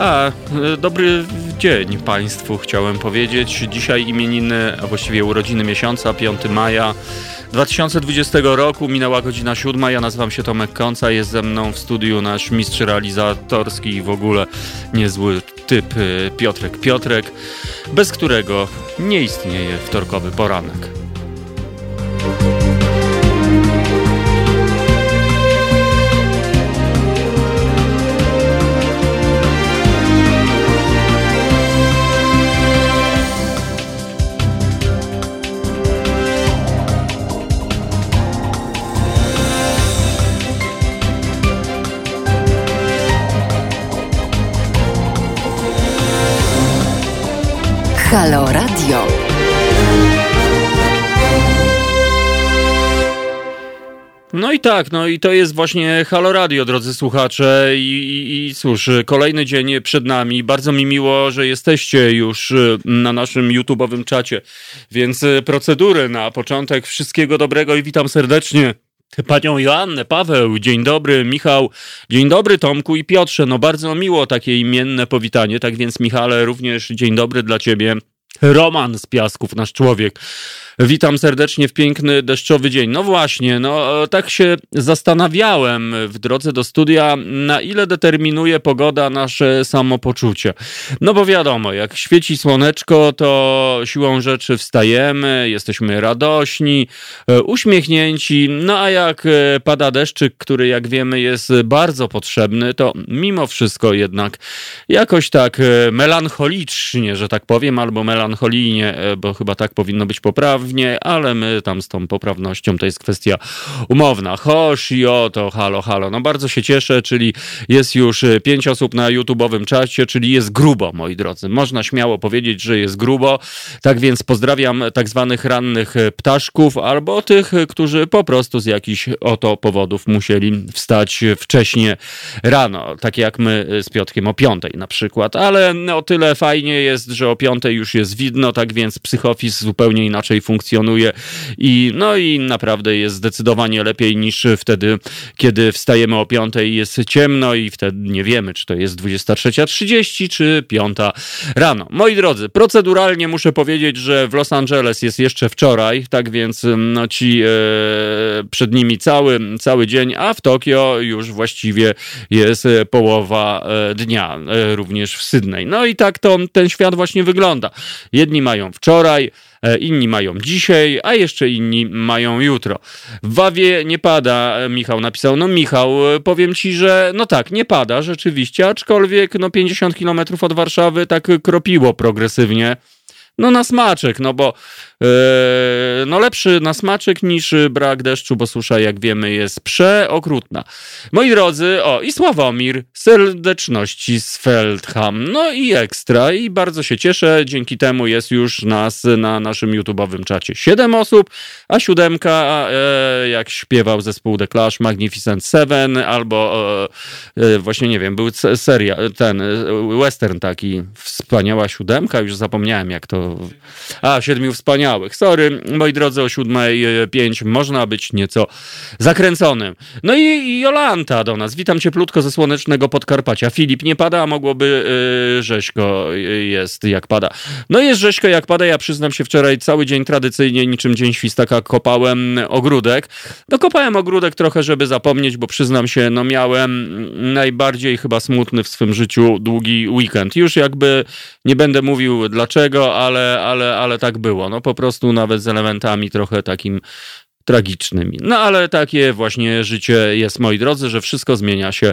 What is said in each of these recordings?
A, e, dobry dzień Państwu chciałem powiedzieć. Dzisiaj imieniny, a właściwie urodziny miesiąca, 5 maja 2020 roku. Minęła godzina 7. Ja nazywam się Tomek Końca. Jest ze mną w studiu nasz mistrz realizatorski i w ogóle niezły typ e, Piotrek Piotrek, bez którego nie istnieje wtorkowy poranek. Halo Radio. No i tak, no i to jest właśnie Halo Radio, drodzy słuchacze. I, i, I cóż, kolejny dzień przed nami. Bardzo mi miło, że jesteście już y, na naszym YouTube'owym czacie. Więc y, procedury na początek. Wszystkiego dobrego i witam serdecznie panią Joannę, Paweł, dzień dobry, Michał, dzień dobry Tomku i Piotrze. No bardzo miło takie imienne powitanie, tak więc Michale, również dzień dobry dla ciebie. Roman z Piasków, nasz człowiek. Witam serdecznie w piękny deszczowy dzień. No właśnie, no tak się zastanawiałem w drodze do studia, na ile determinuje pogoda nasze samopoczucie. No bo wiadomo, jak świeci słoneczko, to siłą rzeczy wstajemy, jesteśmy radośni, e, uśmiechnięci. No a jak e, pada deszczyk, który jak wiemy jest bardzo potrzebny, to mimo wszystko jednak jakoś tak e, melancholicznie, że tak powiem, albo melancholijnie, bo chyba tak powinno być poprawnie ale my tam z tą poprawnością to jest kwestia umowna. Hosz i oto, halo, halo. No bardzo się cieszę, czyli jest już e, pięć osób na YouTube'owym czacie, czyli jest grubo, moi drodzy. Można śmiało powiedzieć, że jest grubo. Tak więc pozdrawiam tak zwanych rannych e, ptaszków albo tych, e, którzy po prostu z jakichś oto powodów musieli wstać wcześnie rano, tak jak my z Piotkiem o piątej na przykład. Ale o tyle fajnie jest, że o piątej już jest widno, tak więc psychofis zupełnie inaczej funkcjonuje funkcjonuje i no i naprawdę jest zdecydowanie lepiej niż wtedy, kiedy wstajemy o 5 i jest ciemno i wtedy nie wiemy, czy to jest 23.30 czy 5 rano. Moi drodzy, proceduralnie muszę powiedzieć, że w Los Angeles jest jeszcze wczoraj, tak więc no ci e, przed nimi cały, cały dzień, a w Tokio już właściwie jest połowa e, dnia, e, również w Sydney. No i tak to ten świat właśnie wygląda. Jedni mają wczoraj, E, inni mają dzisiaj, a jeszcze inni mają jutro. W Wawie nie pada, e, Michał napisał. No Michał, e, powiem ci, że no tak, nie pada rzeczywiście, aczkolwiek no 50 kilometrów od Warszawy tak kropiło progresywnie. No na smaczek, no bo no lepszy na smaczek niż brak deszczu, bo susza, jak wiemy, jest przeokrutna. Moi drodzy, o i Sławomir, serdeczności z Feldham, no i ekstra i bardzo się cieszę, dzięki temu jest już nas na naszym YouTube'owym czacie 7 osób, a siódemka, e, jak śpiewał zespół The Clash, Magnificent Seven, albo e, e, właśnie, nie wiem, był seria, ten western taki, wspaniała siódemka, już zapomniałem jak to a, siedmiu wspaniałych. Sorry, moi drodzy, o siódmej e, pięć można być nieco zakręconym. No i, Jolanta do nas. Witam cieplutko ze słonecznego Podkarpacia. Filip, nie pada, a mogłoby yy, rzeźko jest jak pada. No jest rzeźko jak pada. Ja przyznam się, wczoraj cały dzień tradycyjnie, niczym dzień świstaka, kopałem ogródek. No kopałem ogródek trochę, żeby zapomnieć, bo przyznam się, no miałem najbardziej chyba smutny w swym życiu długi weekend. Już jakby nie będę mówił dlaczego, ale, ale, ale tak było. No po prostu nawet z elementami trochę takim tragicznymi. No ale takie właśnie życie jest, moi drodzy, że wszystko zmienia się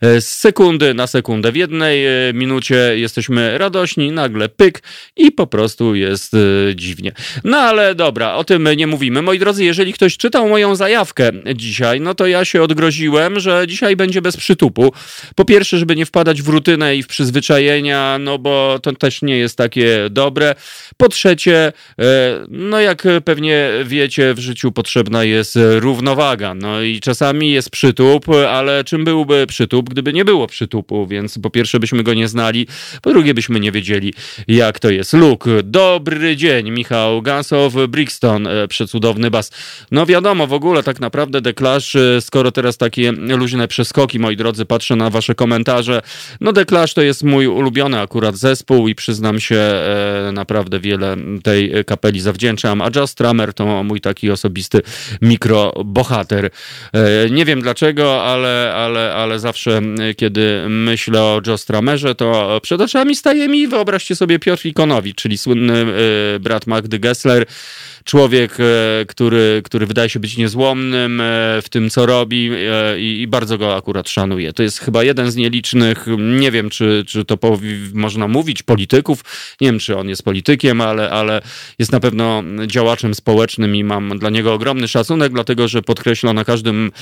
e, z sekundy na sekundę. W jednej e, minucie jesteśmy radośni, nagle pyk i po prostu jest e, dziwnie. No ale dobra, o tym nie mówimy. Moi drodzy, jeżeli ktoś czytał moją zajawkę dzisiaj, no to ja się odgroziłem, że dzisiaj będzie bez przytupu. Po pierwsze, żeby nie wpadać w rutynę i w przyzwyczajenia, no bo to też nie jest takie dobre. Po trzecie, no jak pewnie wiecie, w życiu potrzebujemy potrzebna jest równowaga. No i czasami jest przytup, ale czym byłby przytup, gdyby nie było przytupu? Więc po pierwsze byśmy go nie znali, po drugie byśmy nie wiedzieli, jak to jest. Luke, dobry dzień. Michał Gansow, Brixton, e, przecudowny bas. No wiadomo, w ogóle tak naprawdę deklasz, e, skoro teraz takie luźne przeskoki, moi drodzy, patrzę na wasze komentarze, no deklasz to jest mój ulubiony akurat zespół i przyznam się, e, naprawdę wiele tej kapeli zawdzięczam, a Just Stramer to mój taki osobisty mikrobohater. Nie wiem dlaczego, ale, ale, ale zawsze, kiedy myślę o Joe Stramerze, to przed oczami staje mi, wyobraźcie sobie, Piotr Ikonowicz, czyli słynny brat Magdy Gessler, człowiek, e, który, który wydaje się być niezłomnym e, w tym, co robi e, i, i bardzo go akurat szanuję. To jest chyba jeden z nielicznych, nie wiem, czy, czy to można mówić, polityków. Nie wiem, czy on jest politykiem, ale, ale jest na pewno działaczem społecznym i mam dla niego ogromny szacunek, dlatego że podkreśla na każdym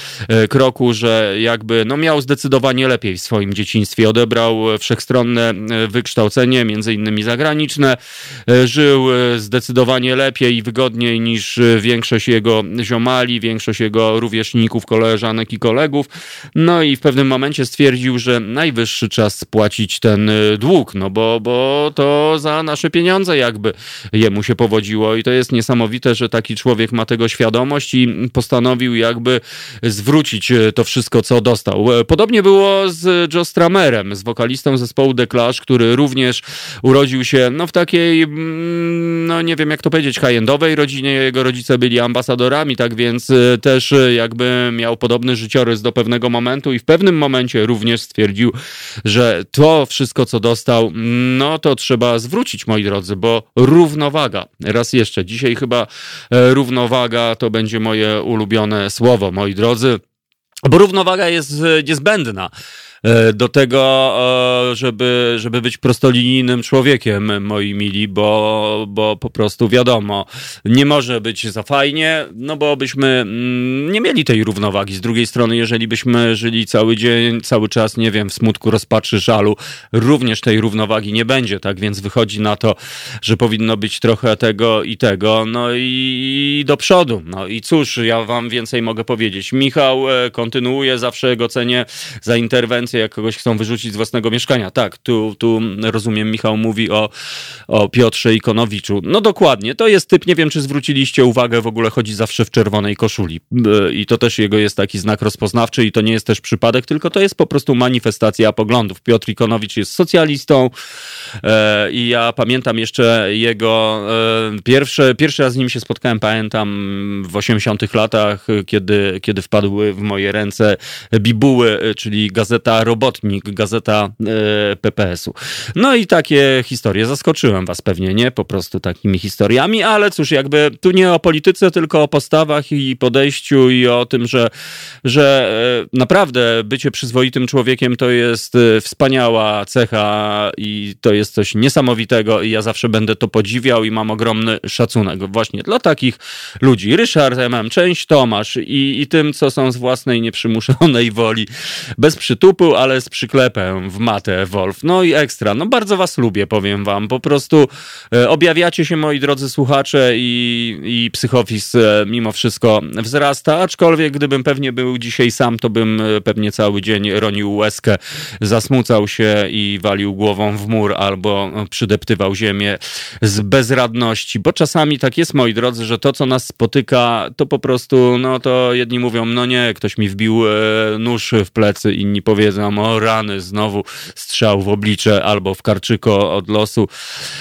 kroku, że jakby no, miał zdecydowanie lepiej w swoim dzieciństwie. Odebrał wszechstronne wykształcenie, między innymi zagraniczne. Żył zdecydowanie lepiej i wygodniej wygodniej niż y, większość jego ziomali, większość jego rówieśników, koleżanek i kolegów. No i w pewnym momencie stwierdził, że najwyższy czas spłacić ten y, dług, no bo, bo to za nasze pieniądze jakby jemu się powodziło i to jest niesamowite, że taki człowiek ma tego świadomość i postanowił jakby zwrócić y, to wszystko, co dostał. Podobnie było z Joe Stramerem, z wokalistą zespołu The Clash, który również urodził się no, w takiej, mm, no nie wiem jak to powiedzieć, high-endowej rodzinie jego rodzice byli ambasadorami, tak więc y, też y, jakby miał podobny życiorys do pewnego momentu i w pewnym momencie również stwierdził, że to wszystko, co dostał, no to trzeba zwrócić, moi drodzy, bo równowaga. Raz jeszcze, dzisiaj chyba e, równowaga to będzie moje ulubione słowo, moi drodzy. Bo równowaga jest e, niezbędna. E, do tego, e, żeby, żeby być prostolinijnym człowiekiem, moi mili, bo, bo po prostu wiadomo, nie może być za fajnie, no bo byśmy mm, nie mieli tej równowagi. Z drugiej strony, jeżeli byśmy żyli cały dzień, cały czas, nie wiem, w smutku, rozpaczy, żalu, również tej równowagi nie będzie, tak więc wychodzi na to, że powinno być trochę tego i tego, no i do przodu. No i cóż, ja wam więcej mogę powiedzieć. Michał e, kontynuuje, zawsze go cenię za interwencję jak kogoś chcą wyrzucić z własnego mieszkania. Tak, tu, tu rozumiem, Michał mówi o, o Piotrze Ikonowiczu. No dokładnie, to jest typ, nie wiem, czy zwróciliście uwagę, w ogóle chodzi zawsze w czerwonej koszuli. I to też jego jest taki znak rozpoznawczy i to nie jest też przypadek, tylko to jest po prostu manifestacja poglądów. Piotr Ikonowicz jest socjalistą e, i ja pamiętam jeszcze jego e, pierwsze, pierwszy raz z nim się spotkałem, pamiętam w 80 latach, kiedy, kiedy wpadły w moje ręce bibuły, czyli gazeta Robotnik, gazeta e, PPS-u. No i takie historie. Zaskoczyłem was pewnie, nie? Po prostu takimi historiami, ale cóż, jakby tu nie o polityce, tylko o postawach i podejściu i o tym, że, że e, naprawdę bycie przyzwoitym człowiekiem to jest e, wspaniała cecha i to jest coś niesamowitego i ja zawsze będę to podziwiał i mam ogromny szacunek właśnie dla takich ludzi. Ryszard MM, część Tomasz i, i tym, co są z własnej nieprzymuszonej woli, bez przytupu, ale z przyklepem w matę Wolf. No i ekstra. No bardzo was lubię, powiem wam. Po prostu e, objawiacie się, moi drodzy słuchacze i, i psychofis e, mimo wszystko wzrasta, aczkolwiek gdybym pewnie był dzisiaj sam, to bym e, pewnie cały dzień ronił łezkę, zasmucał się i walił głową w mur albo przydeptywał ziemię z bezradności, bo czasami tak jest, moi drodzy, że to, co nas spotyka, to po prostu, no to jedni mówią, no nie, ktoś mi wbił nóż w plecy, inni powiedzą, nam o rany, znowu strzał w oblicze, albo w karczyko od losu,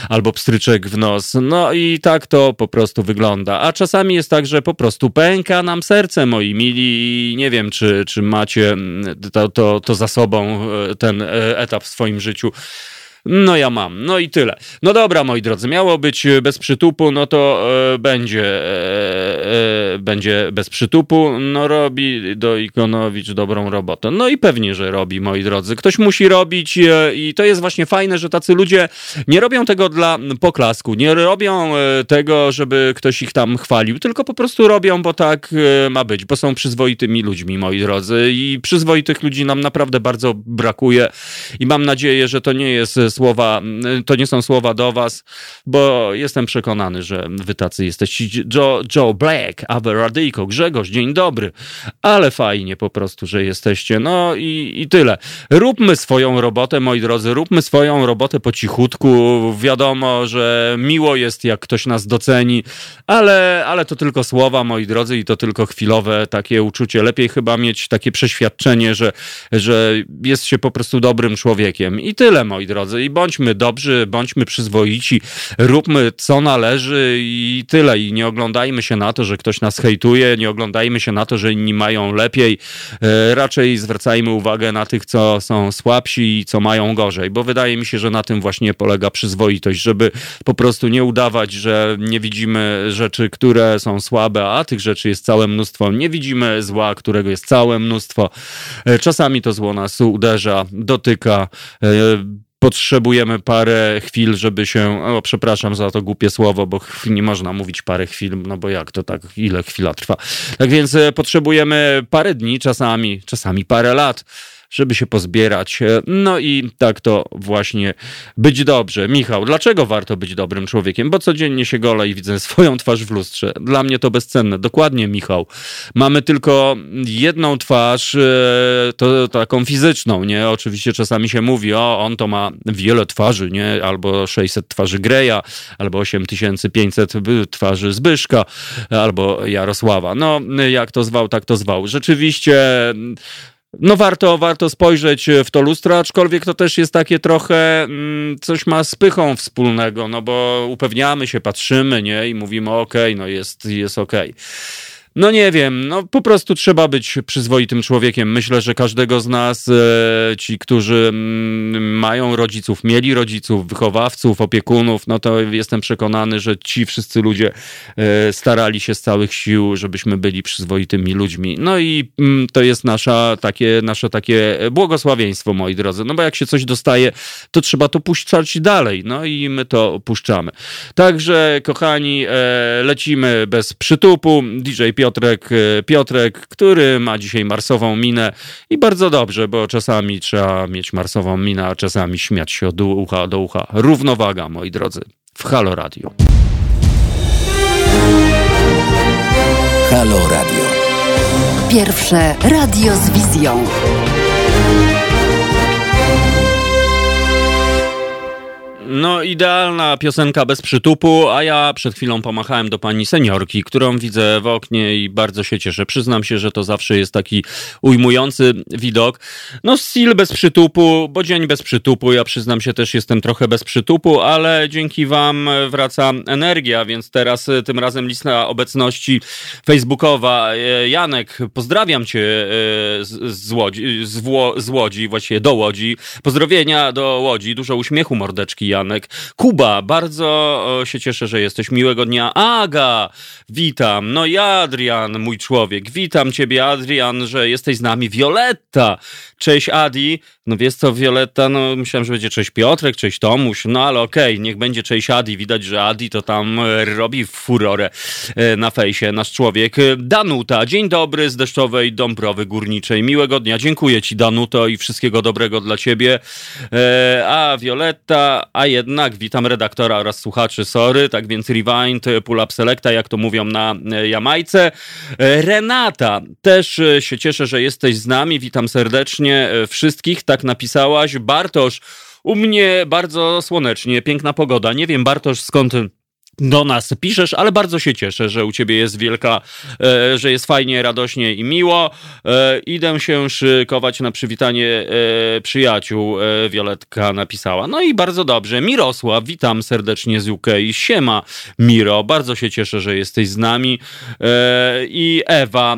albo pstryczek w nos. No i tak to po prostu wygląda. A czasami jest tak, że po prostu pęka nam serce, moi mili, nie wiem, czy, czy macie mm, to, to, to za sobą e, ten e, etap w swoim życiu. No ja mam. No i tyle. No dobra, moi drodzy, miało być bez przytupu, no to e, będzie, e, e, będzie bez przytupu. No robi do Ikonowicz dobrą robotę. No i pewnie, że robi, moi drodzy. Ktoś musi robić e, i to jest właśnie fajne, że tacy ludzie nie robią tego dla poklasku, nie robią e, tego, żeby ktoś ich tam chwalił, tylko po prostu robią, bo tak e, ma być, bo są przyzwoitymi ludźmi, moi drodzy. I przyzwoitych ludzi nam naprawdę bardzo brakuje i mam nadzieję, że to nie jest słowa, to nie są słowa do was, bo jestem przekonany, że wy tacy jesteście. Joe, Joe Black, Awe Radyjko, Grzegorz, dzień dobry, ale fajnie po prostu, że jesteście. No i, i tyle. Róbmy swoją robotę, moi drodzy, róbmy swoją robotę po cichutku. Wiadomo, że miło jest, jak ktoś nas doceni, ale, ale to tylko słowa, moi drodzy, i to tylko chwilowe takie uczucie. Lepiej chyba mieć takie przeświadczenie, że, że jest się po prostu dobrym człowiekiem. I tyle, moi drodzy. I bądźmy dobrzy, bądźmy przyzwoici, róbmy co należy i tyle. I nie oglądajmy się na to, że ktoś nas hejtuje, nie oglądajmy się na to, że inni mają lepiej. E, raczej zwracajmy uwagę na tych, co są słabsi i co mają gorzej, bo wydaje mi się, że na tym właśnie polega przyzwoitość, żeby po prostu nie udawać, że nie widzimy rzeczy, które są słabe, a tych rzeczy jest całe mnóstwo. Nie widzimy zła, którego jest całe mnóstwo. E, czasami to zło nas uderza, dotyka. Potrzebujemy parę chwil, żeby się. O, przepraszam za to głupie słowo, bo nie można mówić parę chwil, no bo jak to tak, ile chwila trwa. Tak więc e, potrzebujemy parę dni, czasami, czasami parę lat żeby się pozbierać. E, no i tak to właśnie być dobrze. Michał, dlaczego warto być dobrym człowiekiem? Bo codziennie się golę i widzę swoją twarz w lustrze. Dla mnie to bezcenne. Dokładnie, Michał. Mamy tylko jedną twarz, e, to taką fizyczną, nie? Oczywiście czasami się mówi, o, on to ma wiele twarzy, nie? Albo 600 twarzy Greja, albo 8500 twarzy Zbyszka, albo Jarosława. No, jak to zwał, tak to zwał. Rzeczywiście no warto, warto spojrzeć w to lustro, aczkolwiek to też jest takie trochę, mm, coś ma z pychą wspólnego, no bo upewniamy się, patrzymy, nie, i mówimy okej, okay, no jest, jest okej. Okay. No nie wiem, no po prostu trzeba być przyzwoitym człowiekiem. Myślę, że każdego z nas, e, ci, którzy mm, mają rodziców, mieli rodziców, wychowawców, opiekunów, no to jestem przekonany, że ci wszyscy ludzie e, starali się z całych sił, żebyśmy byli przyzwoitymi ludźmi. No i mm, to jest nasza, takie, nasze takie błogosławieństwo, moi drodzy. No bo jak się coś dostaje, to trzeba to puszczać dalej. No i my to puszczamy. Także, kochani, e, lecimy bez przytupu. DJ Piotrek, e, Piotrek, który ma dzisiaj marsową minę i bardzo dobrze, bo czasami trzeba mieć marsową minę, a czasami śmiać się od ucha do ucha. Równowaga, moi drodzy, w Halo Radio. Halo Radio. Pierwsze radio z wizją. No, idealna piosenka bez przytupu, a ja przed chwilą pomachałem do pani seniorki, którą widzę w oknie i bardzo się cieszę. Przyznam się, że to zawsze jest taki ujmujący widok. No, styl bez przytupu, bo dzień bez przytupu. Ja przyznam się też jestem trochę bez przytupu, ale dzięki wam wraca energia, więc teraz e, tym razem lista obecności facebookowa. E, Janek, pozdrawiam cię e, z Łodzi, z, Wło, z Łodzi, właściwie do Łodzi. Pozdrowienia do Łodzi, dużo uśmiechu mordeczki, Janek. Kuba, bardzo się cieszę, że jesteś. Miłego dnia. Aga, witam. No i Adrian, mój człowiek. Witam ciebie, Adrian, że jesteś z nami. Violetta, cześć Adi. No wiesz co, Violetta, no myślałem, że będzie cześć Piotrek, cześć Tomuś, no ale okej, okay, niech będzie cześć Adi. Widać, że Adi to tam e, robi furorę e, na fejsie, nasz człowiek. Danuta, dzień dobry z deszczowej Dąbrowy Górniczej. Miłego dnia, dziękuję ci Danuto i wszystkiego dobrego dla ciebie. E, a Violetta, a jednak witam redaktora oraz słuchaczy, sorry, tak więc rewind, pull up selecta, jak to mówią na Jamajce. Renata, też się cieszę, że jesteś z nami, witam serdecznie wszystkich, tak napisałaś. Bartosz, u mnie bardzo słonecznie, piękna pogoda. Nie wiem, Bartosz, skąd do nas piszesz, ale bardzo się cieszę, że u ciebie jest wielka, e, że jest fajnie, radośnie i miło. E, idę się szykować na przywitanie e, przyjaciół, e, Violetka napisała. No i bardzo dobrze. Mirosław, witam serdecznie z UK. Siema, Miro, bardzo się cieszę, że jesteś z nami. I Ewa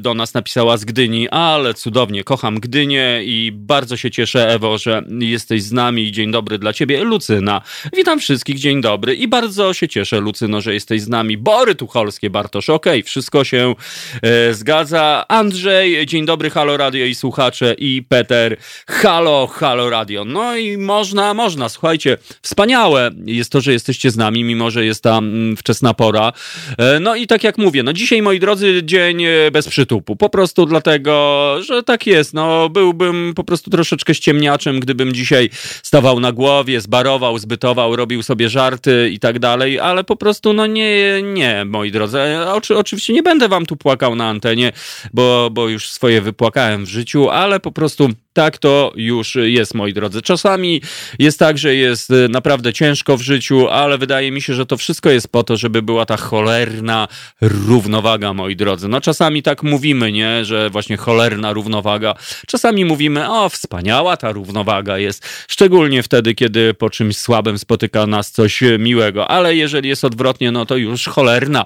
do nas napisała z Gdyni, ale cudownie, kocham Gdynię i bardzo się cieszę, Ewo, że jesteś z nami. Dzień dobry dla ciebie. Lucyna, witam wszystkich, dzień dobry i bardzo się cieszę, Lucyno, że jesteś z nami. Bory Tucholskie, Bartosz, okej, okay, wszystko się e, zgadza. Andrzej, dzień dobry, Halo Radio i słuchacze i Peter, halo, halo Radio. No i można, można, słuchajcie, wspaniałe jest to, że jesteście z nami, mimo że jest ta mm, wczesna pora. E, no i tak jak mówię, no dzisiaj, moi drodzy, dzień e, bez przytupu. Po prostu dlatego, że tak jest. No byłbym po prostu troszeczkę ściemniaczem, gdybym dzisiaj stawał na głowie, zbarował, zbytował, robił sobie żarty i tak dalej, ale po prostu no nie, nie, moi drodzy. Oczy, oczywiście nie będę wam tu płakał na antenie, bo, bo już swoje wypłakałem w życiu, ale po prostu tak to już jest, moi drodzy. Czasami jest tak, że jest naprawdę ciężko w życiu, ale wydaje mi się, że to wszystko jest po to, żeby była ta cholerna równowaga, moi drodzy. No czasami tak mówimy, nie, że właśnie cholerna równowaga. Czasami mówimy, o, wspaniała ta równowaga jest, szczególnie wtedy, kiedy po czymś słabym spotyka nas coś miłego, ale jeżeli jest odwrotnie, no to już cholerna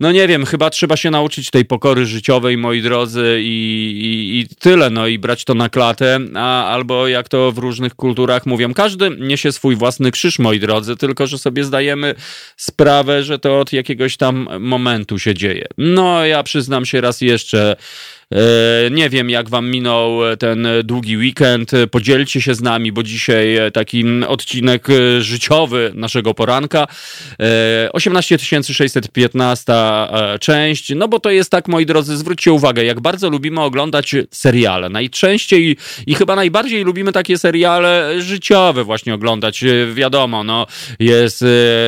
no nie wiem, chyba trzeba się nauczyć tej pokory życiowej, moi drodzy, i, i, i tyle, no i brać to na klatę, a, albo jak to w różnych kulturach mówią, każdy niesie swój własny krzyż, moi drodzy, tylko że sobie zdajemy sprawę, że to od jakiegoś tam momentu się dzieje. No, ja przyznam się raz jeszcze, nie wiem, jak wam minął ten długi weekend. Podzielcie się z nami, bo dzisiaj taki odcinek życiowy naszego poranka. 18 e, 615 e, część. No bo to jest tak, moi drodzy, zwróćcie uwagę, jak bardzo lubimy oglądać seriale. Najczęściej i chyba najbardziej lubimy takie seriale życiowe właśnie oglądać. Wiadomo, no jest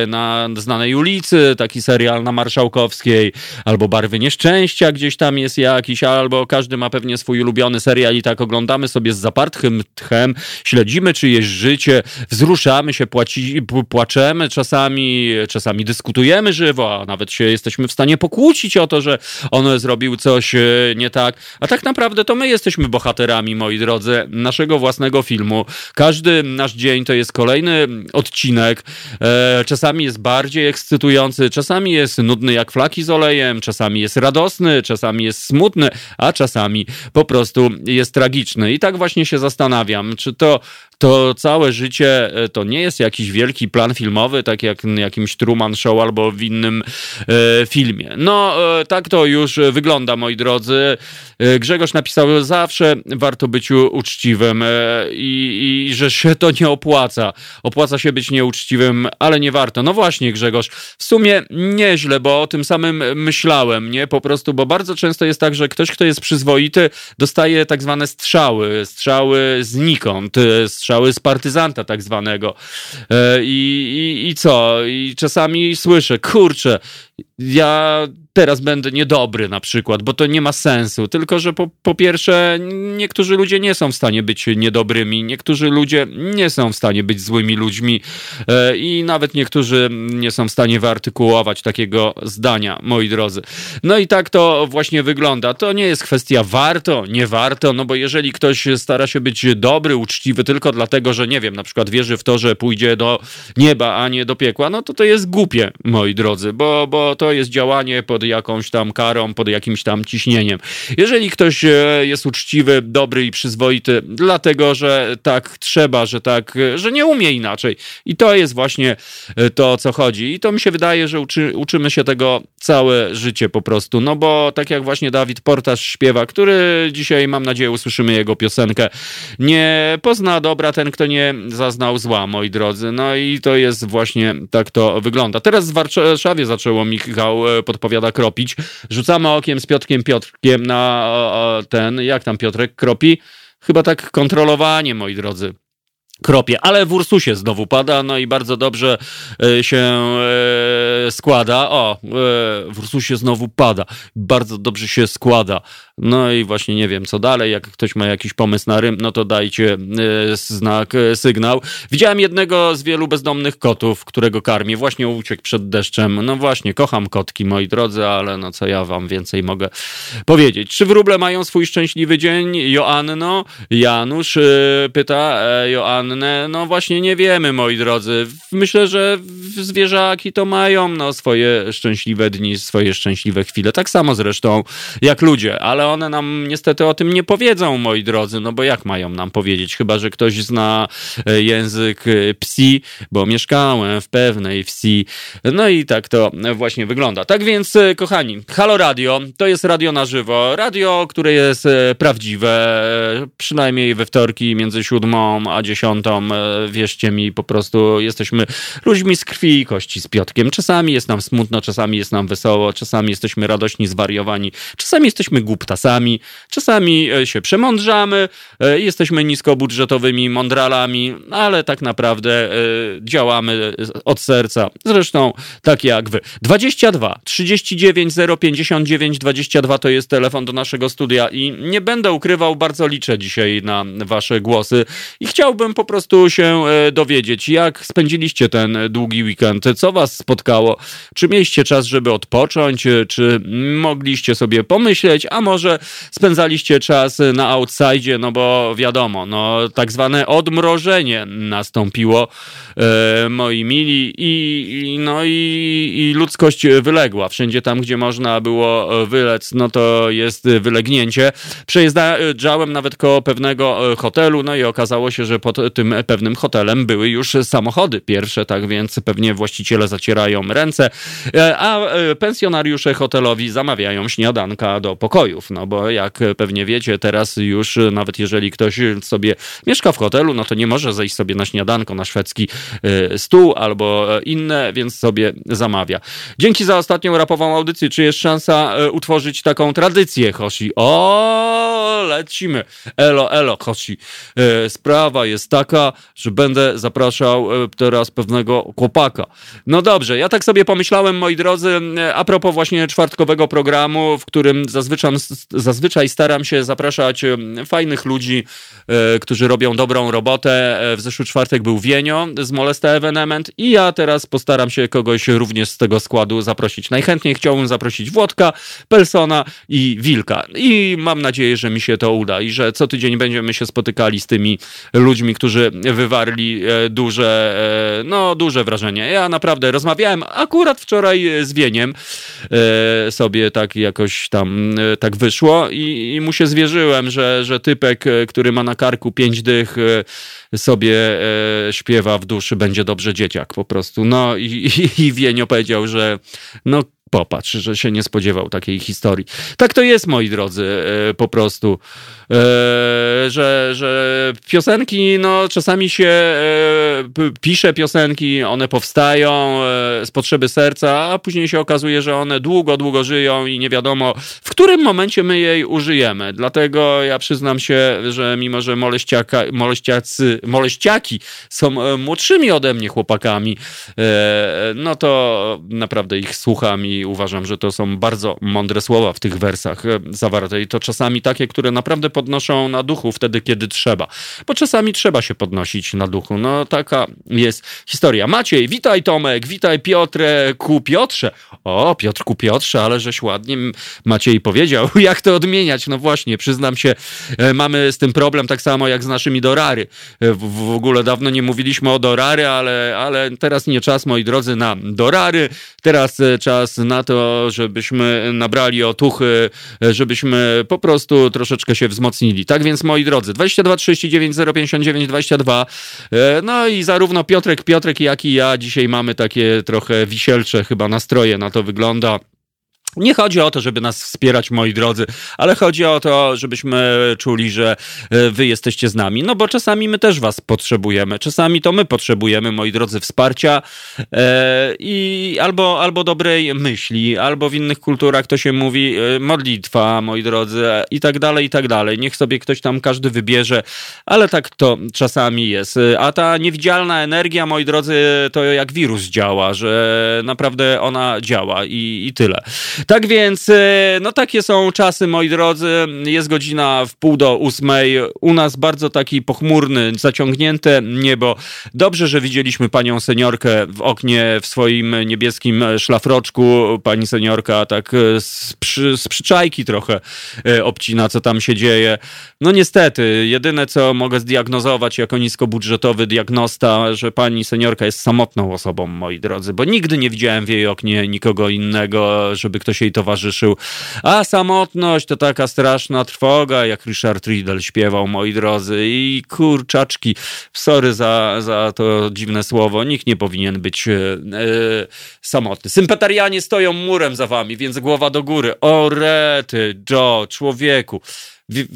na znanej ulicy taki serial na Marszałkowskiej, albo Barwy Nieszczęścia gdzieś tam jest jakiś, albo bo każdy ma pewnie swój ulubiony serial i tak oglądamy sobie z zapartym tchem, śledzimy czyjeś życie, wzruszamy się, płaci, płaczemy czasami, czasami dyskutujemy żywo, a nawet się jesteśmy w stanie pokłócić o to, że on zrobił coś e, nie tak. A tak naprawdę to my jesteśmy bohaterami, moi drodzy, naszego własnego filmu. Każdy nasz dzień to jest kolejny odcinek. E, czasami jest bardziej ekscytujący, czasami jest nudny jak flaki z olejem, czasami jest radosny, czasami jest smutny, a czasami po prostu jest tragiczny. I tak właśnie się zastanawiam, czy to to całe życie e, to nie jest jakiś wielki plan filmowy, tak jak jakimś Truman Show albo w innym e, filmie. No, e, tak to już wygląda, moi drodzy. E, Grzegorz napisał, zawsze warto być uczciwym e, i, i że się to nie opłaca. Opłaca się być nieuczciwym, ale nie warto. No właśnie, Grzegorz, w sumie nieźle, bo o tym samym myślałem, nie? Po prostu, bo bardzo często jest tak, że ktoś, kto jest przyzwoity, dostaje tak zwane strzały, strzały znikąd, strzały strzały z partyzanta tak zwanego. E, I, i, i co? I czasami słyszę, kurczę, ja teraz będę niedobry na przykład, bo to nie ma sensu. Tylko, że po, po pierwsze, niektórzy ludzie nie są w stanie być niedobrymi, niektórzy ludzie nie są w stanie być złymi ludźmi e, i nawet niektórzy nie są w stanie wyartykułować takiego zdania, moi drodzy. No i tak to właśnie wygląda. To nie jest kwestia warto, nie warto, no bo jeżeli ktoś stara się być dobry, uczciwy tylko dlatego, że nie wiem, na przykład wierzy w to, że pójdzie do nieba, a nie do piekła, no to to jest głupie, moi drodzy, bo, bo to jest działanie pod jakąś tam karą, pod jakimś tam ciśnieniem. Jeżeli ktoś e, jest uczciwy, dobry i przyzwoity, dlatego, że tak trzeba, że tak, że nie umie inaczej. I to jest właśnie e, to, o co chodzi. I to mi się wydaje, że uczy, uczymy się tego całe życie po prostu. No bo tak jak właśnie Dawid Portasz śpiewa, który dzisiaj, mam nadzieję, usłyszymy jego piosenkę. Nie pozna dobra ten, kto nie zaznał zła, moi drodzy. No i to jest właśnie tak to wygląda. Teraz w Warszawie zaczęło Michał e, podpowiada kropić. Rzucamy okiem z Piotrkiem Piotrkiem na ten, jak tam Piotrek kropi? Chyba tak kontrolowanie, moi drodzy kropie, ale w Ursusie znowu pada, no i bardzo dobrze e, się e, składa. O, e, w Ursusie znowu pada. Bardzo dobrze się składa. No i właśnie nie wiem co dalej. Jak ktoś ma jakiś pomysł na rym, no to dajcie znak, sygnał. Widziałem jednego z wielu bezdomnych kotów, którego karmię. Właśnie uciekł przed deszczem. No właśnie, kocham kotki, moi drodzy, ale no co ja wam więcej mogę powiedzieć. Czy wróble mają swój szczęśliwy dzień? Joanno? Janusz pyta. Joanno no właśnie nie wiemy, moi drodzy. Myślę, że zwierzaki to mają no, swoje szczęśliwe dni, swoje szczęśliwe chwile. Tak samo zresztą jak ludzie, ale one nam niestety o tym nie powiedzą, moi drodzy, no bo jak mają nam powiedzieć? Chyba, że ktoś zna e, język e, psi, bo mieszkałem w pewnej wsi. No i tak to właśnie wygląda. Tak więc, e, kochani, Halo Radio to jest radio na żywo. Radio, które jest prawdziwe, przynajmniej we wtorki między siódmą a dziesiątą. Wierzcie mi, po prostu jesteśmy ludźmi z krwi i kości z Piotkiem. Czasami jest nam smutno, czasami jest nam wesoło, czasami jesteśmy radośni, zwariowani, czasami jesteśmy głuptasami, czasami się przemądrzamy, jesteśmy niskobudżetowymi mądralami, ale tak naprawdę działamy od serca. Zresztą tak jak wy. 22 39 059 22 to jest telefon do naszego studia i nie będę ukrywał, bardzo liczę dzisiaj na wasze głosy i chciałbym po prostu się dowiedzieć, jak spędziliście ten długi weekend, co was spotkało, czy mieliście czas, żeby odpocząć, czy mogliście sobie pomyśleć, a może spędzaliście czas na outside, no bo wiadomo, no tak zwane odmrożenie nastąpiło, e, moi mili, i, i no i, i ludzkość wyległa. Wszędzie tam, gdzie można było wylec, no to jest wylegnięcie. Przejeżdżałem nawet koło pewnego e, hotelu, no i okazało się, że pod tym pewnym hotelem były już samochody pierwsze, tak więc pewnie właściciele zacierają ręce, e, a e, pensjonariusze hotelowi zamawiają śniadanka do pokojów, no bo jak pewnie wiecie, teraz już nawet jeżeli ktoś sobie mieszka w hotelu, no to nie może zejść sobie na śniadanko na szwedzki stół albo inne, więc sobie zamawia. Dzięki za ostatnią rapową audycję. Czy jest szansa utworzyć taką tradycję, Hoshi? O, lecimy. Elo, elo, Hoshi. Sprawa jest taka, że będę zapraszał teraz pewnego chłopaka. No dobrze, ja tak sobie pomyślałem, moi drodzy, a propos właśnie czwartkowego programu, w którym zazwyczaj, zazwyczaj staram się zapraszać fajnych ludzi, którzy robią dobrą robotę. W zeszły czwartek był Wienio z Molesta Evenement i ja teraz postaram się kogoś również z tego składu zaprosić. Najchętniej chciałbym zaprosić Włodka, Pelsona i Wilka. I mam nadzieję, że mi się to uda i że co tydzień będziemy się spotykali z tymi ludźmi, którzy wywarli duże, no duże wrażenie. Ja naprawdę rozmawiałem akurat wczoraj z Wieniem, sobie tak jakoś tam tak wyszło i, i mu się zwierzyłem, że, że typek, który ma na karku pięć dych, sobie e, śpiewa w duszy, będzie dobrze dzieciak po prostu. No i, i, i Wienio powiedział, że no popatrz, że się nie spodziewał takiej historii. Tak to jest, moi drodzy, e, po prostu. E, że, że piosenki, no czasami się e, pisze piosenki, one powstają z potrzeby serca, a później się okazuje, że one długo, długo żyją i nie wiadomo, w którym momencie my jej użyjemy. Dlatego ja przyznam się, że mimo, że moleściaka, moleściacy, moleściaki są młodszymi ode mnie chłopakami, no to naprawdę ich słucham i uważam, że to są bardzo mądre słowa w tych wersach e, zawarte i to czasami takie, które naprawdę podnoszą na duchu wtedy, kiedy trzeba. Bo czasami trzeba się podnosić na duchu. No taka jest historia. Maciej, witaj Tomek, witaj Piotrze, ku Piotrze. O, Piotr ku Piotrze, ale żeś ładnie Maciej powiedział, jak to odmieniać. No właśnie, przyznam się, e, mamy z tym problem tak samo jak z naszymi Dorary. E, w, w ogóle dawno nie mówiliśmy o Dorary, ale, ale teraz nie czas, moi drodzy, na Dorary. Teraz czas na na to, żebyśmy nabrali otuchy, żebyśmy po prostu troszeczkę się wzmocnili. Tak więc, moi drodzy, 22 39 059 22. No i zarówno Piotrek, Piotrek, jak i ja dzisiaj mamy takie trochę wisielcze chyba nastroje, na to wygląda. Nie chodzi o to, żeby nas wspierać, moi drodzy, ale chodzi o to, żebyśmy czuli, że e, wy jesteście z nami. No bo czasami my też was potrzebujemy. Czasami to my potrzebujemy, moi drodzy, wsparcia e, i albo, albo dobrej myśli, albo w innych kulturach to się mówi e, modlitwa, moi drodzy, i tak dalej, i tak dalej. Niech sobie ktoś tam każdy wybierze, ale tak to czasami jest. A ta niewidzialna energia, moi drodzy, to jak wirus działa, że naprawdę ona działa i, i tyle. Tak więc, no takie są czasy, moi drodzy. Jest godzina w pół do ósmej. U nas bardzo taki pochmurny, zaciągnięte niebo. Dobrze, że widzieliśmy panią seniorkę w oknie w swoim niebieskim szlafroczku. Pani seniorka tak z, przy, z przyczajki trochę obcina, co tam się dzieje. No niestety, jedyne co mogę zdiagnozować jako niskobudżetowy diagnosta, że pani seniorka jest samotną osobą, moi drodzy, bo nigdy nie widziałem w jej oknie nikogo innego, żeby ktoś jej towarzyszył. A samotność to taka straszna trwoga, jak Richard Riddle śpiewał, moi drodzy. I kurczaczki, sorry za, za to dziwne słowo, nikt nie powinien być e, e samotny. Sympatarianie stoją murem za wami, więc głowa do góry. O rety, Joe, człowieku.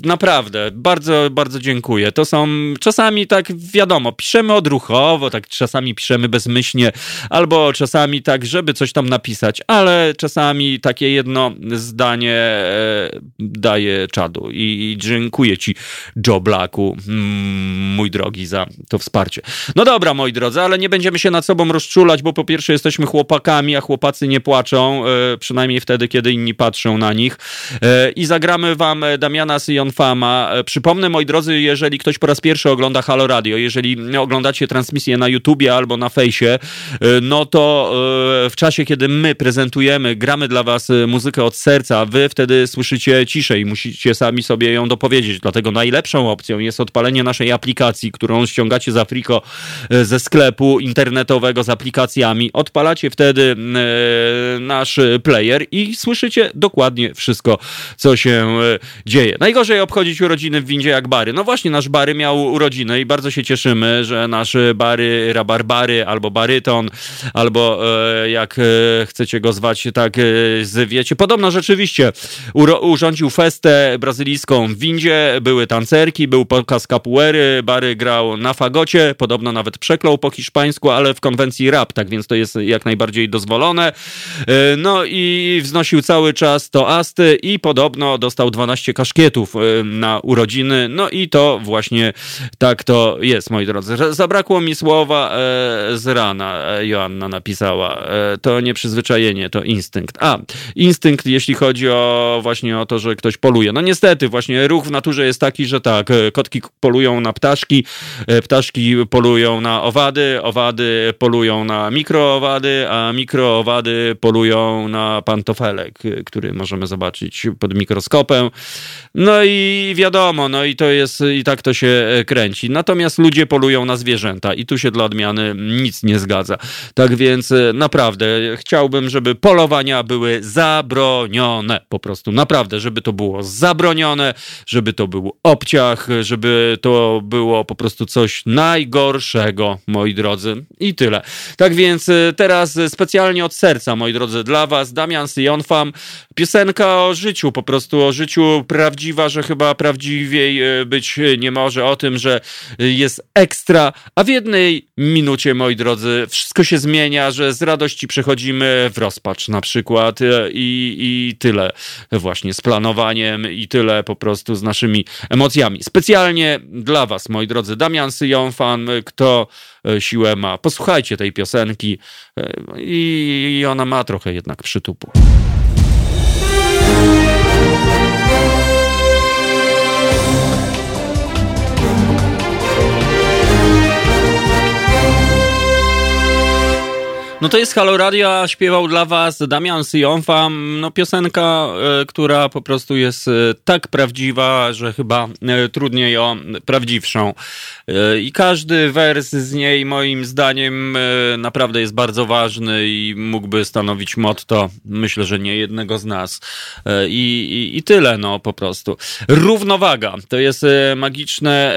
Naprawdę, bardzo, bardzo dziękuję. To są czasami tak, wiadomo, piszemy odruchowo, tak czasami piszemy bezmyślnie, albo czasami tak, żeby coś tam napisać, ale czasami takie jedno zdanie e, daje czadu. I, I, dziękuję ci, Joe Blacku, mm, mój drogi, za to wsparcie. No dobra, moi drodzy, ale nie będziemy się nad sobą rozczulać, bo po pierwsze jesteśmy chłopakami, a chłopacy nie płaczą, e, przynajmniej wtedy, kiedy inni patrzą na nich. E, I zagramy wam Damiana Jon Fama. E, przypomnę, moi drodzy, jeżeli ktoś po raz pierwszy ogląda Halo Radio, jeżeli oglądacie transmisję na YouTubie albo na fejsie, e, no to e, w czasie, kiedy my prezentujemy, gramy dla was muzykę od serca, wy wtedy słyszycie ciszej, musicie sami sobie ją dopowiedzieć. Dlatego najlepszą opcją jest odpalenie naszej aplikacji, którą ściągacie z Afriko ze sklepu internetowego z aplikacjami. Odpalacie wtedy nasz player i słyszycie dokładnie wszystko, co się dzieje. Najgorzej obchodzić urodziny w windzie jak Bary. No właśnie, nasz Bary miał urodziny i bardzo się cieszymy, że nasz Bary, Rabarbary albo Baryton, albo e, jak e, chcecie go zwać, tak e, zwiecie. Podobno rzeczywiście urządził festę brazylijską w windzie, były tancerki, był pokaz capoeiry, Bary grał na fagocie, podobno nawet przeklął po hiszpańsku, ale w konwencji rap, tak więc to jest jak najbardziej dozwolone. No i wznosił cały czas toasty i podobno dostał 12 kaszkietów E, na urodziny. No i to właśnie tak to jest, moi drodzy. Zabrakło mi słowa e, z rana, e, Joanna napisała. To nie przyzwyczajenie, to instynkt. A, instynkt, jeśli chodzi o właśnie o to, że ktoś poluje. No niestety, właśnie ruch w naturze jest taki, że tak, kotki polują na ptaszki, ptaszki polują na owady, owady polują na mikroowady, a mikroowady polują na pantofelek, który możemy zobaczyć pod mikroskopem. No i wiadomo, no i to jest, i tak to się e, kręci. Natomiast ludzie polują na zwierzęta i tu się dla odmiany nic nie zgadza. Tak więc e, naprawdę chciałbym, żeby polowania były zabronione. Po prostu naprawdę, żeby to było zabronione, żeby to był obciach, żeby to było po prostu coś najgorszego, moi drodzy. I tyle. Tak więc e, teraz specjalnie od serca, moi drodzy, dla was Damian Sionfam, piosenka o życiu, po prostu o życiu prawdziwa, że chyba prawdziwiej e, być nie może o tym, że jest ekstra, a w jednej minucie, moi drodzy, wszystko się zmienia, że z radości przechodzimy w rozpacz na przykład e, i, i tyle właśnie z planowaniem i tyle po prostu z naszymi emocjami. Specjalnie dla was, moi drodzy, Damian Syjonfan, kto e, siłę ma. Posłuchajcie tej piosenki i ona ma trochę jednak przytupu. No to jest Halo Radio, śpiewał dla was Damian Syjonfa, no piosenka, e, która po prostu jest e, tak prawdziwa, że chyba e, trudniej o prawdziwszą. I każdy wers z niej moim zdaniem naprawdę jest bardzo ważny i mógłby stanowić motto, myślę, że nie jednego z nas. I, i, i tyle, no po prostu. Równowaga, to jest magiczne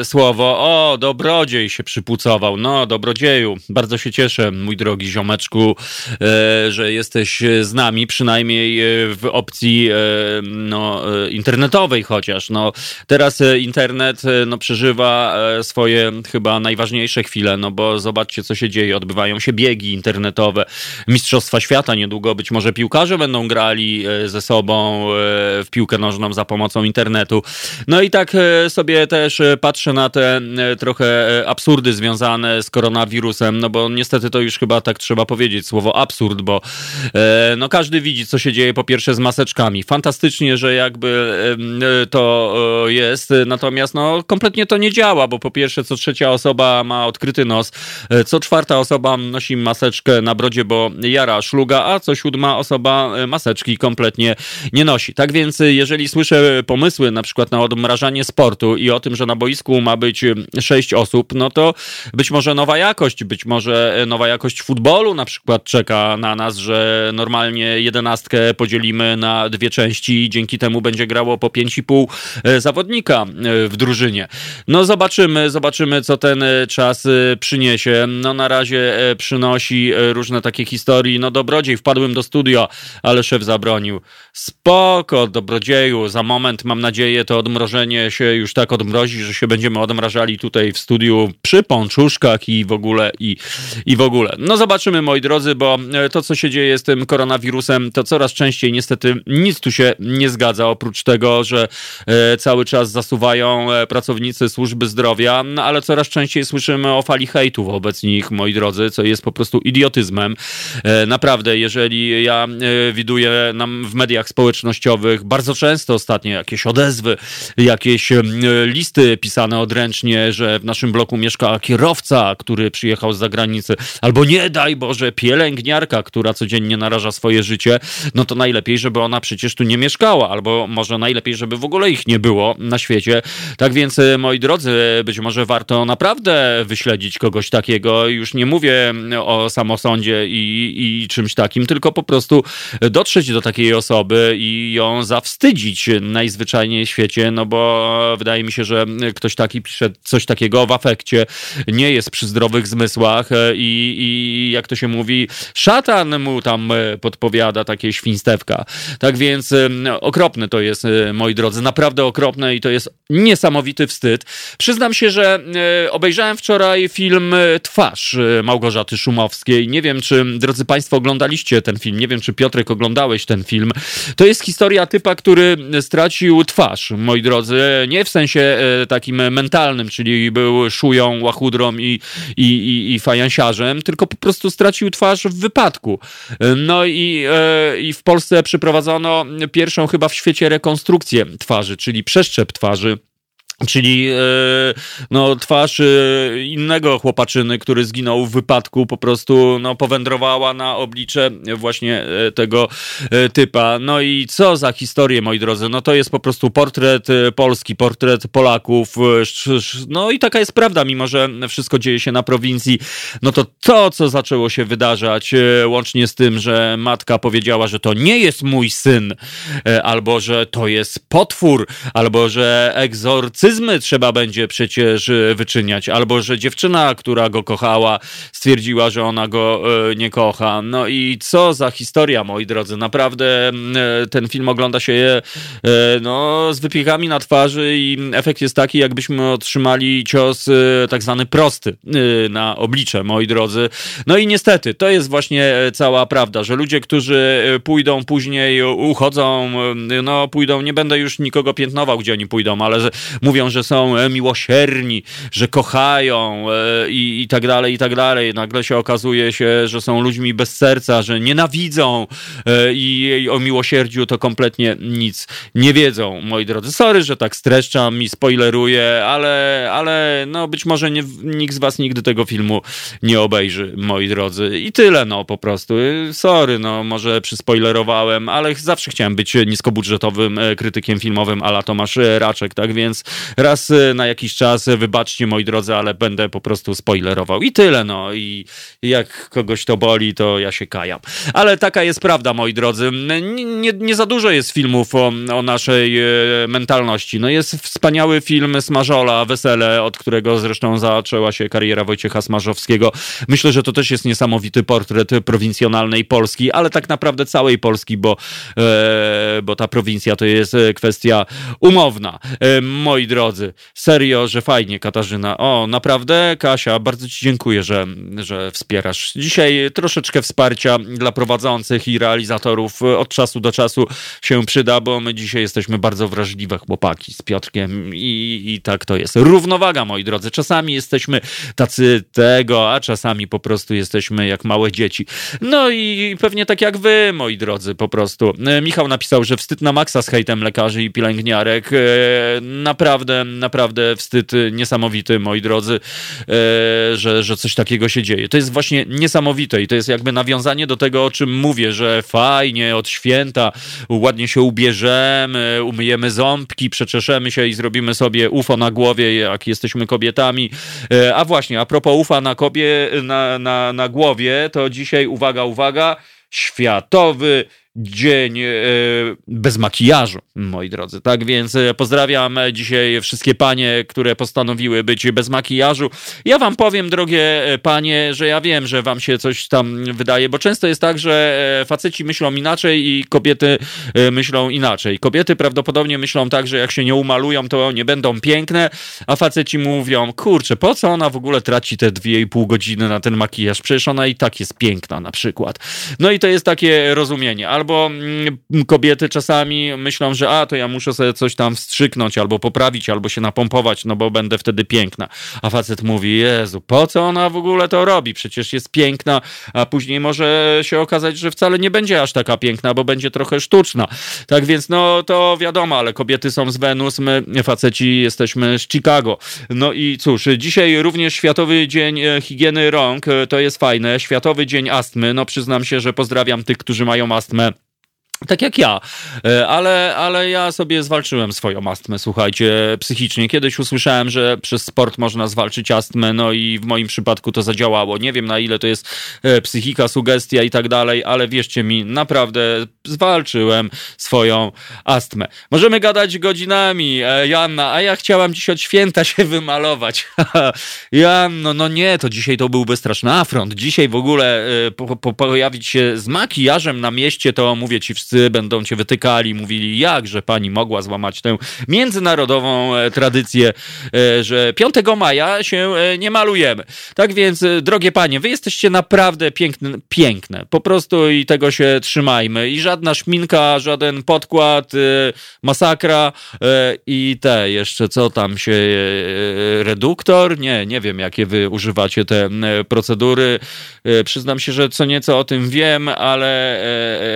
e, słowo. O, dobrodziej się przypucował. No, dobrodzieju, bardzo się cieszę cieszę, mój drogi ziomeczku, e, że jesteś z nami, przynajmniej e, w opcji e, no, internetowej chociaż. No, teraz internet no, przeżywa swoje chyba najważniejsze chwile, no bo zobaczcie, co się dzieje. Odbywają się biegi internetowe, Mistrzostwa Świata niedługo, być może piłkarze będą grali ze sobą w piłkę nożną za pomocą internetu. No i tak sobie też patrzę na te trochę absurdy związane z koronawirusem, no bo niestety to już chyba tak trzeba powiedzieć, słowo absurd, bo no każdy widzi, co się dzieje po pierwsze z maseczkami. Fantastycznie, że jakby to jest, natomiast no kompletnie to nie działa, bo po pierwsze co trzecia osoba ma odkryty nos, co czwarta osoba nosi maseczkę na brodzie, bo jara szluga, a co siódma osoba maseczki kompletnie nie nosi. Tak więc jeżeli słyszę pomysły na przykład na odmrażanie sportu i o tym, że na boisku ma być sześć osób, no to być może nowa jakość, być może nowa jakość futbolu na przykład czeka na nas, że normalnie jedenastkę podzielimy na dwie części i dzięki temu będzie grało po pięć i pół e, zawodnika e, w drużynie. No zobaczymy, zobaczymy co ten e, czas przyniesie. No na razie przynosi różne takie historii. No dobrodziej, wpadłem do studia, ale szef zabronił. Spoko, dobrodzieju, za moment mam nadzieję to odmrożenie się już tak odmrozi, że się będziemy odmrażali tutaj w studiu przy pączuszkach i w ogóle, i, i w ogóle. No zobaczymy moi drodzy, bo to co się dzieje z tym koronawirusem, to coraz częściej niestety nic tu się nie zgadza, oprócz tego, że e, cały czas zasuwają e, pracownicy służby zdrowia, no, ale coraz częściej słyszymy o fali hejtu wobec nich, moi drodzy, co jest po prostu idiotyzmem. E, naprawdę, jeżeli ja widuję nam w mediach społecznościowych bardzo często ostatnio jakieś odezwy, jakieś listy pisane odręcznie, że w naszym bloku mieszka kierowca, który przyjechał z zagranicy, albo nie daj Boże, pielęgniarka, która codziennie naraża swoje życie, no to najlepiej, żeby ona przecież tu nie mieszkała, albo może najlepiej, żeby w ogóle ich nie było na świecie. Tak więc, e, moi drodzy, być może warto naprawdę wyśledzić kogoś takiego. Już nie mówię o samosądzie i, i czymś takim, tylko po prostu dotrzeć do takiej osoby i ją zawstydzić najzwyczajniej w świecie, no bo wydaje mi się, że ktoś taki pisze coś takiego w afekcie, nie jest przy zdrowych zmysłach e, i, i jak to się mówi, szatan mu tam e, podpowiada takie świństewka. Tak więc okropne to jest, moi drodzy, naprawdę okropne i to jest niesamowity wstyd. Przyznam się, że e, obejrzałem wczoraj film e, Twarz e, Małgorzaty Szumowskiej. Nie wiem, czy, drodzy Państwo, oglądaliście ten film. Nie wiem, czy Piotrek oglądałeś ten film. To jest historia typa, który stracił twarz, moi drodzy. Nie w sensie takim mentalnym, czyli był szują, łachudrą i, i, i, i fajansiarzem, tylko po prostu stracił twarz w wypadku. No i, i w Polsce przeprowadzono pierwszą chyba w świecie rekonstrukcję twarzy, czyli przeszczep twarzy Czyli e, no, twarz e, innego chłopaczyny, który zginął w wypadku, po prostu no, powędrowała na oblicze właśnie e, tego typa. No i co za historię, moi drodzy? No to jest po prostu portret Polski, portret Polaków. No i taka jest prawda, mimo że wszystko dzieje się na prowincji. No to to, co zaczęło się wydarzać, łącznie z tym, że matka powiedziała, że to nie jest mój syn, albo że to jest potwór, albo że egzorcyzm egzorcyzmy trzeba będzie przecież e, wyczyniać, albo że dziewczyna, która go kochała, stwierdziła, że ona go e, nie kocha. No i co za historia, moi drodzy. Naprawdę e, ten film ogląda się no, z wypiekami na twarzy i efekt jest taki, jakbyśmy otrzymali cios tak zwany prosty na oblicze, moi drodzy. No i niestety, to jest właśnie cała prawda, że ludzie, którzy pójdą później, uchodzą, no pójdą, nie będę już nikogo piętnował, gdzie oni pójdą, ale mówię mówią, że są e, miłosierni, że kochają e, i, i tak dalej, i tak dalej. Nagle się okazuje się, że są ludźmi bez serca, że nienawidzą e, i o miłosierdziu to kompletnie nic nie wiedzą, moi drodzy. Sorry, że tak streszczam i spoileruję, ale, ale no być może nie, nikt z was nigdy tego filmu nie obejrzy, moi drodzy. I tyle, no po prostu. Sorry, no może przyspoilerowałem, ale zawsze chciałem być niskobudżetowym krytykiem filmowym ala Tomasz Raczek, tak więc raz y, na jakiś czas, y, wybaczcie moi drodzy, ale będę po prostu spoilerował. I tyle, no. I jak kogoś to boli, to ja się kajam. Ale taka jest prawda, moi drodzy. Nie, nie, nie za dużo jest filmów o, o naszej y, mentalności. No jest wspaniały film Smażola, Wesele, od którego zresztą zaczęła się kariera Wojciecha Smarzowskiego. Myślę, że to też jest niesamowity portret prowincjonalnej Polski, ale tak naprawdę całej Polski, bo, e, bo ta prowincja to jest kwestia umowna. E, moi drodzy, drodzy, serio, że fajnie, Katarzyna. O, naprawdę, Kasia, bardzo Ci dziękuję, że, że wspierasz. Dzisiaj troszeczkę wsparcia dla prowadzących i realizatorów od czasu do czasu się przyda, bo my dzisiaj jesteśmy bardzo wrażliwe chłopaki z Piotrkiem i, i tak to jest. Równowaga, moi drodzy. Czasami jesteśmy tacy tego, a czasami po prostu jesteśmy jak małe dzieci. No i pewnie tak jak wy, moi drodzy, po prostu. Michał napisał, że wstyd na maksa z hejtem lekarzy i pielęgniarek. E, naprawdę, naprawdę wstyd niesamowity, moi drodzy, e, że, że coś takiego się dzieje. To jest właśnie niesamowite i to jest jakby nawiązanie do tego, o czym mówię, że fajnie, od święta ładnie się ubierzemy, umyjemy ząbki, przeczeszemy się i zrobimy sobie UFO na głowie, jak jesteśmy kobietami. E, a właśnie, a propos UFA na, kobie, na, na, na głowie, to dzisiaj, uwaga, uwaga, Światowy dzień e, bez makijażu, moi drodzy. Tak więc e, pozdrawiam dzisiaj wszystkie panie, które postanowiły być bez makijażu. Ja wam powiem, drogie e, panie, że ja wiem, że wam się coś tam wydaje, bo często jest tak, że faceci myślą inaczej i kobiety myślą inaczej. Kobiety prawdopodobnie myślą tak, że jak się nie umalują, to nie będą piękne, a faceci mówią, kurczę, po co ona w ogóle traci te dwie i pół godziny na ten makijaż? Przecież ona i tak jest piękna na przykład. No i to jest takie rozumienie. Albo albo mm, kobiety czasami myślą, że a, to ja muszę sobie coś tam wstrzyknąć, albo poprawić, albo się napompować, no bo będę wtedy piękna. A facet mówi, Jezu, po co ona w ogóle to robi? Przecież jest piękna, a później może się okazać, że wcale nie będzie aż taka piękna, bo będzie trochę sztuczna. Tak więc, no to wiadomo, ale kobiety są z Wenus, my faceci jesteśmy z Chicago. No i cóż, dzisiaj również Światowy Dzień e, Higieny Rąk, e, to jest fajne. Światowy Dzień Astmy, no przyznam się, że pozdrawiam tych, którzy mają astmę. Tak jak ja, e, ale, ale ja sobie zwalczyłem swoją astmę, słuchajcie, psychicznie. Kiedyś usłyszałem, że przez sport można zwalczyć astmę, no i w moim przypadku to zadziałało. Nie wiem na ile to jest e, psychika, sugestia i tak dalej, ale wierzcie mi, naprawdę zwalczyłem swoją astmę. Możemy gadać godzinami, e, Janna, a ja chciałam dziś od święta się wymalować. Janno, no nie, to dzisiaj to byłby straszny afront. Dzisiaj w ogóle po, po, pojawić się z makijażem na mieście, to mówię ci w wszyscy będą cię wytykali, mówili, jak, że pani mogła złamać tę międzynarodową e, tradycję, e, że 5 maja się e, nie malujemy. Tak więc, drogie panie, wy jesteście naprawdę piękne, piękne. Po prostu i tego się trzymajmy. I żadna szminka, żaden podkład, masakra i te jeszcze, co tam się, reduktor? Nie, nie wiem, jakie wy używacie te procedury. Przyznam się, że co nieco o tym wiem, ale,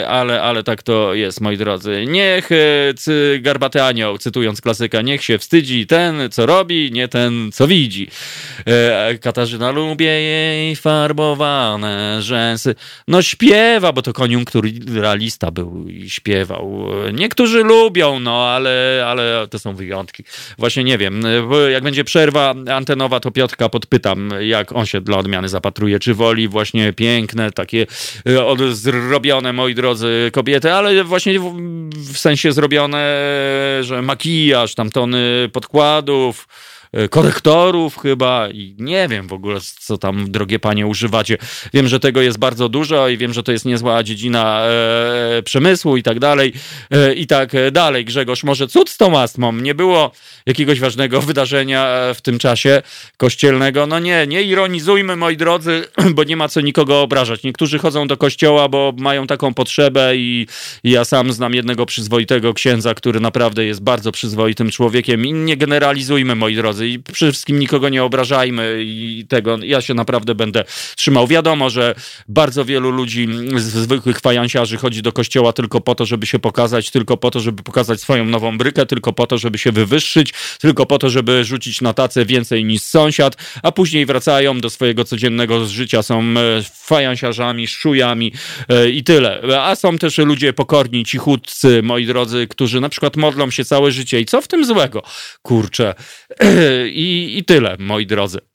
ale, ale tak to jest, moi drodzy. Niech e, cy, garbaty anioł, cytując klasyka, niech się wstydzi ten, co robi, nie ten, co widzi. E, Katarzyna lubię jej farbowane rzęsy. No śpiewa, bo to koniunkturalista był i śpiewał. Niektórzy lubią, no ale, ale to są wyjątki. Właśnie nie wiem, jak będzie przerwa antenowa, to Piotrka podpytam, jak on się dla odmiany zapatruje. Czy woli właśnie piękne, takie e, zrobione, moi drodzy, kobiety, ale właśnie w, w sensie zrobione, że makijaż, tam tony podkładów, korektorów chyba i nie wiem w ogóle, co tam, drogie panie, używacie. Wiem, że tego jest bardzo dużo i wiem, że to jest niezła dziedzina e, przemysłu i tak dalej, e, i tak dalej. Grzegorz, może cud z tą astmą? Nie było jakiegoś ważnego wydarzenia e, w tym czasie kościelnego? No nie, nie ironizujmy, moi drodzy, bo nie ma co nikogo obrażać. Niektórzy chodzą do kościoła, bo mają taką potrzebę i, i ja sam znam jednego przyzwoitego księdza, który naprawdę jest bardzo przyzwoitym człowiekiem i nie generalizujmy, moi drodzy i przede wszystkim nikogo nie obrażajmy i tego, ja się naprawdę będę trzymał. Wiadomo, że bardzo wielu ludzi, zwykłych fajansiarzy chodzi do kościoła tylko po to, żeby się pokazać, tylko po to, żeby pokazać swoją nową brykę, tylko po to, żeby się wywyższyć, tylko po to, żeby rzucić na tacę więcej niż sąsiad, a później wracają do swojego codziennego życia, są e, fajansiarzami, szujami e, i tyle. A są też ludzie pokorni, cichutcy, moi drodzy, którzy na przykład modlą się całe życie i co w tym złego? Kurczę, I, I tyle, moi drodzy.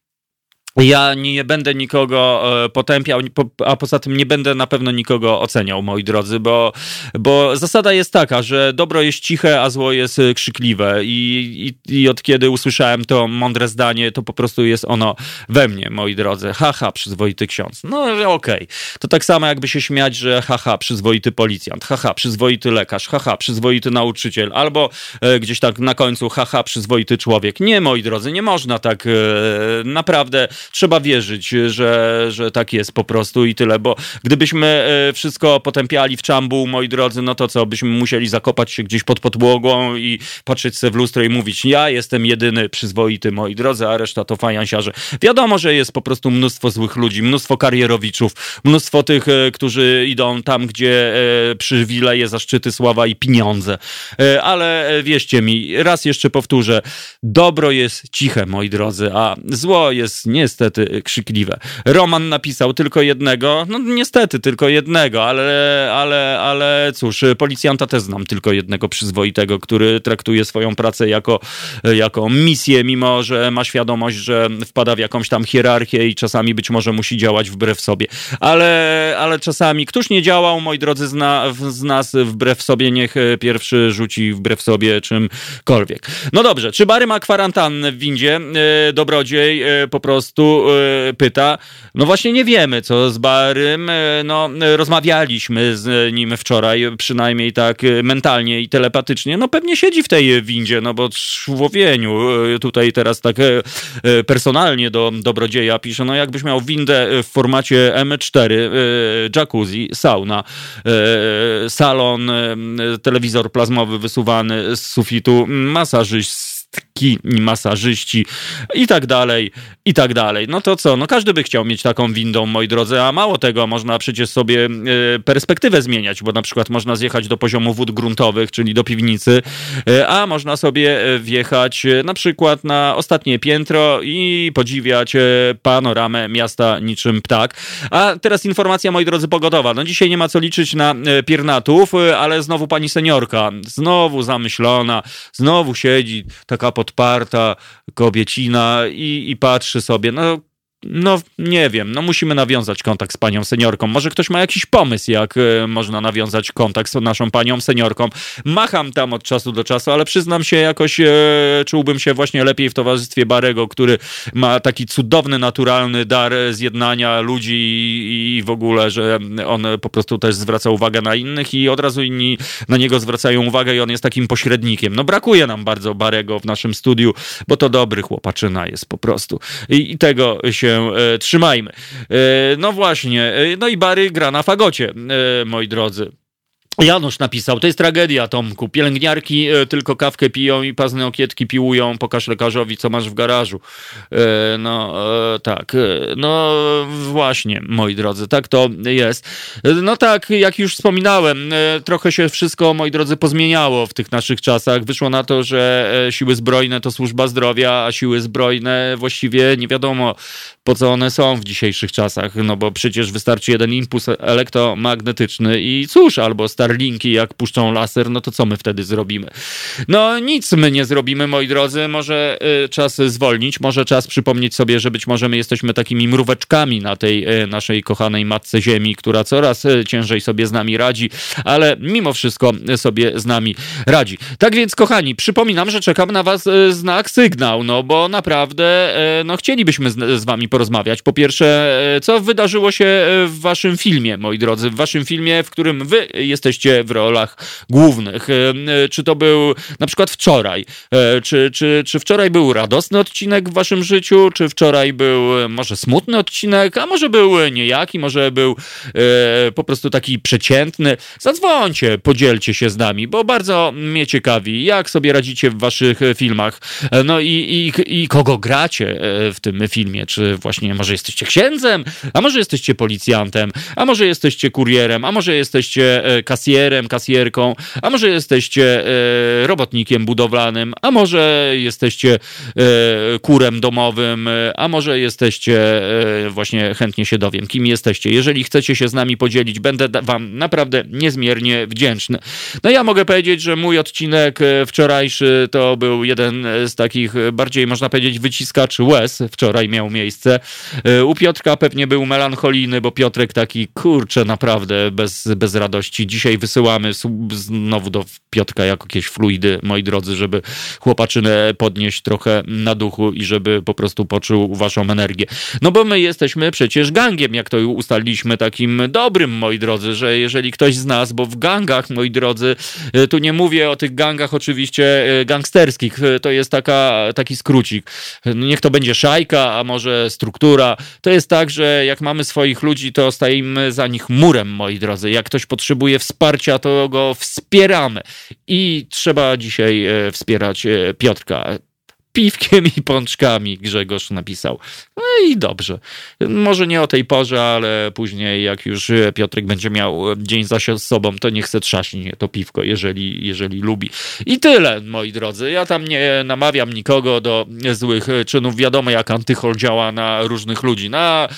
Ja nie będę nikogo e, potępiał, a poza tym nie będę na pewno nikogo oceniał, moi drodzy, bo, bo zasada jest taka, że dobro jest ciche, a zło jest krzykliwe. I, i, I od kiedy usłyszałem to mądre zdanie, to po prostu jest ono we mnie, moi drodzy. Haha, przyzwoity ksiądz. No okej. Okay. To tak samo jakby się śmiać, że haha, przyzwoity policjant, haha, przyzwoity lekarz, haha, przyzwoity nauczyciel, albo e, gdzieś tak na końcu, haha, przyzwoity człowiek. Nie, moi drodzy, nie można tak e, naprawdę trzeba wierzyć, że, że tak jest po prostu i tyle, bo gdybyśmy e, wszystko potępiali w czambu, moi drodzy, no to co, byśmy musieli zakopać się gdzieś pod podłogą i patrzeć sobie w lustro i mówić, ja jestem jedyny przyzwoity, moi drodzy, a reszta to fajansiarze. Wiadomo, że jest po prostu mnóstwo złych ludzi, mnóstwo karierowiczów, mnóstwo tych, e, którzy idą tam, gdzie e, przywileje, zaszczyty, sława i pieniądze. Ale wierzcie mi, raz jeszcze powtórzę, dobro jest ciche, moi drodzy, a zło jest niestety niestety krzykliwe. Roman napisał tylko jednego, no niestety tylko jednego, ale, ale, ale cóż, policjanta też znam tylko jednego przyzwoitego, który traktuje swoją pracę jako, jako misję, mimo że ma świadomość, że wpada w jakąś tam hierarchię i czasami być może musi działać wbrew sobie. Ale, ale czasami, któż nie działał, moi drodzy, zna, z nas wbrew sobie, niech pierwszy rzuci wbrew sobie czymkolwiek. No dobrze, czy Bary ma kwarantannę w windzie? E, dobrodziej e, po prostu E, pyta, no właśnie nie wiemy, co z Barym. E, no, rozmawialiśmy z nim wczoraj, przynajmniej tak mentalnie i telepatycznie. No pewnie siedzi w tej windzie, no bo człowieniu e, tutaj teraz tak personalnie do dobrodzieja pisze, no jakbyś miał windę w formacie M4, jacuzzi, sauna, salon, telewizor plazmowy wysuwany z sufitu, masażyst masażystki, masażyści i tak dalej, i tak dalej. No to co, no każdy by chciał mieć taką windą, moi drodzy, a mało tego, można przecież sobie e, perspektywę zmieniać, bo na przykład można zjechać do poziomu wód gruntowych, czyli do piwnicy, e, a można sobie e, wjechać na przykład na ostatnie piętro i podziwiać panoramę miasta niczym ptak. A teraz informacja, moi drodzy, pogodowa. No dzisiaj nie ma co liczyć na piernatów, ale znowu pani seniorka, znowu zamyślona, znowu siedzi taka taka podparta kobiecina i, i patrzy sobie, no no nie wiem, no musimy nawiązać kontakt z panią seniorką. Może ktoś ma jakiś pomysł, jak e, można nawiązać kontakt z naszą panią seniorką. Macham tam od czasu do czasu, ale przyznam się, jakoś e, czułbym się właśnie lepiej w towarzystwie Barego, który ma taki cudowny, naturalny dar zjednania ludzi i, i w ogóle, że on po prostu też zwraca uwagę na innych i od razu inni na niego zwracają uwagę i on jest takim pośrednikiem. No brakuje nam bardzo Barego w naszym studiu, bo to dobry chłopaczyna jest po prostu. I, i tego się e, trzymajmy. E, no właśnie, e, no i Bary gra na fagocie, moi drodzy. Janusz napisał, to jest tragedia, Tomku. Pielęgniarki e, tylko kawkę piją i pazne okietki piłują. Pokaż lekarzowi, co masz w garażu. E, no, e, tak. No, właśnie, moi drodzy, tak to jest. No tak, jak już wspominałem, trochę się wszystko, moi drodzy, pozmieniało w tych naszych czasach. Wyszło na to, że siły zbrojne to służba zdrowia, a siły zbrojne właściwie nie wiadomo, po co one są w dzisiejszych czasach, no bo przecież wystarczy jeden impuls elektromagnetyczny i cóż, albo Starlinki jak puszczą laser, no to co my wtedy zrobimy? No nic my nie zrobimy, moi drodzy, może y, czas zwolnić, może czas przypomnieć sobie, że być może my jesteśmy takimi mróweczkami na tej y, naszej kochanej matce ziemi, która coraz y, ciężej sobie z nami radzi, ale mimo wszystko sobie z nami radzi. Tak więc, kochani, przypominam, że czekam na was y, znak, sygnał, no bo naprawdę, y, no chcielibyśmy z, z wami porozmawiać. Po pierwsze, e, co wydarzyło się w waszym filmie, moi drodzy, w waszym filmie, w którym wy jesteście w rolach głównych. E, czy to był na przykład wczoraj? Czy, czy, czy wczoraj był radosny odcinek w waszym życiu? Czy wczoraj był może smutny odcinek? A może był niejaki? Może był po prostu taki przeciętny? Zadzwońcie, podzielcie się z nami, bo bardzo mnie ciekawi, jak sobie radzicie w waszych filmach. No i, i, i kogo gracie w tym filmie? Czy właśnie może jesteście księdzem, a może jesteście policjantem, a może jesteście kurierem, a może jesteście e, kasjerem, kasjerką, a może jesteście e, robotnikiem budowlanym, a może jesteście e, kurem domowym, a może jesteście, e, właśnie chętnie się dowiem, kim jesteście. Jeżeli chcecie się z nami podzielić, będę wam naprawdę niezmiernie wdzięczny. No ja mogę powiedzieć, że mój odcinek wczorajszy to był jeden z takich bardziej, można powiedzieć, wyciskaczy łez. Wczoraj miał miejsce. U Piotrka pewnie był melancholijny, bo Piotrek taki, kurczę, naprawdę bez, bez radości. Dzisiaj wysyłamy znowu do Piotrka jakieś fluidy, moi drodzy, żeby chłopaczynę podnieść trochę na duchu i żeby po prostu poczuł waszą energię. No bo my jesteśmy przecież gangiem, jak to ustaliliśmy, takim dobrym, moi drodzy, że jeżeli ktoś z nas, bo w gangach, moi drodzy, e, tu nie mówię o tych gangach oczywiście e, gangsterskich, e, to jest taka, taki skrócik. Niech to będzie szajka, a może struktura. To jest tak, że jak mamy swoich ludzi, to stajemy za nich murem, moi drodzy. Jak ktoś potrzebuje wsparcia, to go wspieramy. I trzeba dzisiaj wspierać Piotrka piwkiem i pączkami, Grzegorz napisał. No i dobrze. Może nie o tej porze, ale później, jak już Piotrek będzie miał dzień za sobą, to niech se trzaśnie to piwko, jeżeli, jeżeli lubi. I tyle, moi drodzy. Ja tam nie namawiam nikogo do złych czynów. Wiadomo, jak antychol działa na różnych ludzi. Na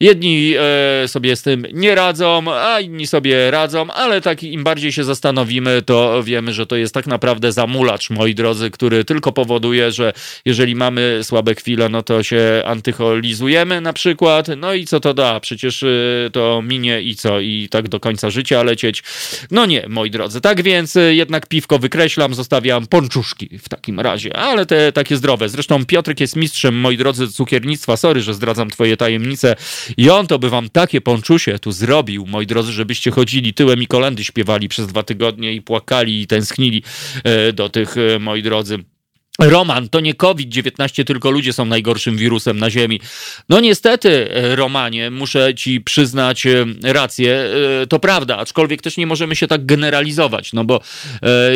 Jedni e, sobie z tym nie radzą, a inni sobie radzą, ale tak im bardziej się zastanowimy, to wiemy, że to jest tak naprawdę zamulacz, moi drodzy, który tylko powoduje, że jeżeli mamy słabe chwile, no to się antycholizujemy na przykład, no i co to da? Przecież e, to minie i co? I tak do końca życia lecieć? No nie, moi drodzy. Tak więc e, jednak piwko wykreślam, zostawiam ponczuszki w takim razie, ale te takie zdrowe. Zresztą Piotrek jest mistrzem, moi drodzy, cukiernictwa. Sorry, że zdradzam twoje tajemnice. I on to by wam takie ponczusie tu zrobił, moi drodzy, żebyście chodzili tyłem i kolendy śpiewali przez dwa tygodnie i płakali i tęsknili e, do tych, e, moi drodzy, Roman, to nie COVID-19, tylko ludzie są najgorszym wirusem na Ziemi. No niestety, e, Romanie, muszę ci przyznać e, rację, e, to prawda, aczkolwiek też nie możemy się tak generalizować, no bo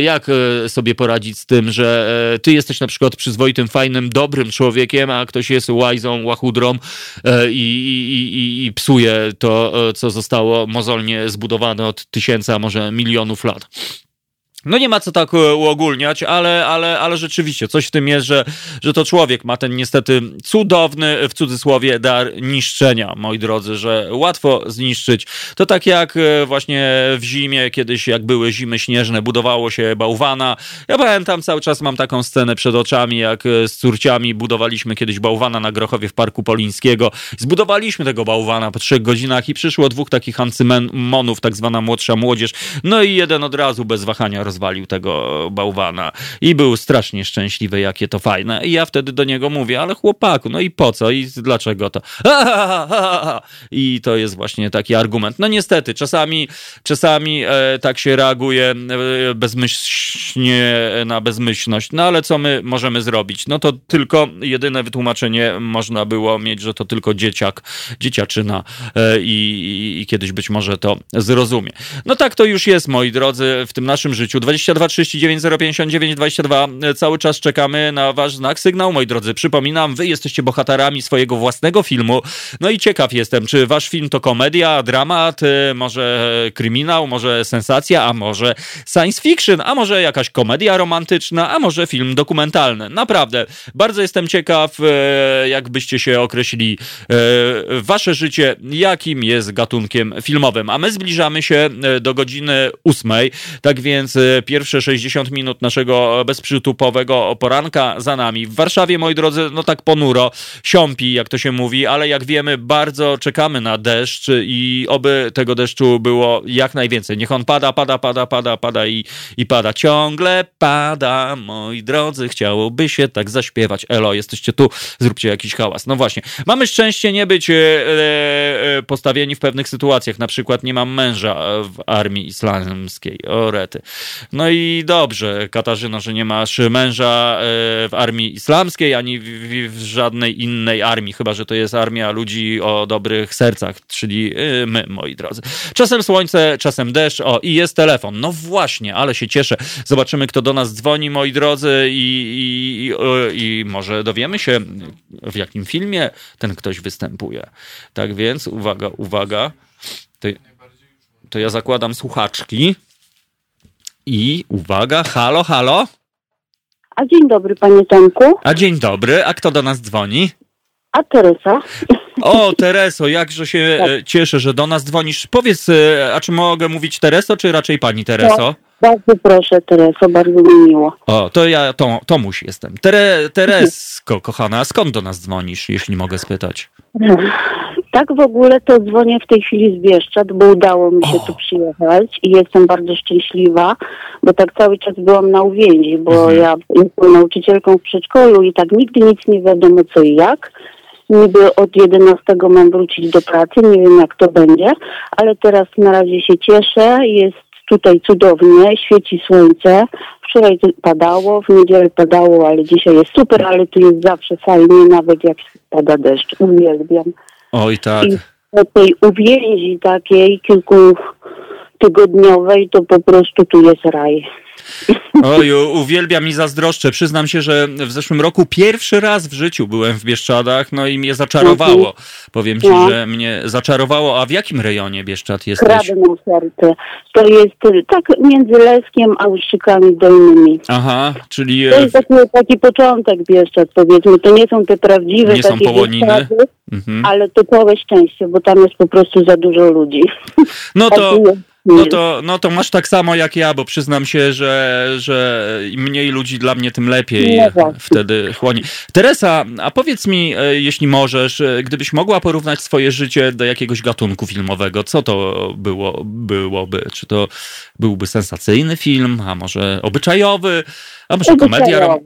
jak sobie poradzić z tym, że ty jesteś na przykład przyzwoitym, fajnym, dobrym człowiekiem, a ktoś jest łajzą, łachudrą i, i, i, i psuje to, co zostało mozolnie zbudowane od tysięcy, a może milionów lat. No nie ma co tak e, uogólniać, ale, ale, ale rzeczywiście coś w tym jest, że, że to człowiek ma ten niestety cudowny, w cudzysłowie, dar niszczenia, moi drodzy, że łatwo zniszczyć. To tak jak e, właśnie w zimie, kiedyś jak były zimy śnieżne, budowało się bałwana. Ja pamiętam, cały czas mam taką scenę przed oczami, jak e, z córciami budowaliśmy kiedyś bałwana na Grochowie w Parku Polińskiego. Zbudowaliśmy tego bałwana po trzech godzinach i przyszło dwóch takich ancymonów, tak zwana młodsza młodzież. No i jeden od razu bez wahania rozwalił tego bałwana i był strasznie szczęśliwy, jakie to fajne. I ja wtedy do niego mówię, ale chłopaku, no i po co i dlaczego to? I to jest właśnie taki argument. No niestety, czasami, czasami e, tak się reaguje e, bezmyślnie na bezmyślność. No ale co my możemy zrobić? No to tylko jedyne wytłumaczenie można było mieć, że to tylko dzieciak, dzieciaczyna e, i, i, i kiedyś być może to zrozumie. No tak to już jest, moi drodzy, w tym naszym życiu. 22 39 059 22. Cały czas czekamy na wasz znak sygnał, moi drodzy. Przypominam, wy jesteście bohaterami swojego własnego filmu. No i ciekaw jestem, czy wasz film to komedia, dramat, y, może kryminał, może sensacja, a może science fiction, a może jakaś komedia romantyczna, a może film dokumentalny. Naprawdę, bardzo jestem ciekaw, y, jak byście się określili y, wasze życie, jakim jest gatunkiem filmowym. A my zbliżamy się do godziny ósmej, tak więc pierwsze 60 minut naszego bezprzytupowego poranka za nami. W Warszawie, moi drodzy, no tak ponuro, siąpi, jak to się mówi, ale jak wiemy, bardzo czekamy na deszcz i oby tego deszczu było jak najwięcej. Niech on pada, pada, pada, pada, pada i, i pada. Ciągle pada, moi drodzy, chciałoby się tak zaśpiewać. Elo, jesteście tu, zróbcie jakiś hałas. No właśnie, mamy szczęście nie być e, e, postawieni w pewnych sytuacjach. Na przykład nie mam męża w armii islamskiej. O rety. No i dobrze, Katarzyno, że nie masz męża e, w armii islamskiej, ani w, w, żadnej innej armii, chyba że to jest armia ludzi o dobrych sercach, czyli e, my, moi drodzy. Czasem słońce, czasem deszcz, o i jest telefon. No właśnie, ale się cieszę. Zobaczymy, kto do nas dzwoni, moi drodzy, i, i, i, i może dowiemy się, w jakim filmie ten ktoś występuje. Tak więc, uwaga, uwaga. To, to ja zakładam słuchaczki. I uwaga, halo, halo. A dzień dobry, panie Tomku. A dzień dobry, a kto do nas dzwoni? A Teresa? O, Tereso, jakże się e, cieszę, że do nas dzwonisz. Powiedz, e, a czy mogę mówić Tereso, czy raczej pani Tereso? Bardzo proszę, Tereso, bardzo mi miło. O, to ja to, Tomuś jestem. Tere, Teresko, kochana, a skąd do nas dzwonisz, jeśli mogę spytać? Tak w ogóle to dzwonię w tej chwili z Bieszczad, bo udało mi się O. tu przyjechać i jestem bardzo szczęśliwa, bo tak cały czas byłam na uwięzi, bo Mhm. ja jestem nauczycielką w przedszkolu i tak nigdy nic nie wiadomo co i jak. Niby od 11 mam wrócić do pracy, nie wiem jak to będzie, ale teraz na razie się cieszę, jest tutaj cudownie, świeci słońce. Wczoraj padało, w niedzielę padało, ale dzisiaj jest super, ale tu jest zawsze fajnie, nawet jak pada deszcz. Uwielbiam. Oj, tak. I tej uwięzi takiej kilkutygodniowej to po prostu tu jest raj. Oj, uwielbiam i zazdroszczę. Przyznam się, że w zeszłym roku pierwszy raz w życiu byłem w Bieszczadach, no i mnie zaczarowało. Powiem ci, No. że mnie zaczarowało. A w jakim rejonie Bieszczad jesteś? Kradną serce. To jest y, tak między Leskiem a Uszczykami Dolnymi. Aha, czyli To e, jest taki, taki początek Bieszczad, powiedzmy. To nie są te prawdziwe Nie są takie połoniny? Bieszczady, mhm. ale to całe szczęście, bo tam jest po prostu za dużo ludzi. no to... No to, no to masz tak samo jak ja, bo przyznam się, że, że im mniej ludzi dla mnie, tym lepiej No wtedy chłonie. Teresa, a powiedz mi, e, jeśli możesz, e, gdybyś mogła porównać swoje życie do jakiegoś gatunku filmowego, co to było, byłoby? Czy to byłby sensacyjny film, a może obyczajowy, a może komedia?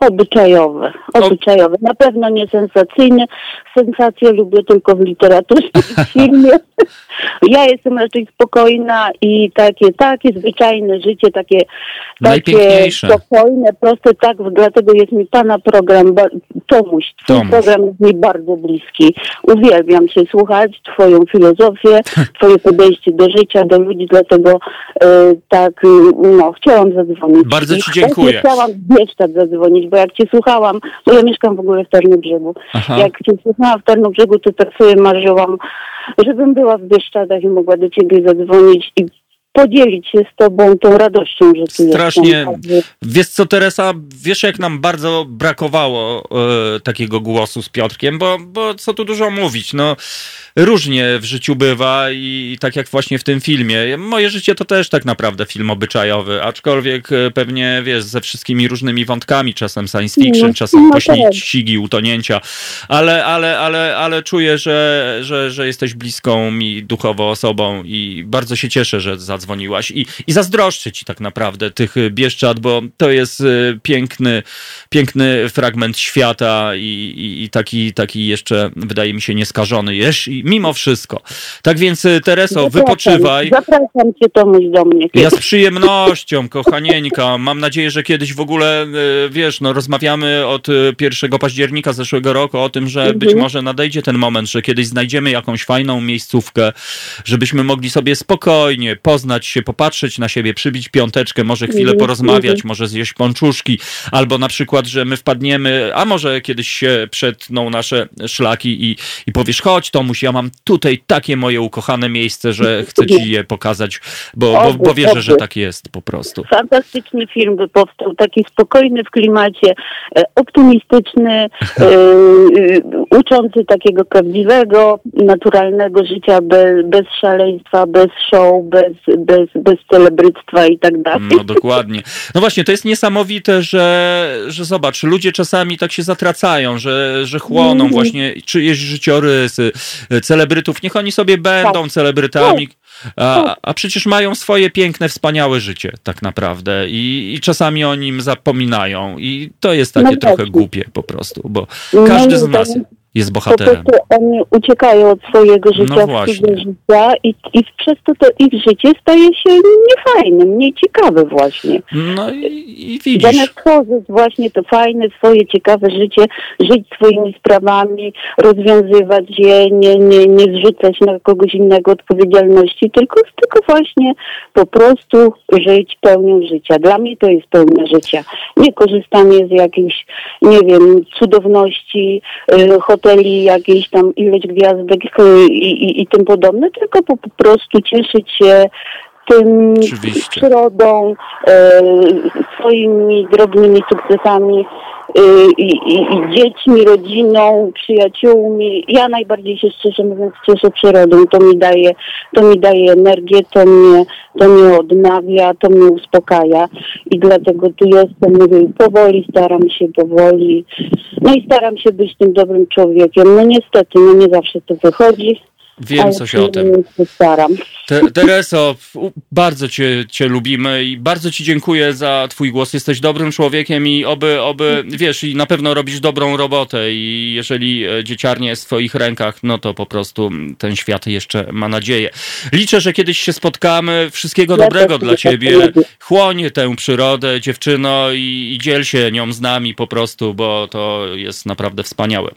Obyczajowy. Obyczajowy. Na pewno nie sensacyjny. Sensacje lubię tylko w literaturze i w filmie. Ja jestem raczej spokojna i takie, takie zwyczajne życie, takie, takie spokojne, proste, tak, dlatego jest mi Pana program, Tomuś, Twój Tomuś. program jest mi bardzo bliski. Uwielbiam się słuchać, Twoją filozofię, Twoje podejście do życia, do ludzi, dlatego e, tak, no, chciałam zadzwonić. Bardzo ci dziękuję. Chciałam w Bieszczad zadzwonić, bo jak Cię słuchałam, bo ja mieszkam w ogóle w Tarnobrzegu, Aha. jak Cię słuchałam w Tarnobrzegu, to tak sobie marzyłam, żebym była w Bieszczadach i mogła do Ciebie zadzwonić i podzielić się z Tobą tą radością, że Tu Strasznie. jestem. Także Wiesz co, Teresa, wiesz jak nam bardzo brakowało e, takiego głosu z Piotrkiem, bo, bo co tu dużo mówić, no różnie w życiu bywa i, i tak jak właśnie w tym filmie. Moje życie to też tak naprawdę film obyczajowy, aczkolwiek e, pewnie, wiesz, ze wszystkimi różnymi wątkami, czasem science fiction, No, czasem no tak. pościgi, utonięcia, ale, ale, ale, ale czuję, że, że, że jesteś bliską mi duchowo osobą i bardzo się cieszę, że zadzwoniłaś i, i zazdroszczę ci tak naprawdę tych y, Bieszczad, bo to jest y, piękny, piękny fragment świata i, i, i taki, taki jeszcze wydaje mi się nieskażony jest i mimo wszystko. Tak więc y, Tereso, zapraszam- wypoczywaj. Zapraszam Cię Tomuś do mnie. Ja z przyjemnością, kochanieńka. Mam nadzieję, że kiedyś w ogóle, wiesz, no rozmawiamy od y, 1 października zeszłego roku o tym, że Mhm. być może nadejdzie ten moment, że kiedyś znajdziemy jakąś fajną miejscówkę, żebyśmy mogli sobie spokojnie poznać się, popatrzeć na siebie, przybić piąteczkę, może chwilę Mhm, porozmawiać, mhm. może zjeść pączuszki, albo na przykład, że my wpadniemy, a może kiedyś się przetną nasze szlaki i, i powiesz, chodź Tomuś, ja mam tutaj takie moje ukochane miejsce, że chcę ci je pokazać, bo, bo, bo wierzę, że tak jest po prostu. Fantastyczny film by powstał, taki spokojny w klimacie, e, optymistyczny, e, e, uczący takiego prawdziwego, naturalnego życia bez, bez szaleństwa, bez show, bez, bez, bez celebryctwa i tak dalej. No dokładnie. No właśnie, to jest niesamowite, że, że zobacz, ludzie czasami tak się zatracają, że, że chłoną Mhm. właśnie czyjeś życiorysy, celebrytów. Niech oni sobie będą Tak. celebrytami, a, a przecież mają swoje piękne, wspaniałe życie tak naprawdę i, i czasami o nim zapominają i to jest takie No trochę głupie po prostu, bo No każdy z nas jest Po bohaterem. prostu oni uciekają od swojego życia No właśnie. życia i, i przez to to ich życie staje się niefajne, mniej ciekawe właśnie. No i, i widzisz. Zamiast tworzyć właśnie to fajne, swoje ciekawe życie, żyć swoimi sprawami, rozwiązywać je, nie, nie, nie zrzucać na kogoś innego odpowiedzialności, tylko, tylko właśnie po prostu żyć pełnią życia. Dla mnie to jest pełnia życia. Nie korzystanie z jakiejś, nie wiem, cudowności, y, hoteli, jakiejś tam ilość gwiazdek i, i, i tym podobne, tylko po, po prostu cieszyć się tym Oczywiście. przyrodą, e, swoimi drobnymi sukcesami i, i, i dziećmi, rodziną, przyjaciółmi. Ja najbardziej się szczerze mówiąc cieszę przyrodą. To mi daje, to mi daje energię, to mnie, to mnie odnawia, to mnie uspokaja i dlatego tu jestem, mówię, powoli staram się, powoli. No i staram się być tym dobrym człowiekiem. No niestety, no nie zawsze to wychodzi. Wiem coś o tym. Te, Tereso, bardzo cię, cię lubimy i bardzo ci dziękuję za twój głos. Jesteś dobrym człowiekiem i oby, oby, wiesz, i na pewno robisz dobrą robotę i jeżeli e, dzieciarnia jest w twoich rękach, no to po prostu ten świat jeszcze ma nadzieję. Liczę, że kiedyś się spotkamy. Wszystkiego Ja dobrego dla ciebie. Chłoń tę przyrodę, dziewczyno, i, i dziel się nią z nami po prostu, bo to jest naprawdę wspaniałe.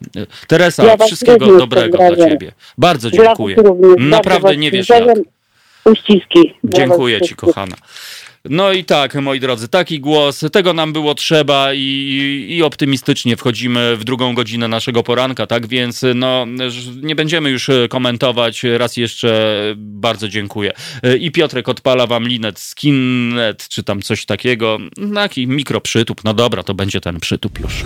Teresa, Ja wszystkiego dobrego dla ciebie. Bardzo Dla dziękuję. Naprawdę nie wiesz jak. Uściski. Dziękuję ci, kochana. No i tak, moi drodzy, taki głos, tego nam było trzeba i, i optymistycznie wchodzimy w drugą godzinę naszego poranka, tak więc no, nie będziemy już komentować, raz jeszcze bardzo dziękuję. I Piotrek odpala wam linet, skinnet, czy tam coś takiego, taki mikroprzytup, no dobra, to będzie ten przytup już.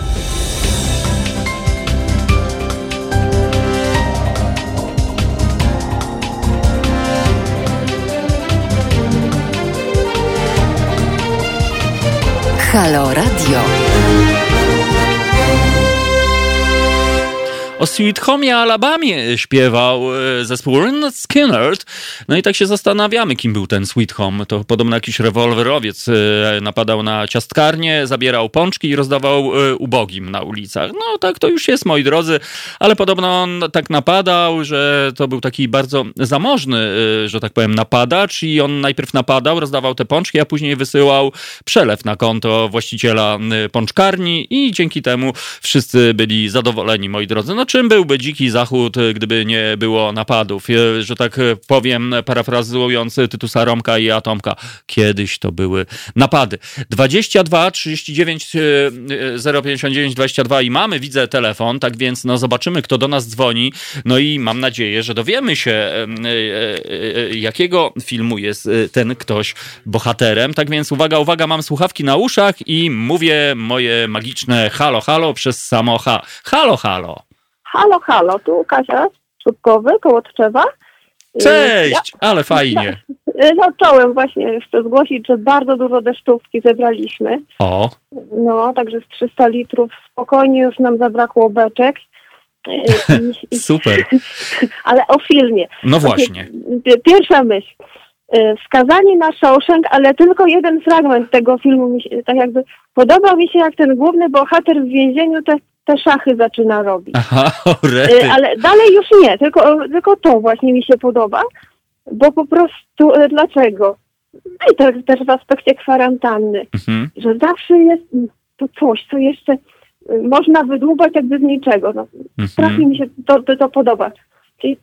Halo Radio. O Sweet Home Alabamie śpiewał e, zespół Lynyrd Skynyrd. No i tak się zastanawiamy, kim był ten Sweet Home. To podobno jakiś rewolwerowiec e, napadał na ciastkarnię, zabierał pączki i rozdawał e, ubogim na ulicach. No tak to już jest, moi drodzy, ale podobno on tak napadał, że to był taki bardzo zamożny, że tak powiem, napadacz i on najpierw napadał, rozdawał te pączki, a później wysyłał przelew na konto właściciela pączkarni i dzięki temu wszyscy byli zadowoleni, moi drodzy. No czym byłby dziki zachód, gdyby nie było napadów? E, Że tak e, powiem, parafrazując Tytusa Romka i Atomka, kiedyś to były napady. 22 39 e, 059 22 i mamy, widzę telefon, tak więc no zobaczymy, kto do nas dzwoni. No i mam nadzieję, że dowiemy się, e, jakiego filmu jest ten ktoś bohaterem. Tak więc uwaga, uwaga, mam słuchawki na uszach i mówię moje magiczne halo, halo przez samo H. Halo, halo. Halo, halo, tu Kasia Czubkowy, koło Tczewa. Cześć, ale fajnie. Ja, no czołem właśnie chcę zgłosić, że bardzo dużo deszczówki zebraliśmy. O, No, także z 300 litrów spokojnie już nam zabrakło beczek. I, i, super. ale o filmie. No właśnie. Pi- Pierwsza myśl. Y, Skazani na Shawshank, ale tylko jeden fragment tego filmu mi się, tak jakby podobał mi się, jak ten główny bohater w więzieniu te, te szachy zaczyna robić. Aha, Y. Ale dalej już nie, tylko, tylko to właśnie mi się podoba, bo po prostu y, dlaczego? No i też, też w aspekcie kwarantanny, Mhm. że zawsze jest to coś, co jeszcze y, można wydłubać jakby z niczego. No, strasznie Mhm. mi się to, to, to podoba. Czyli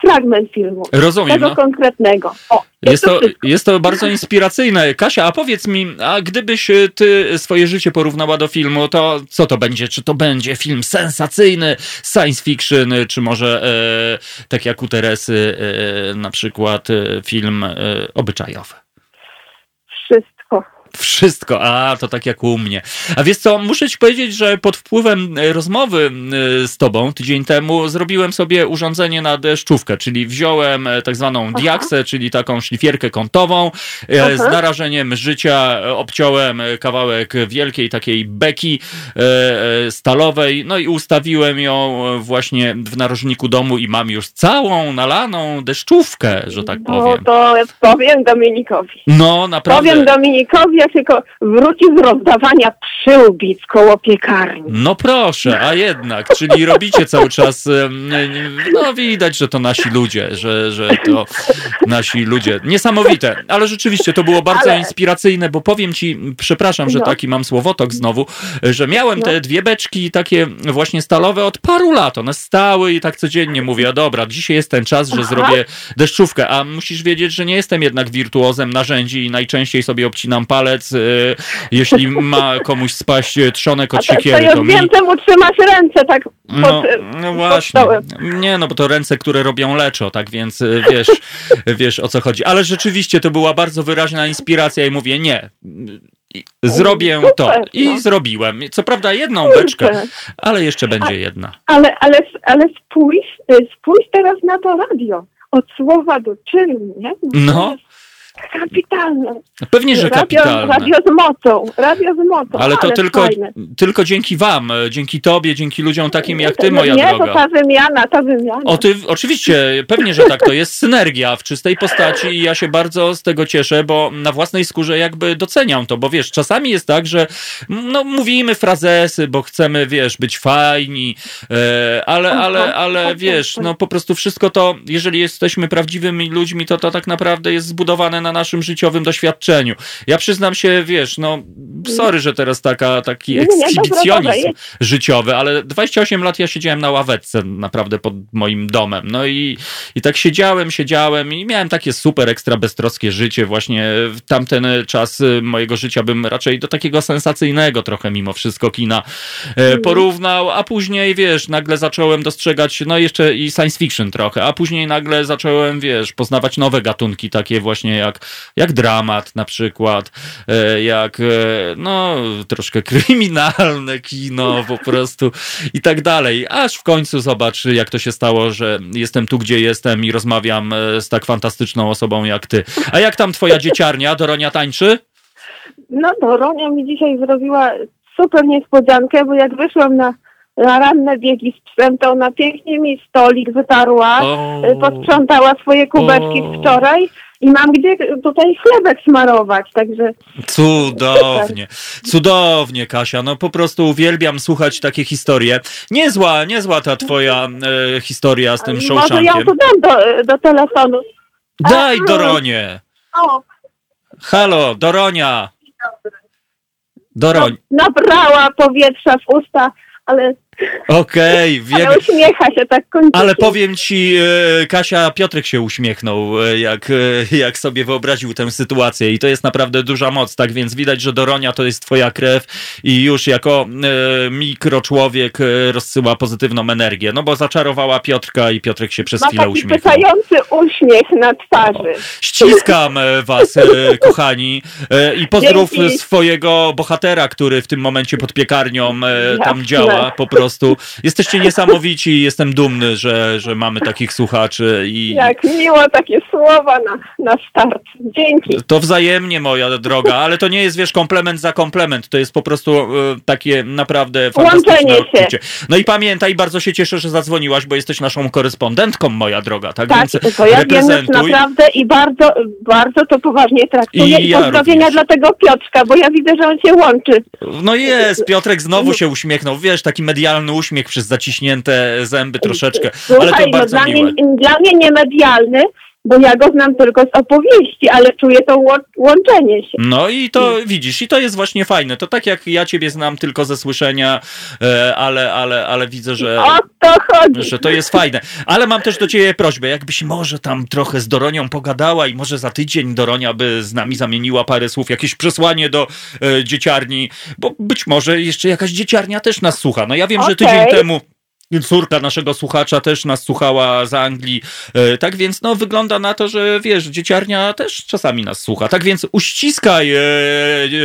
fragment filmu. Rozumiem. Tego No. konkretnego. O, Jest to, wszystko. jest to bardzo inspiracyjne. Kasia, a powiedz mi, a gdybyś e, ty swoje życie porównała do filmu, to co to będzie? Czy to będzie film sensacyjny, science fiction, czy może e, tak jak u Teresy e, na przykład e, film e, obyczajowy? Wszystko. A to tak jak u mnie. A wiesz co, muszę ci powiedzieć, że pod wpływem e, rozmowy e, z tobą tydzień temu zrobiłem sobie urządzenie na deszczówkę, czyli wziąłem e, tak zwaną diaksę, czyli taką szlifierkę kątową, Aha. z narażeniem życia obciąłem kawałek wielkiej takiej beki stalowej, no i ustawiłem ją właśnie w narożniku domu i mam już całą nalaną deszczówkę, że tak No powiem. to powiem Dominikowi. No, naprawdę. Powiem Dominikowi, jak tylko wróci z rozdawania przyłbic koło piekarni. No proszę, a jednak, czyli robicie cały czas, no widać, że to nasi ludzie, że, że to nasi ludzie. Niesamowite, ale rzeczywiście to było bardzo Ale- inspiracyjne, bo powiem ci, przepraszam, że No. taki mam słowotok znowu, że miałem No. te dwie beczki takie właśnie stalowe od paru lat, one stały i tak codziennie mówię, dobra, dzisiaj jest ten czas, że Aha. zrobię deszczówkę, a musisz wiedzieć, że nie jestem jednak wirtuozem narzędzi i najczęściej sobie obcinam palec palec. Y, jeśli ma komuś spaść trzonek od A to, to siekiery, już to mi... wiem, czemu trzymasz ręce tak pod, No, no pod właśnie. Nie, no bo to ręce, które robią leczo, tak więc y, wiesz, wiesz o co chodzi. Ale rzeczywiście to była bardzo wyraźna inspiracja i mówię, nie, zrobię to. Super, I no. zrobiłem. Co prawda jedną Kurczę. beczkę, ale jeszcze będzie jedna. Ale, ale, ale spójrz, y, spójrz teraz na to radio. Od słowa do czynu, nie? No. Kapitalne. Pewnie, że radio, kapitalne. radio z mocą. Radio z mocą. Ale to tylko, Fajne. tylko dzięki wam, dzięki tobie, dzięki ludziom takim jak ty, moja nie, droga. to ta wymiana, ta wymiana. O, ty, oczywiście, pewnie, że tak, to jest synergia w czystej postaci i ja się bardzo z tego cieszę, bo na własnej skórze jakby doceniam to, bo wiesz, czasami jest tak, że no, mówimy frazesy, bo chcemy, wiesz, być fajni, e, ale, ale, ale wiesz, no po prostu wszystko to, jeżeli jesteśmy prawdziwymi ludźmi, to to tak naprawdę jest zbudowane na naszym życiowym doświadczeniu. Ja przyznam się, wiesz, no sorry, że teraz taka, taki ekshibicjonizm życiowy, ale 28 lat ja siedziałem na ławeczce naprawdę pod moim domem. No i, i tak siedziałem, siedziałem i miałem takie super ekstra beztroskie życie. Właśnie w tamten czas y, mojego życia bym raczej do takiego sensacyjnego trochę mimo wszystko kina e, porównał, a później wiesz, nagle zacząłem dostrzegać, no jeszcze i science fiction trochę, a później nagle zacząłem, wiesz, poznawać nowe gatunki, takie właśnie jak, jak dramat na przykład, e, jak, e, no, troszkę kryminalne kino po prostu i tak dalej. Aż w końcu zobacz, jak to się stało, że jestem tu, gdzie jestem i rozmawiam e, z tak fantastyczną osobą jak ty. A jak tam twoja dzieciarnia, Doronia tańczy? No to Ronia mi dzisiaj zrobiła super niespodziankę, bo jak wyszłam na, na ranne biegi z psem, to ona pięknie mi stolik wytarła, O. y, posprzątała swoje kubeczki O. z wczoraj i mam gdzie tutaj chlebek smarować, także Cudownie, cudownie, Kasia. No po prostu uwielbiam słuchać takie historie. Niezła, niezła ta twoja e, historia z tym może ją Shawshankiem. tu dam do, do telefonu. Daj Doronie. O, Halo, Doronia. Doroń. nabrała powietrza w usta, ale, Okej, wiem. ale uśmiecha się tak kończy. Ale powiem ci, e, Kasia, Piotrek się uśmiechnął, e, jak, e, jak sobie wyobraził tę sytuację i to jest naprawdę duża moc, tak więc widać, że Doronia to jest twoja krew i już jako e, mikroczłowiek rozsyła pozytywną energię, no bo zaczarowała Piotrka i Piotrek się przez Ma chwilę taki uśmiechnął. pytający uśmiech na twarzy. Ściskam was, kochani, i pozdrów Dzięki. swojego bohatera, który w tym momencie pod piekarnią tam Jasne. działa po prostu. Jesteście niesamowici i jestem dumny, że, że mamy takich słuchaczy i Jak miło takie słowa na, na start. Dzięki. to wzajemnie, moja droga, ale to nie jest, wiesz, komplement za komplement, to jest po prostu e, takie naprawdę fantastyczne Łączenie się. No i pamiętaj, bardzo się cieszę, że zadzwoniłaś, bo jesteś naszą korespondentką, moja droga, tak, Tak, więc to ja wiem reprezentuj. naprawdę i bardzo, bardzo to poważnie traktuję. I I, ja pozdrowienia również. dla tego Piotrka, bo ja widzę, że on się łączy. No jest, Piotrek znowu się uśmiechnął, wiesz, taki medialny uśmiech przez zaciśnięte zęby troszeczkę, ale Słuchaj, to no bardzo dla miłe. mnie, dla mnie nie medialny, bo ja go znam tylko z opowieści, ale czuję to łączenie się. No i to widzisz, i to jest właśnie fajne. To tak jak ja ciebie znam tylko ze słyszenia, e, ale, ale, ale widzę, że, O to chodzi. że to jest fajne. Ale mam też do ciebie prośbę, jakbyś może tam trochę z Doronią pogadała i może za tydzień Doronia by z nami zamieniła parę słów, jakieś przesłanie do e, dzieciarni, bo być może jeszcze jakaś dzieciarnia też nas słucha. No ja wiem, że Okej. tydzień temu córka naszego słuchacza też nas słuchała z Anglii. E, Tak więc no wygląda na to, że wiesz, dzieciarnia też czasami nas słucha. Tak więc uściskaj e,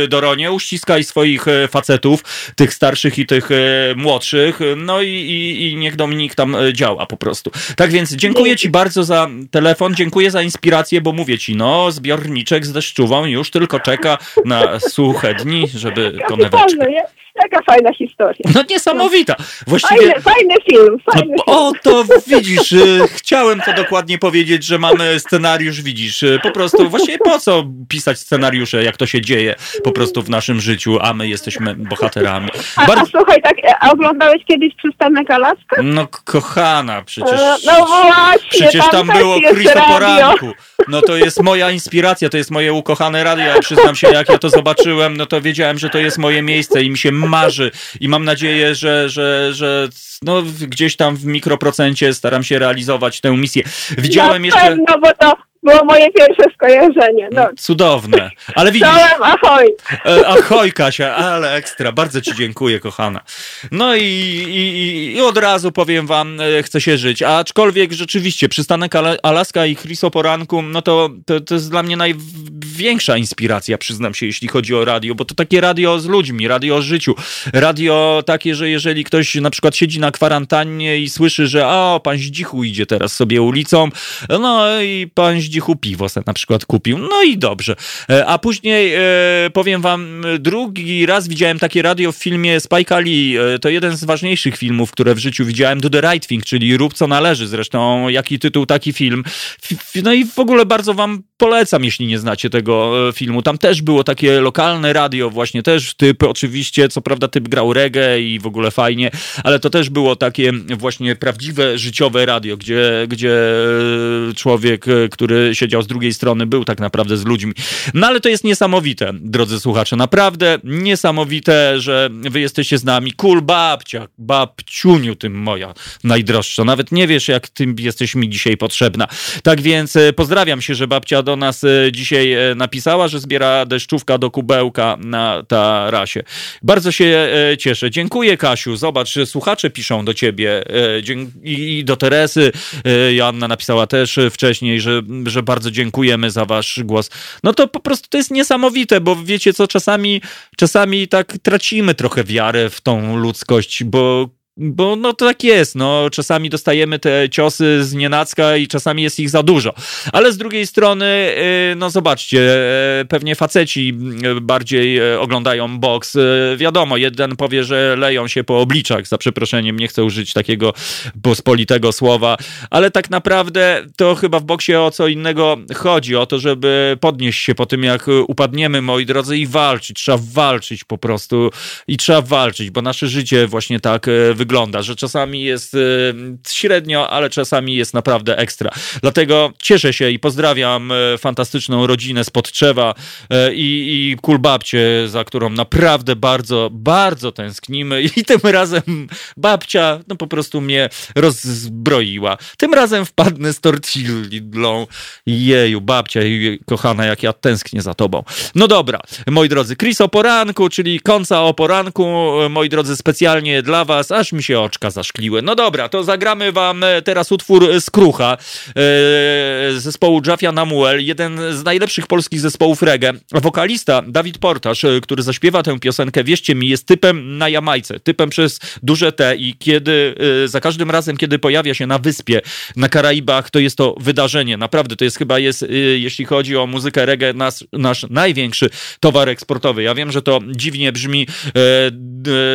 Doronie, uściskaj swoich e, facetów, tych starszych i tych młodszych, no i, i, i niech Dominik tam działa po prostu. Tak więc dziękuję ci bardzo za telefon, dziękuję za inspirację, bo mówię ci, no zbiorniczek z deszczową już tylko czeka na suche dni, żeby koneweczkę. Jaka fajna historia. No niesamowita. Właściwie... Fajny, fajny film, fajny No, o, to widzisz, y, chciałem to dokładnie powiedzieć, że mamy scenariusz, widzisz, y, po prostu właściwie po co pisać scenariusze, jak to się dzieje po prostu w naszym życiu, a my jesteśmy bohaterami. A, a Bardzo, słuchaj, tak, a oglądałeś kiedyś Przystanek Alaska? no kochana, przecież... E, No właśnie, Przecież tam też było jest Chris o radio. poranku. No to jest moja inspiracja, to jest moje ukochane radio. Ja przyznam się, jak ja to zobaczyłem, no to wiedziałem, że to jest moje miejsce i mi się marzy. I mam nadzieję, że, że, że no, gdzieś tam w mikroprocencie staram się realizować tę misję. Widziałem Na jeszcze... pewno, bo to, było moje pierwsze skojarzenie. No. Cudowne. Ale widzisz... Czołem, ahoj! E, ahoj Kasia, ale ekstra. Bardzo ci dziękuję, kochana. No i, i, i od razu powiem wam, e, chcę się żyć. Aczkolwiek rzeczywiście przystanek Alaska i Chris o poranku, no to, to, to jest dla mnie największa inspiracja, przyznam się, jeśli chodzi o radio, bo to takie radio z ludźmi, radio o życiu. Radio takie, że jeżeli ktoś na przykład siedzi na kwarantannie i słyszy, że o, pan Zdzichu idzie teraz sobie ulicą, no i pan Zdzichu piwo se na przykład kupił, no i dobrze. E, a później e, powiem wam, drugi raz widziałem takie radio w filmie Spike Lee, to jeden z ważniejszych filmów, które w życiu widziałem, Do the Right Thing, czyli Rób co należy, zresztą jaki tytuł, taki film. No i w ogóle bardzo wam polecam, jeśli nie znacie tego filmu. Tam też było takie lokalne radio, właśnie też typ, oczywiście, co prawda typ grał reggae i w ogóle fajnie, ale to też było takie właśnie prawdziwe, życiowe radio, gdzie, gdzie człowiek, który siedział z drugiej strony, był tak naprawdę z ludźmi. No ale to jest niesamowite, drodzy słuchacze, naprawdę niesamowite, że wy jesteście z nami. Kul babcia, babciuniu tym moja najdroższa. Nawet nie wiesz, jak tym jesteś mi dzisiaj potrzebna. Tak więc e, pozdrawiam się, że babcia do nas e, dzisiaj e, napisała, że zbiera deszczówka do kubełka na tarasie. Bardzo się cieszę. Dziękuję, Kasiu. Zobacz, słuchacze piszą do ciebie i do Teresy. Joanna napisała też wcześniej, że, że bardzo dziękujemy za wasz głos. No to po prostu to jest niesamowite, bo wiecie co, czasami, czasami tak tracimy trochę wiarę w tą ludzkość, bo bo no to tak jest, no czasami dostajemy te ciosy z nienacka i czasami jest ich za dużo. Ale z drugiej strony, y, no zobaczcie, y, pewnie faceci y, bardziej oglądają boks. Wiadomo, jeden powie, że leją się po obliczach, za przeproszeniem, nie chcę użyć takiego pospolitego słowa, ale tak naprawdę to chyba w boksie o co innego chodzi, o to, żeby podnieść się po tym, jak upadniemy, moi drodzy, i walczyć. Trzeba walczyć po prostu i trzeba walczyć, bo nasze życie właśnie tak wygląda że czasami jest y, średnio, ale czasami jest naprawdę ekstra. Dlatego cieszę się i pozdrawiam y, fantastyczną rodzinę z Podtrzewa y, i, i Kulbabcie, za którą naprawdę bardzo, bardzo tęsknimy i tym razem babcia no po prostu mnie rozbroiła. Tym razem wpadnę z tortillą. Jeju, babcia, kochana, jak ja tęsknię za tobą. No dobra, moi drodzy, Chris o poranku, czyli końca o poranku, moi drodzy, specjalnie dla was, aż mi się oczka zaszkliły. No dobra, to zagramy wam e, teraz utwór Skrucha e, zespołu Jafia Namuel, jeden z najlepszych polskich zespołów reggae. Wokalista Dawid Portaż, e, który zaśpiewa tę piosenkę, wierzcie mi, jest typem na Jamajce, typem przez duże T i kiedy za każdym razem, kiedy pojawia się na wyspie, na Karaibach, to jest to wydarzenie. Naprawdę, to jest chyba jest, jeśli chodzi o muzykę reggae, nasz, nasz największy towar eksportowy. Ja wiem, że to dziwnie brzmi.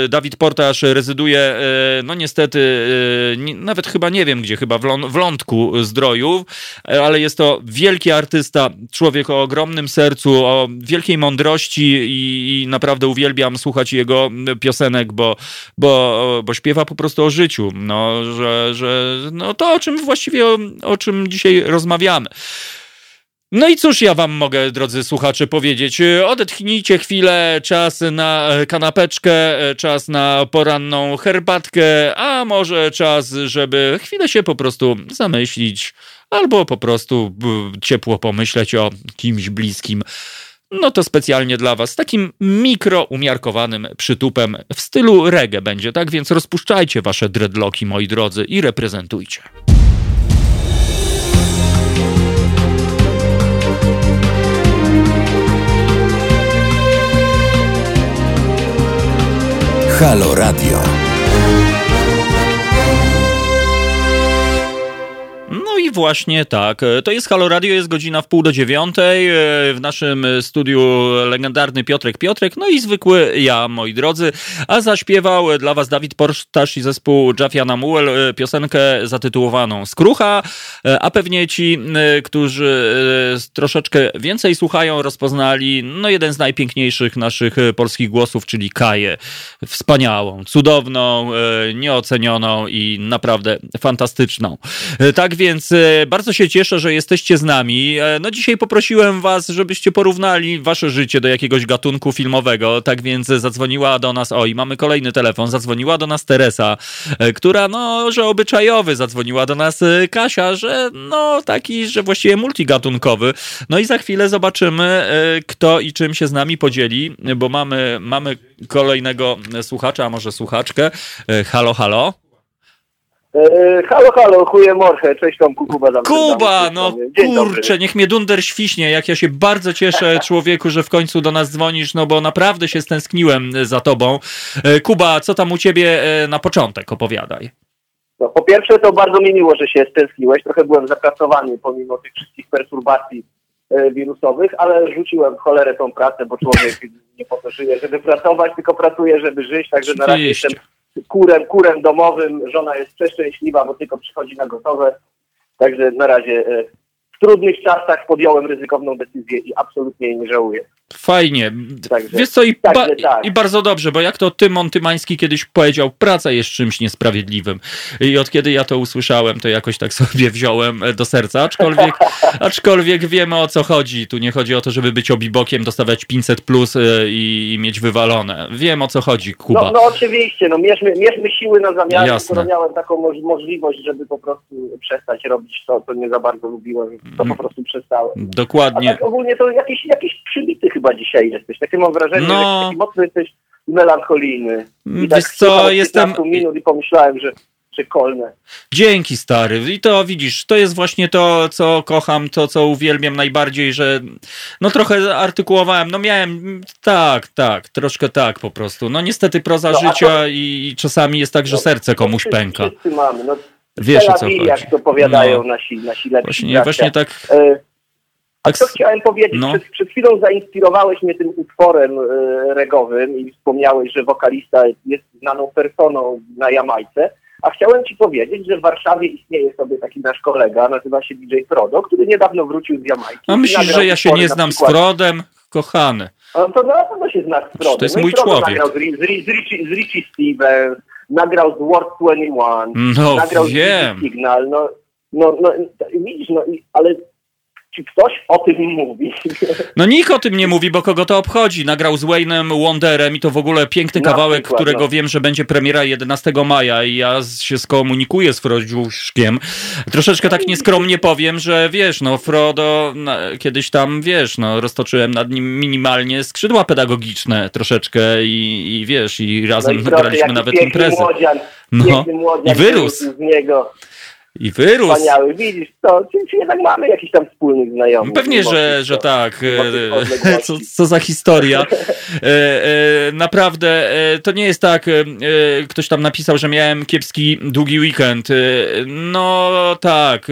Dawid Portaż rezyduje no niestety, e, nawet chyba nie wiem gdzie, chyba w, w lądku zdrojów, e, ale jest to wielki artysta, człowiek o ogromnym sercu, o wielkiej mądrości i, i naprawdę uwielbiam słuchać jego piosenek, bo, bo, bo śpiewa po prostu o życiu, no, że, że no to o czym właściwie, o, o czym dzisiaj rozmawiamy. No i cóż ja wam mogę, drodzy słuchacze, powiedzieć? Odetchnijcie chwilę, czas na kanapeczkę, czas na poranną herbatkę, a może czas, żeby chwilę się po prostu zamyślić, albo po prostu ciepło pomyśleć o kimś bliskim. No to specjalnie dla was, takim mikro umiarkowanym przytupem w stylu reggae będzie, tak? Więc rozpuszczajcie wasze dreadlocki, moi drodzy, i reprezentujcie. Halo Radio. Właśnie tak. To jest Halo Radio, jest godzina w pół do dziewiątej. W naszym studiu legendarny Piotrek Piotrek, no i zwykły ja, moi drodzy. A zaśpiewał dla was Dawid Portasz i zespół Jafiana Muel piosenkę zatytułowaną Skrucha, a pewnie ci, którzy troszeczkę więcej słuchają, rozpoznali no jeden z najpiękniejszych naszych polskich głosów, czyli Kaję. Wspaniałą, cudowną, nieocenioną i naprawdę fantastyczną. Tak więc e, bardzo się cieszę, że jesteście z nami. E, no dzisiaj poprosiłem was, żebyście porównali wasze życie do jakiegoś gatunku filmowego. Tak więc zadzwoniła do nas, oj, mamy kolejny telefon, zadzwoniła do nas Teresa, e, która, no, że obyczajowy, zadzwoniła do nas Kasia, że no, taki, że właściwie multigatunkowy. No i za chwilę zobaczymy, kto i czym się z nami podzieli, bo mamy, mamy kolejnego słuchacza, a może słuchaczkę. Halo, halo. E, halo, halo, chuje morche, cześć Tomku, Kuba. Tam Kuba, no kurczę, niech mnie dunder świśnie, jak ja się bardzo cieszę człowieku, że w końcu do nas dzwonisz, no bo naprawdę się stęskniłem za tobą. E, Kuba, co tam u ciebie e, na początek, opowiadaj. No, po pierwsze to bardzo mi miło, że się stęskniłeś, trochę byłem zapracowany pomimo tych wszystkich perturbacji wirusowych, ale rzuciłem cholerę tą pracę, bo człowiek nie po to żyje, żeby pracować, tylko pracuje, żeby żyć, także na razie jestem kurem, kurem domowym. Żona jest przeszczęśliwa, bo tylko przychodzi na gotowe. Także na razie e, w trudnych czasach podjąłem ryzykowną decyzję i absolutnie jej nie żałuję. Fajnie. Także, Wiesz co, i, ba tak. i, bardzo dobrze, bo jak to Tymon Tymański kiedyś powiedział, praca jest czymś niesprawiedliwym. I od kiedy ja to usłyszałem, to jakoś tak sobie wziąłem e, do serca, aczkolwiek, aczkolwiek wiemy o co chodzi. Tu nie chodzi o to, żeby być obibokiem, dostawać 500 plus e, i, i mieć wywalone. Wiem o co chodzi, Kuba. No, no oczywiście, no mierzmy, mierzmy siły na zamiary, skoro miałem taką moż możliwość, żeby po prostu przestać robić to, co nie za bardzo lubiłem, to po mm. prostu przestałem. Dokładnie. A tak ogólnie to jakiś, jakiś przybity chyba dzisiaj jesteś. Takie mam wrażenie, no. że taki mocno jesteś melancholijny. I tak Wiesz co, jestem... minut i pomyślałem, że kolne. Dzięki stary. I to widzisz, to jest właśnie to, co kocham, to, co uwielbiam najbardziej, że no trochę artykułowałem, no miałem, tak, tak, troszkę tak po prostu. No niestety proza no, życia to... i czasami jest tak, że no, serce komuś wszyscy, pęka. Wszyscy mamy, no. Wiesz o co chodzi. Jak to powiadają no. nasi, nasi lepsi Właśnie, właśnie tak... E tak chciałem powiedzieć, no. przed, przed, chwilą zainspirowałeś mnie tym utworem e, regowym i wspomniałeś, że wokalista jest znaną personą na Jamajce. A chciałem Ci powiedzieć, że w Warszawie istnieje sobie taki nasz kolega, nazywa się DJ Frodo, który niedawno wrócił z Jamajki. A myślisz, że ja się nie znam z Frodem? Kochany. No to na pewno się znasz z Frodem. To jest no mój człowiek. Z, z, z, Richie, z Richie Stevens, nagrał z Ward 21, no, nagrał wiem. z Signal. No, no, no, widzisz, no, ale czy ktoś o tym mówi? No nikt o tym nie mówi, bo kogo to obchodzi. Nagrał z Wayne'em Wonderem i to w ogóle piękny kawałek, przykład, którego no. wiem, że będzie premiera 11 maja i ja się skomunikuję z Frodziuszkiem. Troszeczkę tak nieskromnie powiem, że wiesz, no Frodo no, kiedyś tam, wiesz, no roztoczyłem nad nim minimalnie skrzydła pedagogiczne troszeczkę i, i wiesz, i razem no i graliśmy nawet imprezę. Młodzian, no i wyrósł. Z niego. I wyrósł. Wspaniały, widzisz, to, czy, czy jednak mamy jakiś tam wspólnych znajomych. Pewnie, że, że tak. E, co, co za historia. E, e, naprawdę, to nie jest tak, ktoś tam napisał, że miałem kiepski, długi weekend. No tak,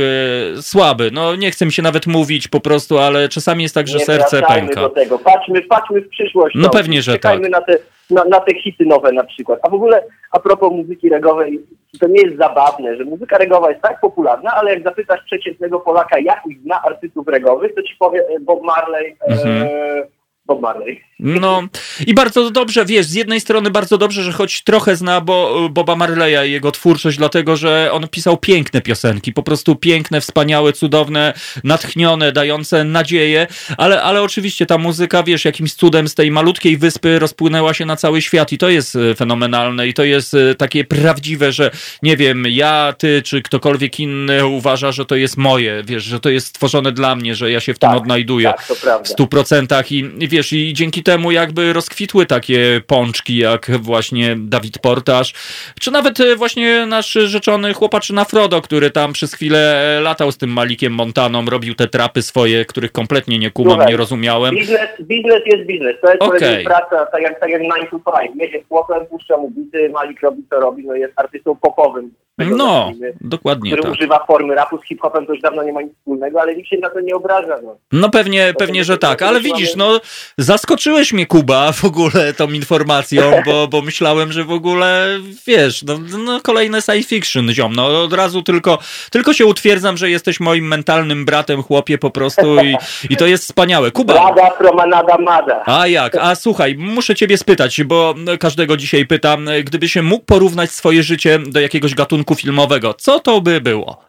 słaby. No nie chcę mi się nawet mówić po prostu, ale czasami jest tak, że nie serce pęka. do tego. Patrzmy, patrzmy w przyszłość. No pewnie, że tak. na te, na, na te hity nowe na przykład. A w ogóle a propos muzyki regowej, to nie jest zabawne, że muzyka regowa jest tak popularna, ale jak zapytasz przeciętnego Polaka, jakich zna artystów regowych, to ci powie Bob Marley, mhm. e, Bob Marley. No i bardzo dobrze, wiesz, z jednej strony bardzo dobrze, że choć trochę zna Bo, Boba Marleya i jego twórczość, dlatego że on pisał piękne piosenki, po prostu piękne, wspaniałe, cudowne, natchnione, dające nadzieję, ale, ale oczywiście ta muzyka, wiesz, jakimś cudem z tej malutkiej wyspy rozpłynęła się na cały świat i to jest e, fenomenalne i to jest e, takie prawdziwe, że nie wiem, ja, ty czy ktokolwiek inny uważa, że to jest moje, wiesz, że to jest stworzone dla mnie, że ja się w tym tak, odnajduję tak, w stu procentach i, i wiesz, i dzięki temu jakby rozkwitły takie pączki, jak właśnie Dawid Portaż, czy nawet e, właśnie nasz rzeczony chłopaczyna Frodo, który tam przez chwilę latał z tym Malikiem Montaną, robił te trapy swoje, których kompletnie nie kumam, Słuchaj, nie rozumiałem. Biznes, biznes jest biznes, to jest okay. praca, tak jak, tak jak 9 to 5, jedzie chłopem, puszcza mu bity, Malik robi co robi, no jest artystą popowym. No, dokładnie który tak. używa formy rapu z hip-hopem, to już dawno nie ma nic wspólnego, ale nikt się na to nie obraża. No, no pewnie, pewnie, że tak, ale widzisz, no zaskoczyłeś mnie Kuba w ogóle tą informacją, bo, bo myślałem, że w ogóle, wiesz, no, no kolejne science fiction, ziom, no od razu tylko, tylko się utwierdzam, że jesteś moim mentalnym bratem, chłopie po prostu i, i to jest wspaniałe. Kuba. Brada promanada mada. A jak? A słuchaj, muszę ciebie spytać, bo każdego dzisiaj pytam, gdyby się mógł porównać swoje życie do jakiegoś gatunku filmowego, co to by było?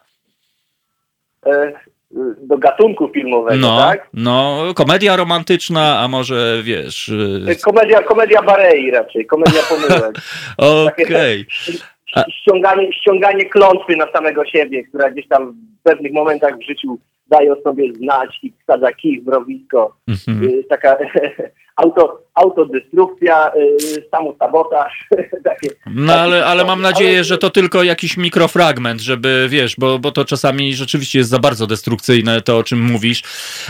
e, do gatunku filmowego, No, tak? no, komedia romantyczna, a może wiesz. y, Komedia, komedia Barei raczej, komedia pomyłek. Okej. A- ściąganie, ściąganie klątwy na samego siebie, która gdzieś tam w pewnych momentach w życiu daje o sobie znać i wsadza kij w mrowisko. Mhm. Y, Taka auto, autodestrukcja, y, samosabotaż. takie, No ale, ale mam nadzieję, Ale- że to tylko jakiś mikrofragment, żeby wiesz, bo, bo to czasami rzeczywiście jest za bardzo destrukcyjne to, o czym mówisz,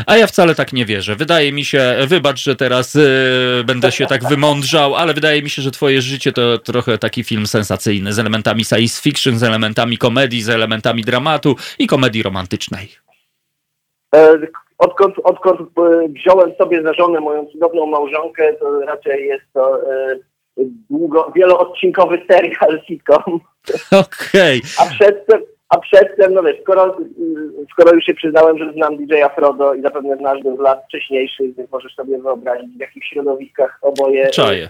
a ja wcale tak nie wierzę. Wydaje mi się, wybacz, że teraz y, będę się tak wymądrzał, ale wydaje mi się, że twoje życie to trochę taki film sensacyjny, z elementami science fiction, z elementami komedii, z elementami dramatu i komedii romantycznej. Odkąd, odkąd e, wziąłem sobie za żonę moją cudowną małżonkę, to raczej jest to e, długo, wieloodcinkowy serial sitcom. Okej, A przedtem, a przedtem, no wiesz, skoro, skoro już się przyznałem, że znam DJ-a Frodo i zapewne znasz go z lat wcześniejszych, więc możesz sobie wyobrazić, w jakich środowiskach oboje e, czaję.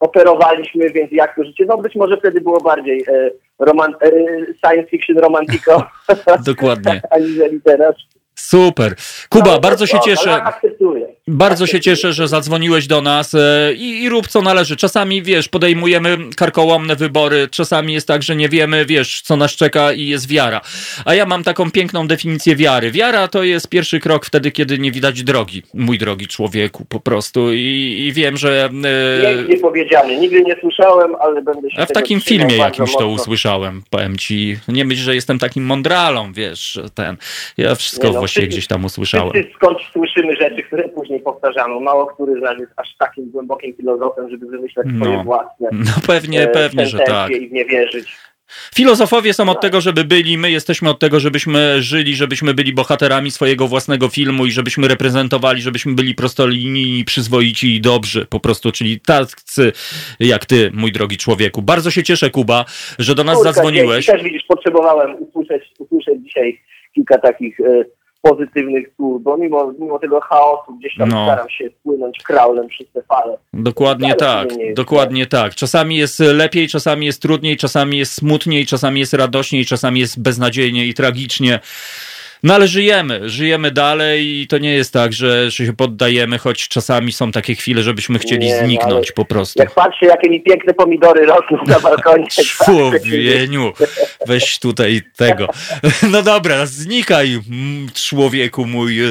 operowaliśmy, więc jak to życie, no być może wtedy było bardziej e, roman, e, science fiction romantico, Dokładnie. aniżeli teraz. Super. Kuba, No, bardzo się no, cieszę. akceptuję. Bardzo się cieszę, że zadzwoniłeś do nas e, i, i rób co należy. Czasami, wiesz, podejmujemy karkołomne wybory, czasami jest tak, że nie wiemy, wiesz, co nas czeka i jest wiara. A ja mam taką piękną definicję wiary. Wiara to jest pierwszy krok wtedy, kiedy nie widać drogi, mój drogi człowieku, po prostu. I, i wiem, że... E, Pięknie powiedziane, nigdy nie słyszałem, ale będę się a w takim filmie jakimś to usłyszałem, powiem ci. Nie myśl, że jestem takim mądralą, wiesz, ten. Ja wszystko Nie no, wszyscy- gdzieś tam usłyszałem. Wszyscy skąd słyszymy rzeczy, które później powtarzamy. Mało który z nas jest aż takim głębokim filozofem, żeby wymyślać No. swoje własne No pewnie, e, pewnie, że tak. i w nie wierzyć. Filozofowie są od tego, żeby byli, my jesteśmy od tego, żebyśmy żyli, żebyśmy byli bohaterami swojego własnego filmu i żebyśmy reprezentowali, żebyśmy byli prostolinijni, przyzwoici i dobrzy po prostu, czyli tacy jak ty, mój drogi człowieku. Bardzo się cieszę, Kuba, że do nas Kurka, zadzwoniłeś. dzięki. Też widzisz, potrzebowałem usłyszeć, usłyszeć dzisiaj kilka takich e, pozytywnych słów, bo mimo, mimo tego chaosu gdzieś tam No. staram się płynąć kraulem przez te fale. Dokładnie tak, nie dokładnie tak. Czasami jest lepiej, czasami jest trudniej, czasami jest smutniej, czasami jest radośniej, czasami jest beznadziejnie i tragicznie. No ale żyjemy, żyjemy dalej i to nie jest tak, że, że się poddajemy, choć czasami są takie chwile, żebyśmy chcieli Nie, no, zniknąć po prostu. Jak patrzę, jakie mi piękne pomidory rosną na balkonie. Człowieniu, weź tutaj tego. No dobra, znikaj, mm, człowieku mój. E,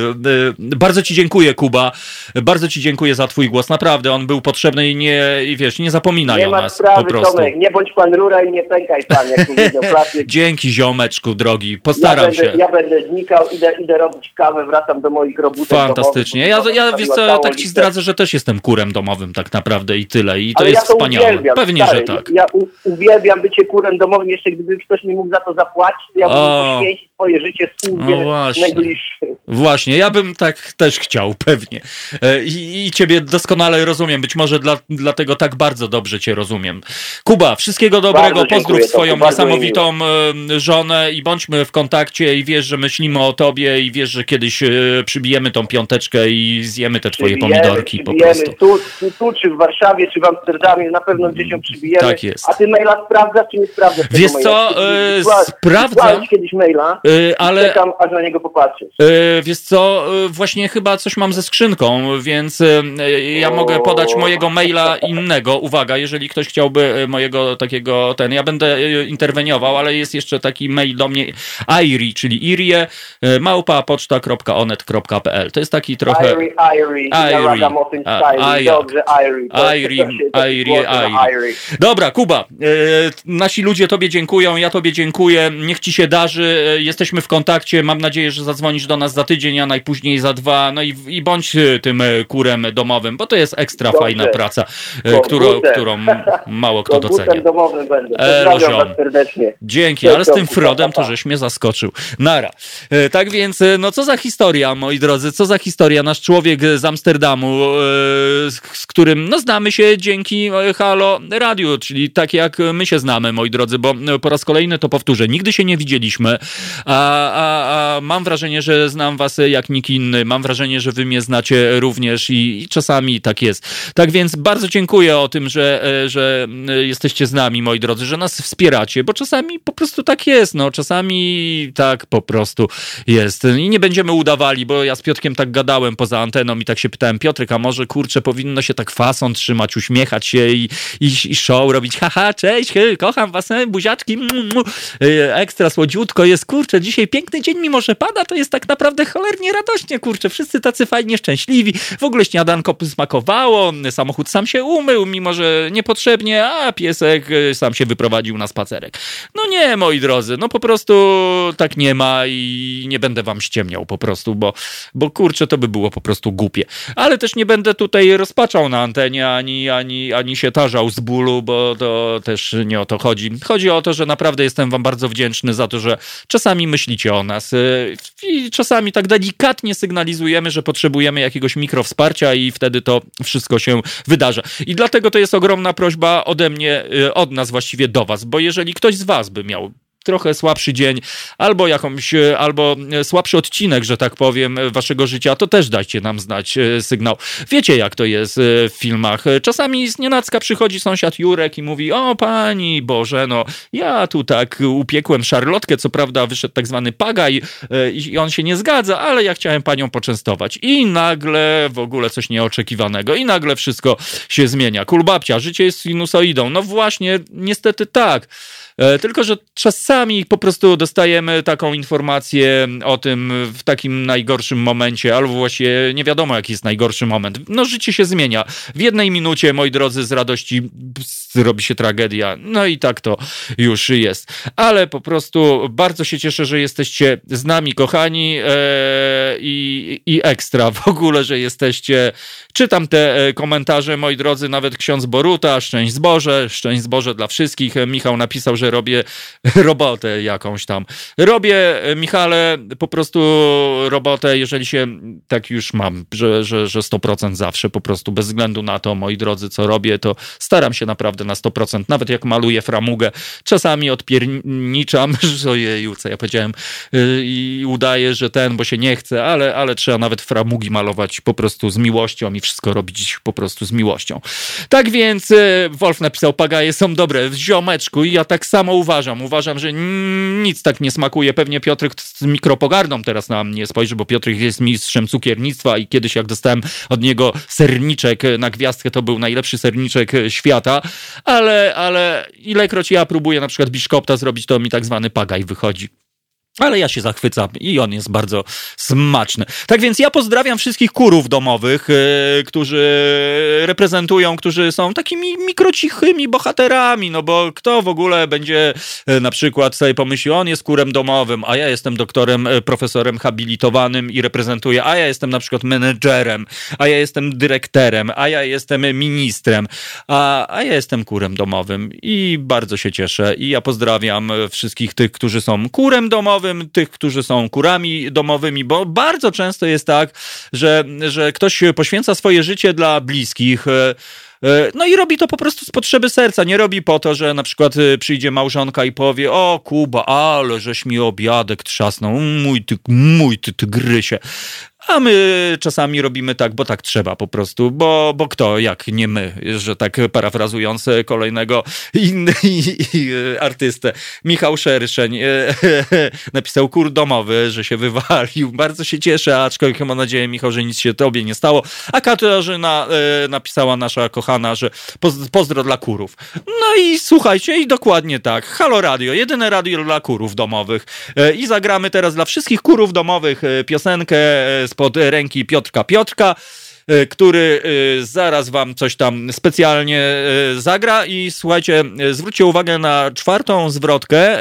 Bardzo ci dziękuję, Kuba. Bardzo ci dziękuję za twój głos. Naprawdę, on był potrzebny i nie, i wiesz, nie zapominaj Nie o nas sprawy, po prostu. Tomek, nie bądź pan rura i nie pękaj pan, jak klasyk. Dzięki, ziomeczku drogi. Ja Postaram będę, się. ja będę znikał, idę, idę robić kawę, wracam do moich robótek Fantastycznie. Ja, domowych, ja bo wiesz co, tak ci zdradzę, że też jestem kurem domowym tak naprawdę i tyle. I to Ale jest ja to wspaniałe. Uwielbiam, Pewnie, stary. że tak. Ja u, uwielbiam bycie kurem domowym, jeszcze gdyby ktoś mi mógł za to zapłacić, to ja bym poświęcić swoje życie No służbie właśnie. najbliższym. Właśnie, ja bym tak też chciał, pewnie. E, I, i ciebie doskonale rozumiem, być może dla, dlatego tak bardzo dobrze cię rozumiem. Kuba, wszystkiego dobrego, Bardzo pozdrów swoją niesamowitą żonę i bądźmy w kontakcie i wiesz, że myślimy o tobie i wiesz, że kiedyś e, przybijemy tą piąteczkę i zjemy te twoje Przybijemy, pomidorki po przybijemy. prostu. Tu, tu, tu, czy w Warszawie, czy w Amsterdamie, na pewno gdzieś ją przybijemy. Tak jest. A ty maila sprawdzasz, czy nie sprawdzasz Wiesz maila? co, Czy- e, sprawdzam. kiedyś maila, ale czekam, aż na niego popatrzysz. E, Wiesz co, e, właśnie chyba coś mam ze skrzynką, więc ja mogę podać mojego maila innego. Uwaga, jeżeli ktoś chciałby mojego takiego, ten, ja będę interweniował, ale jest jeszcze taki mail do mnie, airi, czyli irie, małpa poczta.onet.pl. To jest taki trochę... Irie, Irie, Irie. na ragamuffin A, style. a jak? Dobrze, Irie, głośno na Irie. Dobra, Kuba, nasi ludzie tobie dziękują, ja tobie dziękuję, niech ci się darzy, e, jesteśmy w kontakcie, mam nadzieję, że zadzwonisz do nas za tydzień, a najpóźniej za dwa, no i, i bądź e, tym e, kurem domowym, bo to jest ekstra Dobrze. fajna praca, e, Komputer. którą, którą mało kto docenia. domowym będę. Pozdrawiam serdecznie. Dzięki, ale z tym Frodem to żeś mnie zaskoczył. Nara. E, Tak więc, e, no co za historia, moi drodzy, co za historia. Nasz człowiek z Amsterdamu, e, z z którym, no znamy się dzięki e, Halo Radiu, czyli tak jak my się znamy, moi drodzy, bo e, po raz kolejny to powtórzę, nigdy się nie widzieliśmy, A, a, a mam wrażenie, że znam was jak nikt inny. Mam wrażenie, że wy mnie znacie również i, i czasami tak jest. Tak więc bardzo dziękuję o tym, że, e, że jesteście z nami, moi drodzy, że nas wspieracie, bo czasami po prostu tak jest. No, czasami tak po prostu jest. I nie będziemy udawali, bo ja z Piotrkiem tak gadałem poza anteną i tak się pytałem, Piotrek, a może kurczę, powinno się tak fason trzymać, uśmiechać się i, i, i show robić. Haha, cześć, kocham was, e, buziaczki, e, ekstra słodziutko jest, kurczę, dzisiaj piękny dzień, mimo że pada, to jest tak naprawdę cholernie radośnie, kurczę, wszyscy tacy fajnie szczęśliwi, w ogóle śniadanko smakowało, samochód sam się umył, mimo że niepotrzebnie, a piesek e, sam się wyprowadził na spacerek. No nie, moi drodzy, no po prostu tak nie ma i nie będę wam ściemniał po prostu, bo, bo kurczę, to by było po prostu głupie. Ale też nie będę tutaj rozpaczał na antenie, ani, ani, ani się tarzał z bólu, bo to też nie o to chodzi. Chodzi o to, że naprawdę jestem wam bardzo wdzięczny za to, że czasami myślicie o nas y, i czasami tak delikatnie sygnalizujemy, że potrzebujemy jakiegoś mikrowsparcia i wtedy to wszystko się wydarza. I dlatego to jest ogromna prośba ode mnie, y, od nas właściwie do was, bo jeżeli ktoś z was by miał trochę słabszy dzień, albo jakąś, e, albo e, słabszy odcinek, że tak powiem, e, waszego życia, to też dajcie nam znać sygnał. Wiecie, jak to jest w filmach. Czasami z nienacka przychodzi sąsiad Jurek i mówi, o pani Boże, no ja tu tak upiekłem szarlotkę, co prawda wyszedł tak zwany pagaj i on się nie zgadza, ale ja chciałem panią poczęstować. I nagle w ogóle coś nieoczekiwanego i nagle wszystko się zmienia. Kulbabcia, życie jest sinusoidą. No właśnie, niestety tak. E, tylko, że czasami po prostu dostajemy taką informację o tym w takim najgorszym momencie, albo właśnie nie wiadomo, jaki jest najgorszy moment. No, życie się zmienia. W jednej minucie, moi drodzy, z radości robi się tragedia. No i tak to już jest. Ale po prostu bardzo się cieszę, że jesteście z nami, kochani, e, i, i ekstra w ogóle, że jesteście. Czytam te e, komentarze, moi drodzy, nawet ksiądz Boruta, szczęść zboże, szczęść zboże dla wszystkich. Michał napisał, że że robię robotę jakąś tam. Robię, Michale, po prostu robotę, jeżeli się tak już mam, że, że, że 100% zawsze, po prostu bez względu na to, moi drodzy, co robię, to staram się naprawdę na 100%. Nawet jak maluję framugę, czasami odpierniczam, że ojeju, co ja powiedziałem, y, i udaję, że ten, bo się nie chce, ale, ale trzeba nawet framugi malować po prostu z miłością i wszystko robić po prostu z miłością. Tak więc y, Wolf napisał, pagaje są dobre w ziomeczku i ja tak samo uważam. Uważam, że nic tak nie smakuje. Pewnie Piotrek z mikropogardą teraz na mnie spojrzy, bo Piotrek jest mistrzem cukiernictwa i kiedyś jak dostałem od niego serniczek na gwiazdkę, to był najlepszy serniczek świata, ale, ale ilekroć ja próbuję na przykład biszkopta zrobić, to mi tak zwany pagaj wychodzi. Ale ja się zachwycam i on jest bardzo smaczny. Tak więc ja pozdrawiam wszystkich kurów domowych, yy, którzy reprezentują, którzy są takimi mikrocichymi bohaterami, no bo kto w ogóle będzie yy, na przykład sobie pomyśli, on jest kurem domowym, a ja jestem doktorem, yy, profesorem habilitowanym i reprezentuję, a ja jestem na przykład menedżerem, a ja jestem dyrektorem, a ja jestem ministrem, a, a ja jestem kurem domowym i bardzo się cieszę i ja pozdrawiam wszystkich tych, którzy są kurem domowym, domowym, tych, którzy są kurami domowymi, bo bardzo często jest tak, że, że ktoś poświęca swoje życie dla bliskich. E, e, no i robi to po prostu z potrzeby serca. Nie robi po to, że na przykład e, przyjdzie małżonka i powie: O, Kuba, ale żeś mi obiadek trzasnął, mój ty, mój ty tygrysie. A my czasami robimy tak, bo tak trzeba po prostu, bo, bo kto jak nie my, że tak parafrazując kolejnego inny artystę. Michał Szerszeń napisał kur domowy, że się wywalił. Bardzo się cieszę, aczkolwiek mam nadzieję, Michał, że nic się tobie nie stało. A Katarzyna e, napisała nasza kochana, że pozdro dla kurów. No i słuchajcie, i dokładnie tak. Halo Radio, jedyne radio dla kurów domowych. E, I zagramy teraz dla wszystkich kurów domowych e, piosenkę z spod ręki Piotrka Piotrka który e, zaraz wam coś tam specjalnie e, zagra i słuchajcie, zwróćcie uwagę na czwartą zwrotkę,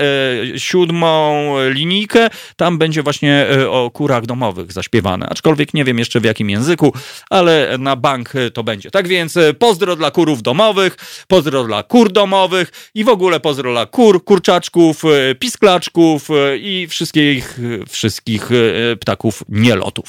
siódmą linijkę, tam będzie właśnie o kurach domowych zaśpiewane, aczkolwiek nie wiem jeszcze w jakim języku, ale na bank to będzie. Tak więc pozdro dla kurów domowych, pozdro dla kur domowych i w ogóle pozdro dla kur, kurczaczków, pisklaczków i wszystkich, wszystkich ptaków nielotów.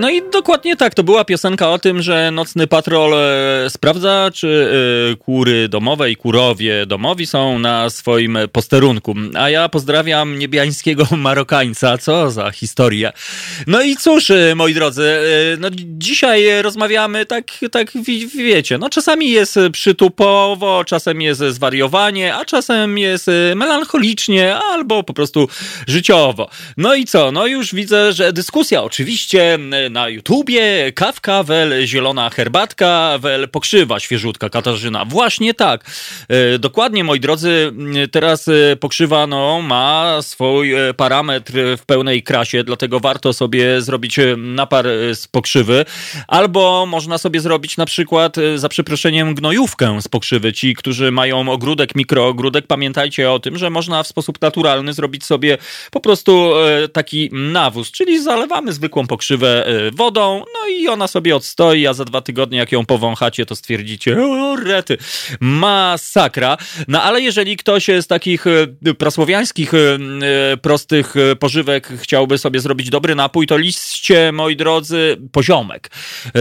No i dokładnie tak, to była piosenka o tym, że nocny patrol e, sprawdza, czy e, kury domowe i kurowie domowi są na swoim posterunku. A ja pozdrawiam niebiańskiego Marokańca, co za historia. No i cóż, e, moi drodzy, no dzisiaj rozmawiamy tak, tak wi- wiecie, no czasami jest przytupowo, czasem jest zwariowanie, a czasem jest melancholicznie, albo po prostu życiowo. No i co? No już widzę, że dyskusja oczywiście na YouTubie, kawka, wel zielona herbatka, wel pokrzywa świeżutka Katarzyna. Właśnie tak. E, Dokładnie, moi drodzy, teraz e, pokrzywa no, ma swój e, parametr w pełnej krasie, dlatego warto sobie zrobić napar z pokrzywy, albo można sobie zrobić na przykład, za przeproszeniem, gnojówkę z pokrzywy. Ci, którzy mają ogródek, mikroogródek, pamiętajcie o tym, że można w sposób naturalny zrobić sobie po prostu taki nawóz, czyli zalewamy zwykłą pokrzywę wodą, no i ona sobie odstoi, a za dwa tygodnie, jak ją powąchacie, to stwierdzicie, o rety, masakra. No ale jeżeli ktoś z takich e, prasłowiańskich, e, e, prostych pożywek chciałby sobie zrobić dobry napój, to liście, moi drodzy, poziomek.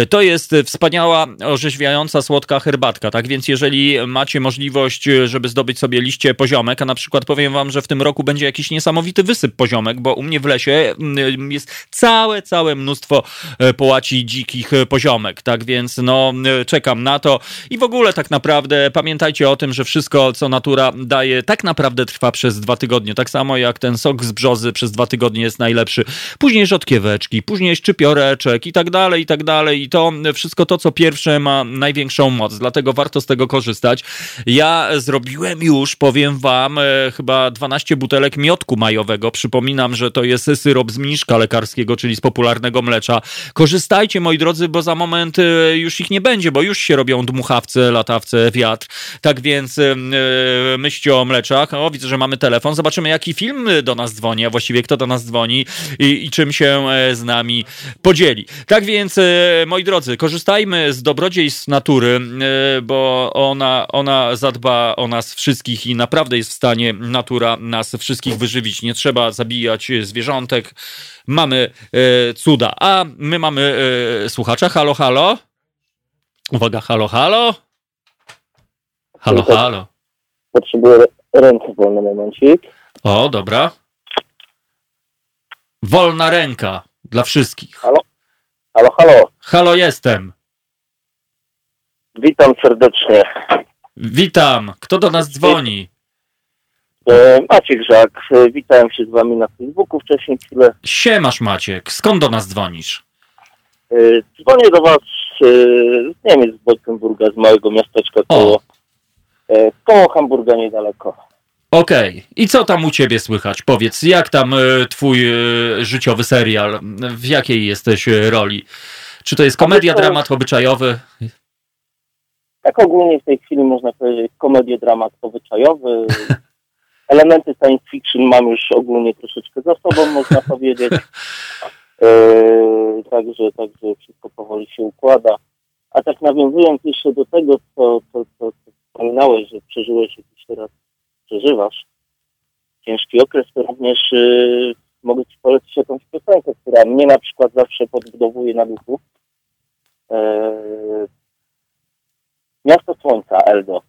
To jest wspaniała, orzeźwiająca, słodka herbatka, tak więc jeżeli macie możliwość, żeby zdobyć sobie liście poziomek, a na przykład powiem wam, że w tym roku będzie jakiś niesamowity wysyp poziomek, bo u mnie w lesie mm, jest całe, całe mnóstwo e, połaci dzikich poziomek, tak więc no e, czekam na to i w ogóle tak naprawdę pamiętajcie o tym, że wszystko, co natura daje, tak naprawdę trwa przez dwa tygodnie, tak samo jak ten sok z brzozy przez dwa tygodnie jest najlepszy, później rzodkieweczki, później szczypioreczek i tak dalej, i tak dalej i to wszystko to, co pierwsze ma największą moc, dlatego warto z tego korzystać. Ja zrobiłem już, powiem wam, e, chyba 12 butelek miodku majowego. Przypominam, że to jest syrop z mniszka lekarskiego, czyli z popularnego mlecza. Korzystajcie, moi drodzy, bo za moment e, już ich nie będzie, bo już się robią dmuchawce, latawce, wiatr. Tak więc e, myślcie o mleczach. O, widzę, że mamy telefon. Zobaczymy, jaki film do nas dzwoni, a właściwie kto do nas dzwoni i, i czym się e, z nami podzieli. Tak więc, e, moi drodzy, korzystajmy z dobrodziejstw natury, e, bo ona, ona zadba o nas wszystkich i naprawdę jest w stanie natura nas wszystkich wyżywić. Nie trzeba zabijać zwierzątek. Mamy e, cuda. A my mamy e, słuchacza. Halo, halo. Uwaga, halo, halo. Halo, halo. Potrzebuję rękę wolny momencik. O, dobra. Wolna ręka dla wszystkich. Halo, halo. Halo, jestem. Witam serdecznie. Witam. Kto do nas dzwoni? E, Maciek Żak. E, Witałem się z wami na Facebooku wcześniej chwilę. Siemasz Maciek. Skąd do nas dzwonisz? E, Dzwonię do was z Niemiec, z Bolkenburga, z małego miasteczka koło, koło Hamburga niedaleko. Okej. I co tam u ciebie słychać? Powiedz, jak tam twój życiowy serial? W jakiej jesteś roli? Czy to jest komedia, to- dramat obyczajowy? Tak ogólnie w tej chwili można powiedzieć komedię, dramat obyczajowy. Elementy science fiction mam już ogólnie troszeczkę za sobą, można powiedzieć. E, także, także wszystko powoli się układa. A tak nawiązując jeszcze do tego, co, co, co, co wspominałeś, że przeżyłeś jakiś teraz, przeżywasz ciężki okres, to również e, mogę Ci polecić jakąś piosenkę, która mnie na przykład zawsze podbudowuje na duchu. E, Miasto Słońca, Eldo.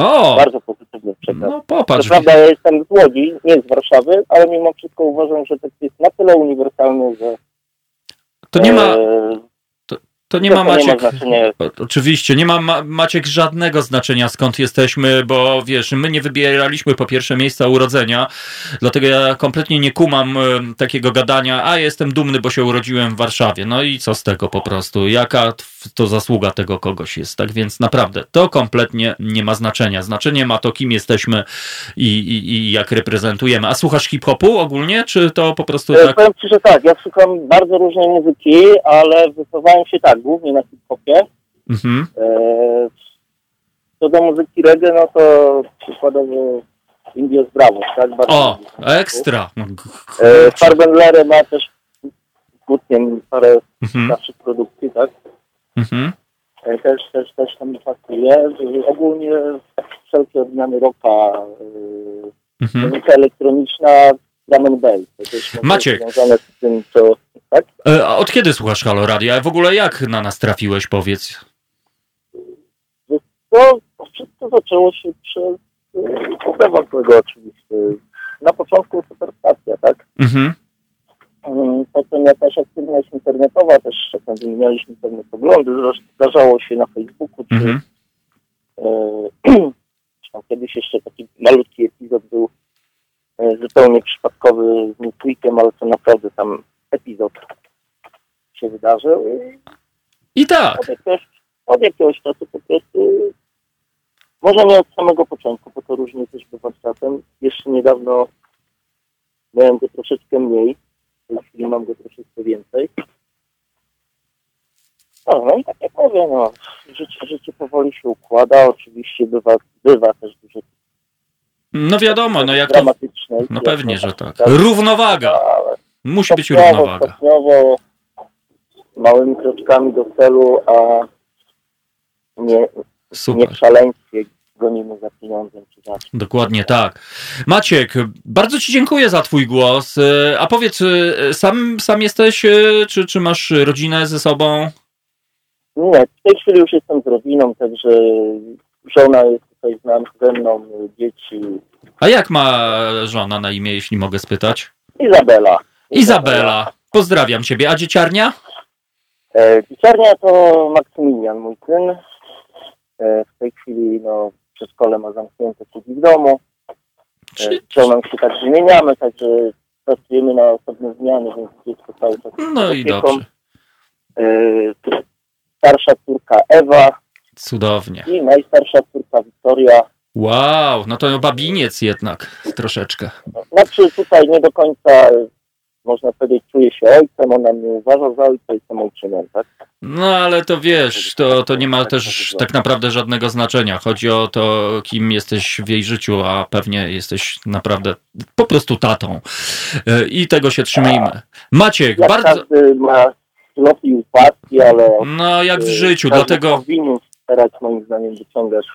O! Bardzo pozytywny przekaz. No Co popatrz. prawda ja jestem z Łodzi, nie z Warszawy, ale mimo wszystko uważam, że tekst jest na tyle uniwersalny, że To nie ma, e, to nie ma to nie ma Maciek. Oczywiście, nie ma ma Maciek żadnego znaczenia skąd jesteśmy, bo wiesz, my nie wybieraliśmy po pierwsze miejsca urodzenia, dlatego ja kompletnie nie kumam takiego gadania, a jestem dumny, bo się urodziłem w Warszawie. No i co z tego po prostu? Jaka to zasługa tego kogoś jest? Tak więc naprawdę to kompletnie nie ma znaczenia. Znaczenie ma to, kim jesteśmy i, i, i jak reprezentujemy. A słuchasz hip-hopu ogólnie, czy to po prostu E, tak? Powiem Ci, że tak, ja słucham bardzo różnej muzyki, ale wychowałem się tak, głównie na hip-hopie. Mhm. E, Co do muzyki reggae, no to przykładowo Indios Bravos, tak? Bardzo O, ekstra. E, Farbendlery ma też z Gutkiem parę Mhm. naszych produkcji, tak? Mhm. E, Też, też, też tam pasuje. Ogólnie wszelkie odmiany rocka, e, Mhm. muzyka elektroniczna, drum and bass. Maciek. Związane z tym, co... Tak? E, a od kiedy słuchasz Halo Radia? W ogóle jak na nas trafiłeś, powiedz? To wszystko zaczęło się przez Kubewa, którego oczywiście. Na początku superstacja, tak? Mhm. Mm, Potem jakaś aktywność internetowa, też czasem wymienialiśmy pewne poglądy. Zdarzało się na Facebooku, czy Mhm. e, kiedyś jeszcze taki malutki epizod był e, zupełnie przypadkowy z Newsweekiem, ale to naprawdę tam epizod się wydarzył. I I tak. od jakiegoś, od jakiegoś czasu po prostu, może nie od samego początku, bo to różnie też bywa z czasem. Jeszcze niedawno miałem go troszeczkę mniej, w tej chwili mam go troszeczkę więcej. No, no i tak jak mówię, no, życie, życie powoli się układa, oczywiście bywa, bywa też dużo No wiadomo, no jak to... No pewnie, że tak. Równowaga. Ale Musi być równowaga. Stopniowo, małymi kroczkami do celu, a nie, nie w szaleństwie gonimy za pieniądzem czy za. Dokładnie tak. Maciek, bardzo Ci dziękuję za Twój głos. E, A powiedz, e, sam, sam jesteś, e, czy, czy masz rodzinę ze sobą? Nie, w tej chwili już jestem z rodziną, także żona jest tutaj z nami, ze mną, dzieci. A jak ma żona na imię, jeśli mogę spytać? Izabela. Izabela. Pozdrawiam Ciebie. A dzieciarnia? E, Pieczarnia to Maksymilian, mój syn. E, w tej chwili no, przedszkole ma zamknięte siedzi w domu. E, Czy... z żoną się tak wymieniamy, także pracujemy na osobne zmiany, więc dziecko cały czas No i opieką. dobrze. E, starsza córka Ewa Cudownie. i najstarsza córka Wiktoria. Wow, no to babiniec jednak troszeczkę. Znaczy tutaj nie do końca, e, można powiedzieć, czuje się ojcem, ona mnie uważa za ojca, jestem ojczymem, tak? No ale to wiesz, to, to nie ma też tak naprawdę żadnego znaczenia. Chodzi o to, kim jesteś w jej życiu, a pewnie jesteś naprawdę po prostu tatą. E, I tego się trzymajmy. Maciek, Jak bardzo. ma zloty i upadki, ale No jak w e, życiu, dlatego powinien starać moim zdaniem wyciągać,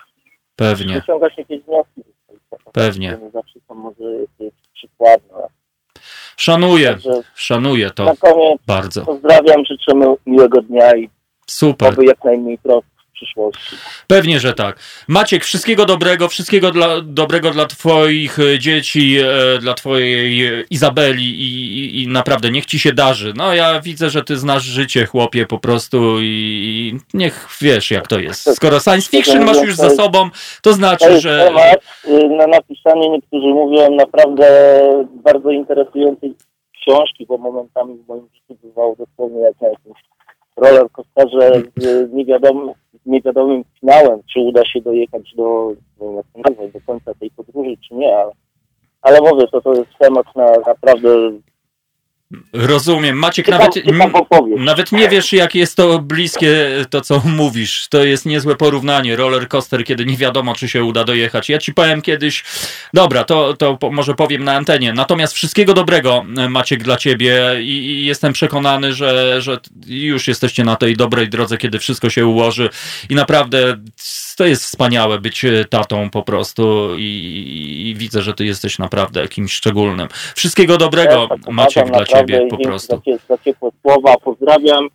pewnie, wyciągać jakieś wnioski. pewnie. Nie zawsze są może jakieś przykładne. Szanuję, Także szanuję to na koniec bardzo. pozdrawiam, życzę mi- miłego dnia i Super. oby jak najmniej trosk w przyszłości. Pewnie, że tak. Maciek, wszystkiego dobrego, wszystkiego dla, dobrego dla Twoich e, dzieci, e, dla Twojej e, Izabeli i, i, i naprawdę niech Ci się darzy. No ja widzę, że Ty znasz życie, chłopie, po prostu i, i niech wiesz, jak to jest. Skoro science fiction masz już za sobą, to znaczy, że... y, na napisanie, niektórzy mówią, naprawdę bardzo interesującej książki, bo momentami w moim życiu bywało dosłownie jak na jakimś roller coasterze z niewiadomym, z niewiadomym finałem, czy uda się dojechać do, do końca tej podróży, czy nie, ale, ale mówię, to, to jest temat na naprawdę Rozumiem. Maciek, nawet... Nawet nie wiesz, jak jest to bliskie to, co mówisz. To jest niezłe porównanie. Roller coaster, kiedy nie wiadomo, czy się uda dojechać. Ja ci powiem kiedyś. Dobra, to, to może powiem na antenie. Natomiast wszystkiego dobrego, Maciek, dla ciebie i, i jestem przekonany, że, że już jesteście na tej dobrej drodze, kiedy wszystko się ułoży. I naprawdę to jest wspaniałe być tatą po prostu i, i widzę, że ty jesteś naprawdę kimś szczególnym. Wszystkiego dobrego, Maciek, dla naprawdę, ciebie po prostu. Za, cie- za ciepłe słowa, pozdrawiam.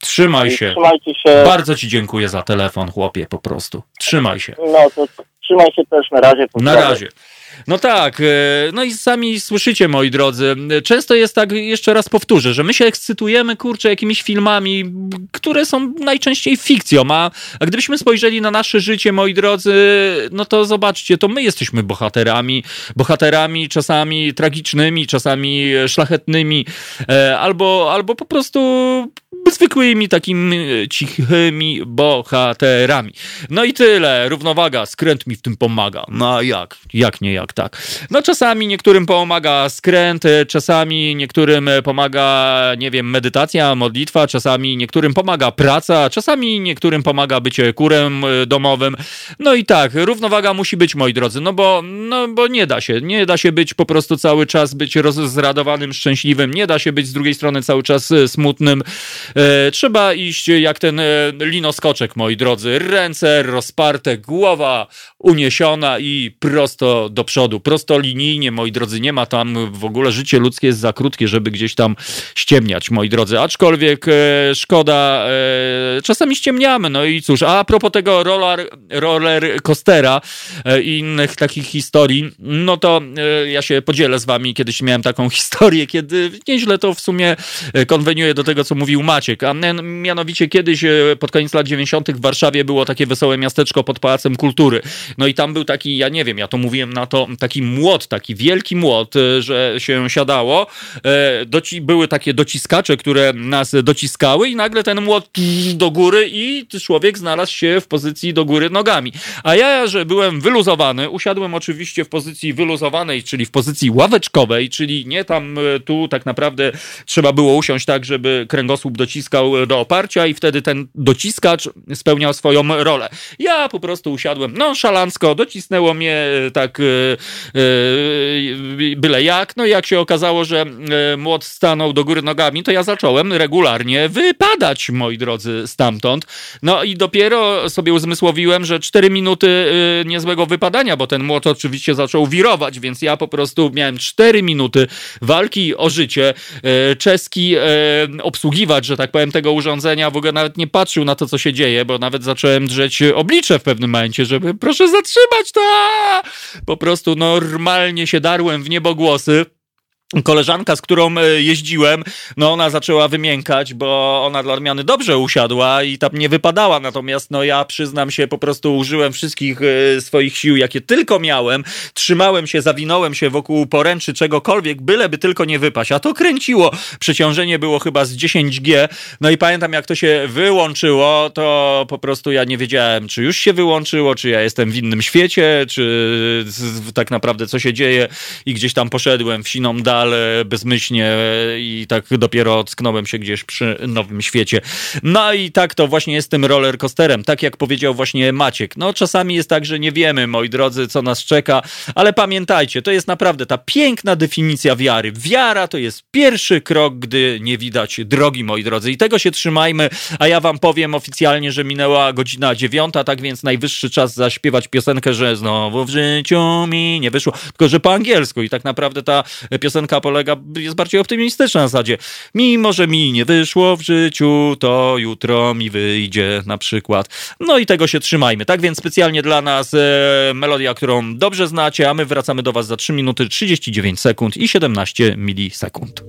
Trzymaj się. Trzymajcie się. Bardzo ci dziękuję za telefon, chłopie, po prostu. Trzymaj się. No to trzymaj się też na razie. Na pozdrawiam. razie. No tak, e, no i sami słyszycie, moi drodzy, często jest tak, jeszcze raz powtórzę, że my się ekscytujemy, kurczę, jakimiś filmami, które są najczęściej fikcją, a, a gdybyśmy spojrzeli na nasze życie, moi drodzy, no to zobaczcie, to my jesteśmy bohaterami, bohaterami czasami tragicznymi, czasami szlachetnymi, e, albo, albo po prostu zwykłymi takimi cichymi bohaterami. No i tyle, równowaga, skręt mi w tym pomaga. No a jak? Jak nie jak tak? No czasami niektórym pomaga skręt, czasami niektórym pomaga, nie wiem, medytacja, modlitwa, czasami niektórym pomaga praca, czasami niektórym pomaga bycie kurem domowym. No i tak, równowaga musi być, moi drodzy, no bo, no bo nie da się, nie da się być po prostu cały czas być rozradowanym, szczęśliwym, nie da się być z drugiej strony cały czas e, smutnym. E, trzeba iść jak ten e, linoskoczek, moi drodzy. Ręce rozparte, głowa uniesiona i prosto do przodu, prostolinijnie, moi drodzy, nie ma tam w ogóle życie ludzkie jest za krótkie, żeby gdzieś tam ściemniać, moi drodzy. Aczkolwiek e, szkoda, e, czasami ściemniamy, no i cóż, a propos tego roller, roller coastera e, i innych takich historii, no to e, ja się podzielę z wami, kiedyś miałem taką historię, kiedy nieźle to w sumie e, konweniuje do tego, co mówił Maciek, a mianowicie kiedyś e, pod koniec lat 90. w Warszawie było takie wesołe miasteczko pod Pałacem Kultury. No i tam był taki, ja nie wiem, ja to mówiłem na to, taki młot, taki wielki młot, e, że się siadało. E, doci były takie dociskacze, które nas dociskały i nagle ten młot do góry i człowiek znalazł się w pozycji do góry nogami. A ja, że byłem wyluzowany, usiadłem oczywiście w pozycji wyluzowanej, czyli w pozycji ławeczkowej, czyli nie tam e, tu tak naprawdę trzeba było usiąść tak, żeby kręgosłup dociskał do oparcia i wtedy ten dociskacz spełniał swoją rolę. Ja po prostu usiadłem no szalancko, docisnęło mnie e, tak byle jak, no i jak się okazało, że yy, młot stanął do góry nogami, to ja zacząłem regularnie wypadać, moi drodzy, stamtąd. No i dopiero sobie uzmysłowiłem, że 4 minuty niezłego wypadania, bo ten młot oczywiście zaczął wirować, więc ja po prostu miałem 4 minuty walki o życie. Czeski obsługiwacz, że tak powiem, tego urządzenia w ogóle nawet nie patrzył na to, co się dzieje, bo nawet zacząłem drzeć oblicze w pewnym momencie, żeby proszę zatrzymać to! Po prostu normalnie się darłem w niebogłosy. Koleżanka, z którą e, jeździłem, no ona zaczęła wymiękać, bo ona dla odmiany dobrze usiadła i tam nie wypadała, natomiast no ja przyznam się, po prostu użyłem wszystkich e, swoich sił, jakie tylko miałem, trzymałem się, zawinąłem się wokół poręczy czegokolwiek, byleby tylko nie wypaść, a to kręciło, przeciążenie było chyba z 10G, no i pamiętam jak to się wyłączyło, to po prostu ja nie wiedziałem, czy już się wyłączyło, czy ja jestem w innym świecie, czy tak naprawdę co się dzieje i gdzieś tam poszedłem w siną dal ale bezmyślnie i tak dopiero ocknąłem się gdzieś przy Nowym Świecie. No i tak to właśnie jest tym roller coasterem, tak jak powiedział właśnie Maciek. No czasami jest tak, że nie wiemy, moi drodzy, co nas czeka, ale pamiętajcie, to jest naprawdę ta piękna definicja wiary. Wiara to jest pierwszy krok, gdy nie widać drogi, moi drodzy. I tego się trzymajmy, a ja wam powiem oficjalnie, że minęła godzina dziewiąta, tak więc najwyższy czas zaśpiewać piosenkę, że znowu w życiu mi nie wyszło, tylko że po angielsku i tak naprawdę ta piosenka piosenka polega, jest bardziej optymistyczna na zasadzie. Mimo, że mi nie wyszło w życiu, to jutro mi wyjdzie na przykład. No i tego się trzymajmy. Tak więc specjalnie dla nas e, melodia, którą dobrze znacie, a my wracamy do Was za 3 minuty 39 sekund i 17 milisekund.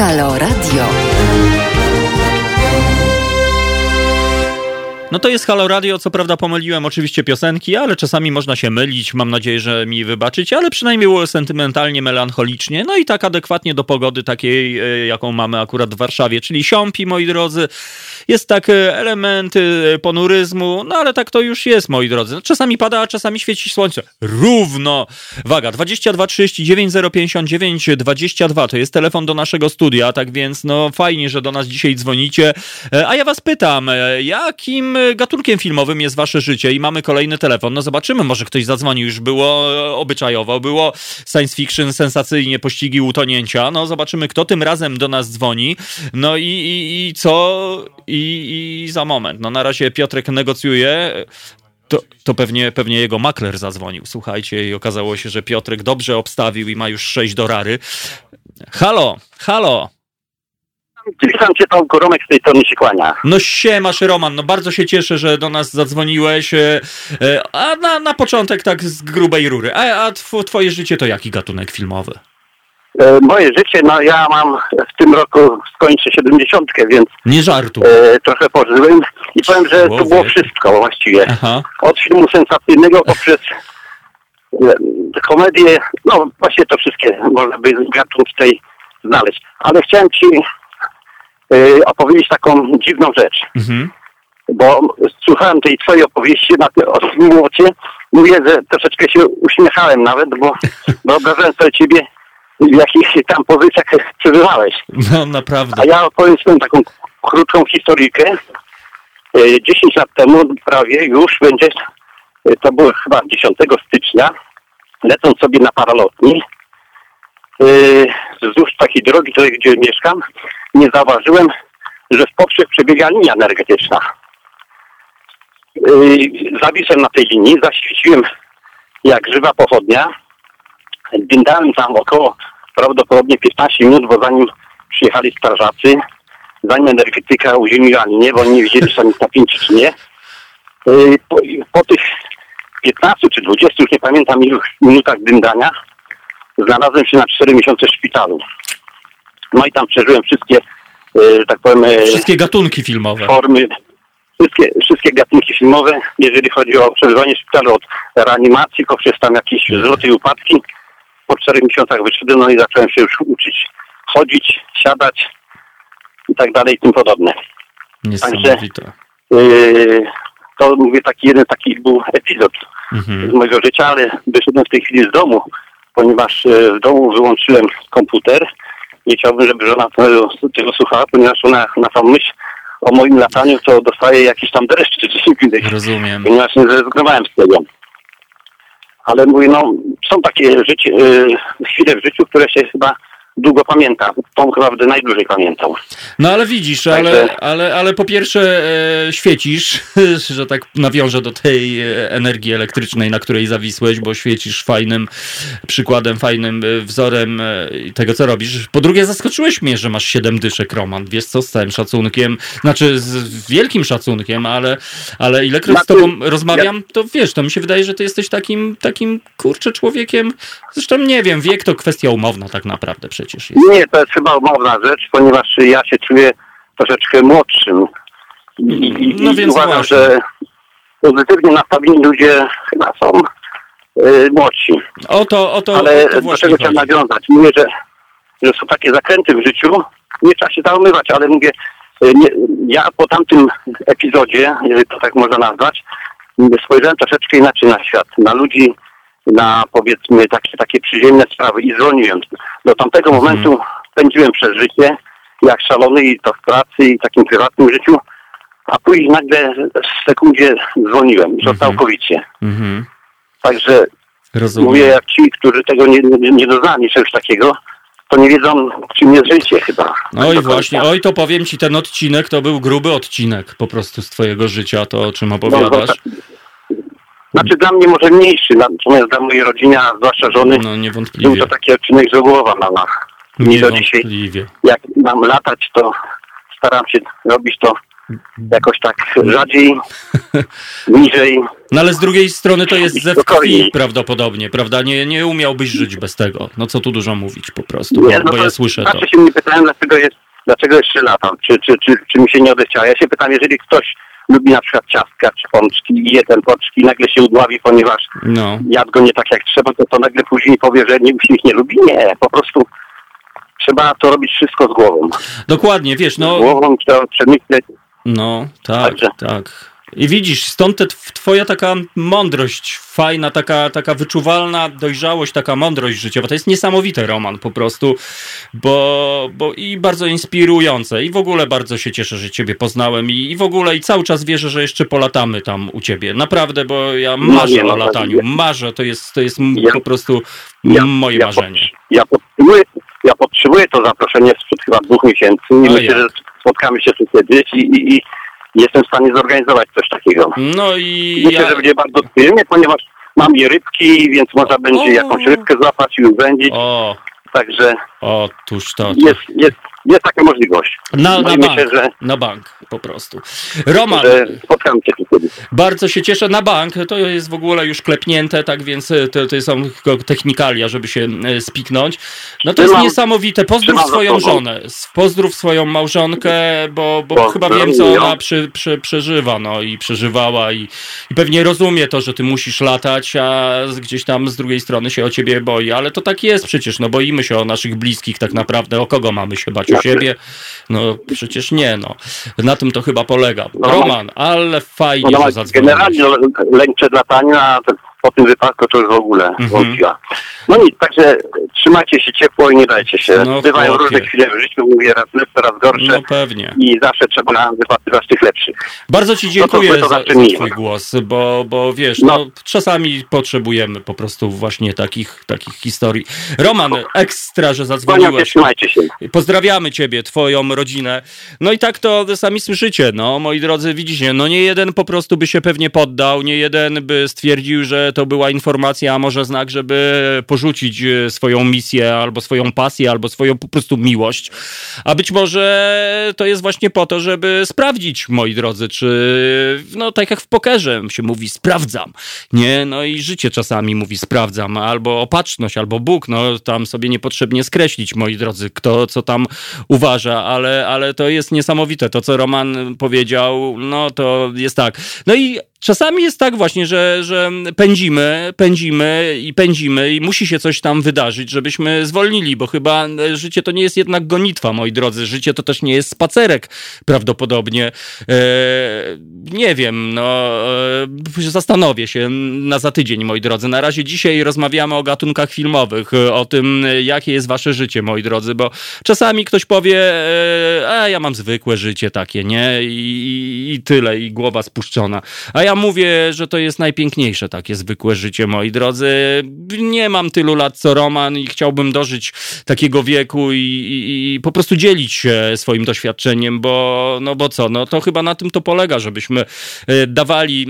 Halo Radio. No to jest Halo Radio, co prawda pomyliłem oczywiście piosenki, ale czasami można się mylić, mam nadzieję, że mi wybaczycie, ale przynajmniej było sentymentalnie, melancholicznie, no i tak adekwatnie do pogody takiej, e, jaką mamy akurat w Warszawie, czyli siąpi, moi drodzy, jest tak e, elementy e, ponuryzmu, no ale tak to już jest, moi drodzy. No, czasami pada, a czasami świeci słońce. Równo! Waga 22 39 059 22 to jest telefon do naszego studia, tak więc no fajnie, że do nas dzisiaj dzwonicie. A ja was pytam, jakim gatunkiem filmowym jest wasze życie? I mamy kolejny telefon. No zobaczymy, może ktoś zadzwonił. Już było obyczajowo, było science fiction, sensacyjnie, pościgi utonięcia. No zobaczymy, kto tym razem do nas dzwoni. No i, i, i co i, i za moment. No na razie Piotrek negocjuje. To, to pewnie, pewnie jego makler zadzwonił, słuchajcie, i okazało się, że Piotrek dobrze obstawił i ma już 6 do rary. Halo, halo. Witam cię, Tomku, Romek z tej strony się kłania. No siemasz, Roman, no bardzo się cieszę, że do nas zadzwoniłeś, e, e, a na, na początek tak z grubej rury. A, a twoje życie to jaki gatunek filmowy? E, moje życie, no ja mam w tym roku skończę 70, więc nie żartu. E, trochę pożyłem i powiem, że to było wszystko właściwie. Aha. Od filmu sensacyjnego poprzez e, komedię, no właśnie to wszystkie można by gatunki tutaj znaleźć. Ale chciałem ci opowiedzieć taką dziwną rzecz. Mhm. Bo słuchałem tej twojej opowieści na tym, młocie. Mówię, że troszeczkę się uśmiechałem nawet, bo wyobrażałem sobie ciebie w jakich tam pozycjach przebywałeś. No naprawdę. A ja opowiem swoją taką krótką historyjkę. 10 e, lat temu prawie już będzie, e, to było chyba 10 stycznia, lecąc sobie na paralotni, wzdłuż takiej drogi, tutaj gdzie mieszkam, nie zauważyłem, że w poprzek przebiega linia energetyczna. Yy, zawisłem na tej linii, zaświeciłem jak żywa pochodnia. Dyndałem tam około prawdopodobnie 15 minut, bo zanim przyjechali strażacy, zanim energetyka uziemiła linię, bo nie wiedzieli, czy tam jest napięcie, czy nie. Yy, po, po tych 15 czy 20, już nie pamiętam ilu minutach dyndania, znalazłem się na 4 miesiące w szpitalu. No i tam przeżyłem wszystkie, e, tak powiem... e, Wszystkie gatunki filmowe. Formy, wszystkie, wszystkie gatunki filmowe, jeżeli chodzi o przeżywanie w szpitalu od reanimacji, poprzez tam jakieś wzloty i upadki. Po 4 miesiącach wyszedłem, no i zacząłem się już uczyć chodzić, siadać i tak dalej i tym podobne. Niesamowite. Yy, to mówię taki jeden taki był epizod Mhm. z mojego życia, ale wyszedłem w tej chwili z domu, ponieważ e, w domu wyłączyłem komputer. Nie chciałbym, żeby żona tego, tego słuchała, ponieważ ona na tą myśl o moim lataniu to dostaje jakiś tam dreszcz czy coś innego, Rozumiem. ponieważ nie zrezygnowałem z tego. Ale mówię, no są takie życie, e, chwile w życiu, które się chyba długo pamięta. Tą chyba będę najdłużej pamiętał. No ale widzisz, ale, ale, ale po pierwsze e, świecisz, że tak nawiążę do tej e, energii elektrycznej, na której zawisłeś, bo świecisz fajnym przykładem, fajnym e, wzorem e, tego, co robisz. Po drugie zaskoczyłeś mnie, że masz siedem dyszek, Roman. Wiesz co, z całym szacunkiem, znaczy z wielkim szacunkiem, ale, ale ilekroć z Znaczy, tobą rozmawiam, to wiesz, to mi się wydaje, że ty jesteś takim, takim kurczę człowiekiem. Zresztą nie wiem, wiek to kwestia umowna tak naprawdę przecież jest. Nie, to jest chyba umowna rzecz, ponieważ ja się czuję troszeczkę młodszym. I, No i więc uważam, właśnie. że pozytywnie nastawieni ludzie chyba są y, młodsi. O to, o to, Ale o to do czego chciałem nawiązać? Mówię, że, że są takie zakręty w życiu, nie trzeba się załamywać, ale mówię, y, nie, ja po tamtym epizodzie, jeżeli to tak można nazwać, spojrzałem troszeczkę inaczej na świat, na ludzi, na powiedzmy takie, takie przyziemne sprawy i zwolniłem. Do tamtego Mhm. momentu pędziłem przez życie jak szalony i to w pracy i takim prywatnym życiu, a później nagle w sekundzie zwolniłem, i to Mhm. całkowicie. Mhm. Także Rozumiem. Mówię jak ci, którzy tego nie, nie, nie doznali czegoś takiego, to nie wiedzą, czym jest życie chyba. Oj, Do właśnie, oj, to powiem ci, ten odcinek to był gruby odcinek po prostu z twojego życia, to o czym No, opowiadasz. Znaczy dla mnie może mniejszy, natomiast dla mojej rodziny, a zwłaszcza żony, No był to taki odcinek, że głowa mama. Mi do dzisiaj, jak mam latać, to staram się robić to jakoś tak rzadziej, niżej. No ale z drugiej strony to jest ze krwi prawdopodobnie, prawda? Nie, nie umiałbyś żyć bez tego. No co tu dużo mówić po prostu, Nie, bo, no bo to- ja słyszę to. Zawsze się mnie pytałem, dlaczego jest, dlaczego jeszcze latam, czy, czy, czy, czy mi się nie odechciało. Ja się pytam, jeżeli ktoś lubi na przykład ciastka czy pączki i je ten pączki i nagle się udławi, ponieważ No. jadł go nie tak jak trzeba, to, to nagle później powie, że nie, już ich nie lubi. Nie, po prostu trzeba to robić wszystko z głową. Dokładnie, wiesz, Z no, głową trzeba przemyśleć. no, tak, Także. tak. I widzisz, stąd te tw- twoja taka mądrość, fajna, taka, taka wyczuwalna dojrzałość, taka mądrość życiowa. To jest niesamowity roman po prostu, bo, bo i bardzo inspirujące i w ogóle bardzo się cieszę, że ciebie poznałem i, i w ogóle i cały czas wierzę, że jeszcze polatamy tam u ciebie. Naprawdę, bo ja marzę nie, no o to- lataniu, marzę, to jest, to jest Ja- po prostu Ja- moje ja marzenie. Pod, ja, podtrzymuję, ja podtrzymuję to zaproszenie sprzed chyba dwóch miesięcy i myślę, że spotkamy się tu kiedyś i, i, i jestem w stanie zorganizować coś takiego. No i Myślę, ja, że będzie bardzo przyjemnie, ponieważ mam i rybki, więc można będzie O. jakąś rybkę złapać i uwędzić. o, Także otóż to. to. jest, jest, jest taka możliwość. Na, na bank, myślę, że, na bank po prostu. Roman, że spotkamy się tu kiedyś. bardzo się cieszę na bank, to jest w ogóle już klepnięte, tak więc e, to, to są tylko technikalia, żeby się e, spiknąć. No to jest Trzymam- niesamowite. Pozdrów swoją żonę, pozdrów swoją małżonkę, bo, bo chyba wiem, co ona przy, przy, przeżywa, no i przeżywała i, i pewnie rozumie to, że ty musisz latać, a gdzieś tam z drugiej strony się o ciebie boi, ale to tak jest przecież, no boimy się o naszych bliskich tak naprawdę, o kogo mamy się bać, o Znaczy- siebie? No przecież nie, no. Na tym to chyba polega. No, Roman, ale fajnie, No, że no, zadzwoniłeś. generalnie lęk przed lataniem, a to po tym wypadku to już w ogóle mhm. wątpiła. No nic, także trzymajcie się ciepło i nie dajcie się. No, Bywają różne chwile w życiu, mówię raz lepsze, raz gorsze. No pewnie. I zawsze trzeba wypatrywać tych lepszych. Bardzo Ci dziękuję no to, to za, za Twój głos, bo, bo wiesz, no. no. czasami potrzebujemy po prostu właśnie takich, takich historii. Roman, ekstra, że zadzwoniłeś. Trzymajcie się. Pozdrawiamy Ciebie, Twoją rodzinę. No i tak to sami słyszycie, no moi drodzy, widzicie, no nie jeden po prostu by się pewnie poddał, nie jeden by stwierdził, że to była informacja, a może znak, żeby porzucić e, swoją misję, albo swoją pasję, albo swoją po prostu miłość. A być może to jest właśnie po to, żeby sprawdzić, moi drodzy, czy no tak jak w pokerze się mówi, sprawdzam, nie? No i życie czasami mówi sprawdzam, albo opatrzność, albo Bóg, no tam sobie niepotrzebnie skreślić, moi drodzy, kto co tam uważa, ale, ale to jest niesamowite. To, co Roman powiedział, no to jest tak. No i Czasami jest tak właśnie, że, że pędzimy, pędzimy i pędzimy i musi się coś tam wydarzyć, żebyśmy zwolnili, bo chyba życie to nie jest jednak gonitwa, moi drodzy. Życie to też nie jest spacerek prawdopodobnie. E, nie wiem, no e, zastanowię się na za tydzień, moi drodzy. Na razie dzisiaj rozmawiamy o gatunkach filmowych, o tym, jakie jest wasze życie, moi drodzy, bo czasami ktoś powie, e, a ja mam zwykłe życie takie, nie? I, i tyle, i głowa spuszczona. A ja mówię, że to jest najpiękniejsze takie zwykłe życie, moi drodzy. Nie mam tylu lat co Roman i chciałbym dożyć takiego wieku i, i, i po prostu dzielić się swoim doświadczeniem, bo no bo co, no to chyba na tym to polega, żebyśmy e, dawali,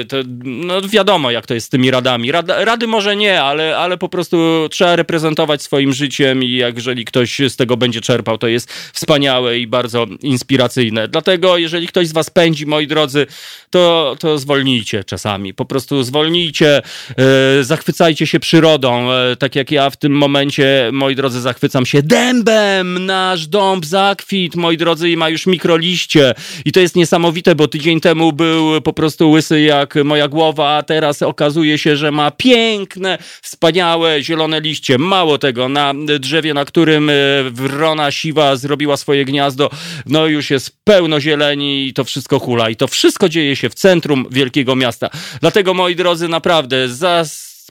e, to, no wiadomo jak to jest z tymi radami. Rad, rady może nie, ale, ale po prostu trzeba reprezentować swoim życiem i jeżeli ktoś z tego będzie czerpał, to jest wspaniałe i bardzo inspiracyjne. Dlatego jeżeli ktoś z was pędzi, moi drodzy, to to, zwolnijcie czasami. Po prostu zwolnijcie, e, zachwycajcie się przyrodą. E, tak jak ja w tym momencie, moi drodzy, zachwycam się dębem. Nasz dąb zakwit, moi drodzy, i ma już mikroliście. I to jest niesamowite, bo tydzień temu był po prostu łysy jak moja głowa, a teraz okazuje się, że ma piękne, wspaniałe, zielone liście. Mało tego, na drzewie, na którym e, wrona siwa zrobiła swoje gniazdo, no już jest pełno zieleni i to wszystko hula. I to wszystko dzieje się w centrum wielkiego miasta. Dlatego, moi drodzy, naprawdę, za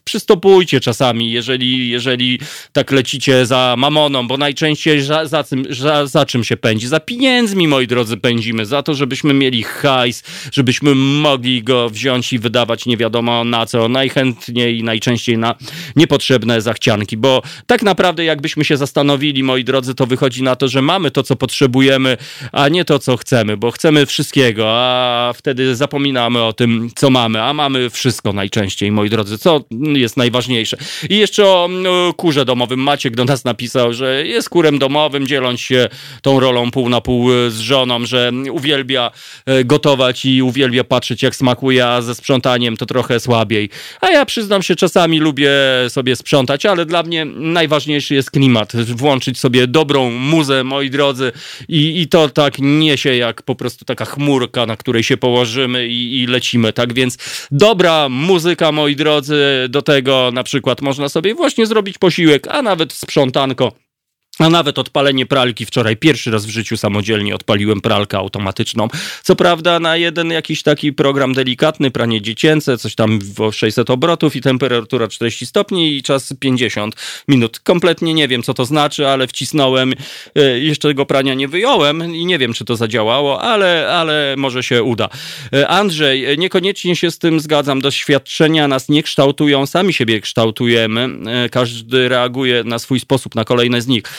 przystopujcie czasami, jeżeli, jeżeli tak lecicie za mamoną, bo najczęściej za, za, za, za czym się pędzi? Za pieniędzmi, moi drodzy, pędzimy. Za to, żebyśmy mieli hajs, żebyśmy mogli go wziąć i wydawać nie wiadomo na co. Najchętniej i najczęściej na niepotrzebne zachcianki, bo tak naprawdę jakbyśmy się zastanowili, moi drodzy, to wychodzi na to, że mamy to, co potrzebujemy, a nie to, co chcemy, bo chcemy wszystkiego, a wtedy zapominamy o tym, co mamy, a mamy wszystko najczęściej, moi drodzy, co jest najważniejsze. I jeszcze o kurze domowym. Maciek do nas napisał, że jest kurem domowym, dzieląc się tą rolą pół na pół z żoną, że uwielbia e, gotować i uwielbia patrzeć jak smakuje, a ze sprzątaniem to trochę słabiej. A ja przyznam się, czasami lubię sobie sprzątać, ale dla mnie najważniejszy jest klimat. Włączyć sobie dobrą muzę, moi drodzy, i, i to tak niesie jak po prostu taka chmurka, na której się położymy i, i lecimy. Tak więc dobra muzyka, moi drodzy, do tego na przykład można sobie właśnie zrobić posiłek, a nawet sprzątanko a nawet odpalenie pralki. Wczoraj pierwszy raz w życiu samodzielnie odpaliłem pralkę automatyczną. Co prawda na jeden jakiś taki program delikatny, pranie dziecięce, coś tam o 600 obrotów i temperatura 40 stopni i czas 50 minut. Kompletnie nie wiem, co to znaczy, ale wcisnąłem. E, jeszcze tego prania nie wyjąłem i nie wiem, czy to zadziałało, ale, ale może się uda. E, Andrzej, e, niekoniecznie się z tym zgadzam. Doświadczenia nas nie kształtują, sami siebie kształtujemy. Każdy reaguje na swój sposób, na kolejne z nich.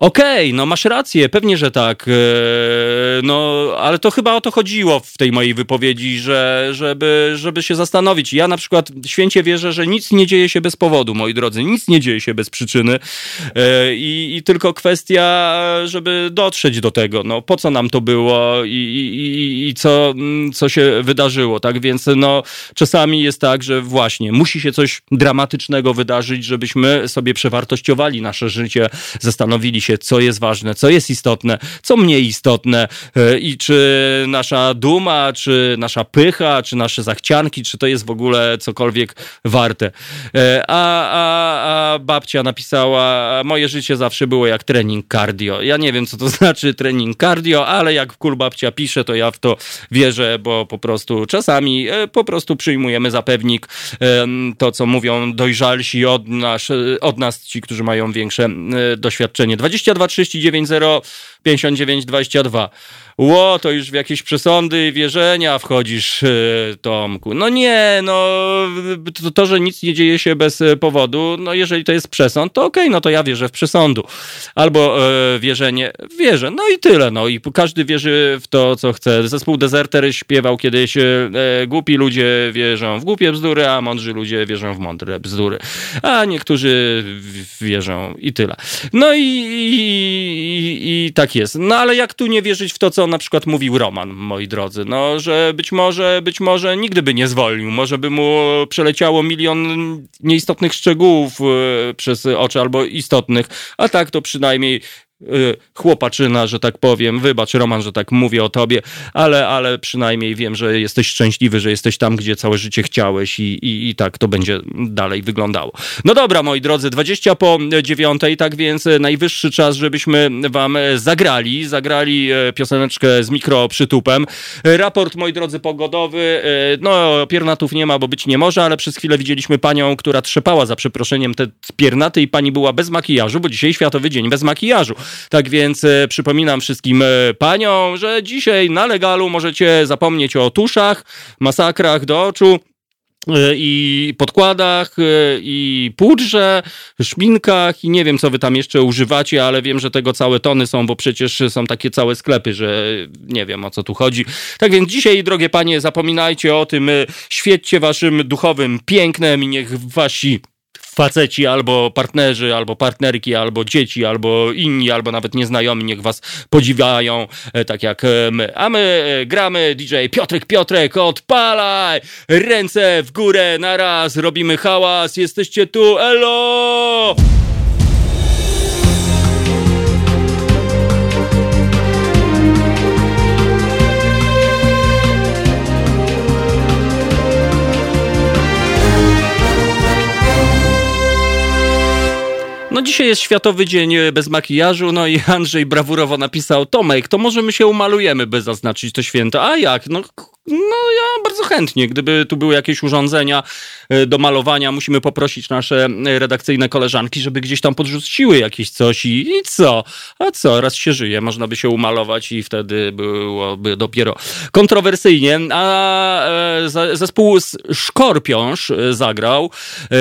Okej, okay, no masz rację, pewnie, że tak. E, no, ale to chyba o to chodziło w tej mojej wypowiedzi, że, żeby, żeby się zastanowić. Ja na przykład święcie wierzę, że nic nie dzieje się bez powodu, moi drodzy. Nic nie dzieje się bez przyczyny. E, I, i tylko kwestia, żeby dotrzeć do tego. No, po co nam to było i, i, i co, co się wydarzyło, tak? Więc no, czasami jest tak, że właśnie musi się coś dramatycznego wydarzyć, żebyśmy sobie przewartościowali nasze życie, zastanowili się, się, co jest ważne, co jest istotne, co mniej istotne i czy nasza duma, czy nasza pycha, czy nasze zachcianki, czy to jest w ogóle cokolwiek warte. A, a, a babcia napisała, moje życie zawsze było jak trening cardio. Ja nie wiem, co to znaczy trening cardio, ale jak w babcia pisze, to ja w to wierzę, bo po prostu czasami e, po prostu przyjmujemy za pewnik to, co mówią dojrzalsi od nas, od nas ci, którzy mają większe e, doświadczenie. 22 39 0 59 22. Ło, to już w jakieś przesądy wierzenia wchodzisz, e, Tomku. No nie, no to, to, że nic nie dzieje się bez e, powodu, no jeżeli to jest przesąd, to okej, okay, no to ja wierzę w przesądu. Albo e, wierzenie, wierzę, no i tyle, no i każdy wierzy w to, co chce. Zespół Deserter śpiewał kiedyś, e, głupi ludzie wierzą w głupie bzdury, a mądrzy ludzie wierzą w mądre bzdury. A niektórzy wierzą i tyle. No i, i, i, i tak jest. No ale jak tu nie wierzyć w to, co na przykład mówił Roman, moi drodzy, no, że być może, być może nigdy by nie zwolnił, może by mu przeleciało milion nieistotnych szczegółów e, przez oczy albo istotnych, a tak to przynajmniej chłopaczyna, że tak powiem. Wybacz, Roman, że tak mówię o tobie, ale, ale przynajmniej wiem, że jesteś szczęśliwy, że jesteś tam, gdzie całe życie chciałeś i, i, i tak to będzie dalej wyglądało. No dobra, moi drodzy, 20 po dziewiątej, tak więc najwyższy czas, żebyśmy wam zagrali. Zagrali e, pioseneczkę z mikroprzytupem. Raport, moi drodzy, pogodowy. E, no, piernatów nie ma, bo być nie może, ale przez chwilę widzieliśmy panią, która trzepała za przeproszeniem te piernaty i pani była bez makijażu, bo dzisiaj Światowy Dzień bez makijażu. Tak więc e, przypominam wszystkim e, paniom, że dzisiaj na legalu możecie zapomnieć o tuszach, masakrach do oczu, e, i podkładach, i pudrze, szminkach i nie wiem, co wy tam jeszcze używacie, ale wiem, że tego całe tony są, bo przecież są takie całe sklepy, że nie wiem, o co tu chodzi. Tak więc dzisiaj, drogie panie, zapominajcie o tym, świećcie waszym duchowym pięknem i niech wasi faceci albo partnerzy, albo partnerki, albo dzieci, albo inni, albo nawet nieznajomi, niech was podziwiają, e, tak jak my. A my e, gramy DJ Piotrek, Piotrek, odpalaj! Ręce w górę, naraz, robimy hałas, jesteście tu, elo! No dzisiaj jest Światowy Dzień e, bez makijażu, no i Andrzej brawurowo napisał, Tomek, to może my się umalujemy, by zaznaczyć to święto. A jak? No no ja bardzo chętnie, gdyby tu były jakieś urządzenia e, do malowania, musimy poprosić nasze e, redakcyjne koleżanki, żeby gdzieś tam podrzuciły jakieś coś i, i co? A co? Raz się żyje, można by się umalować i wtedy byłoby dopiero kontrowersyjnie. A e, zespół Szkorpiąż zagrał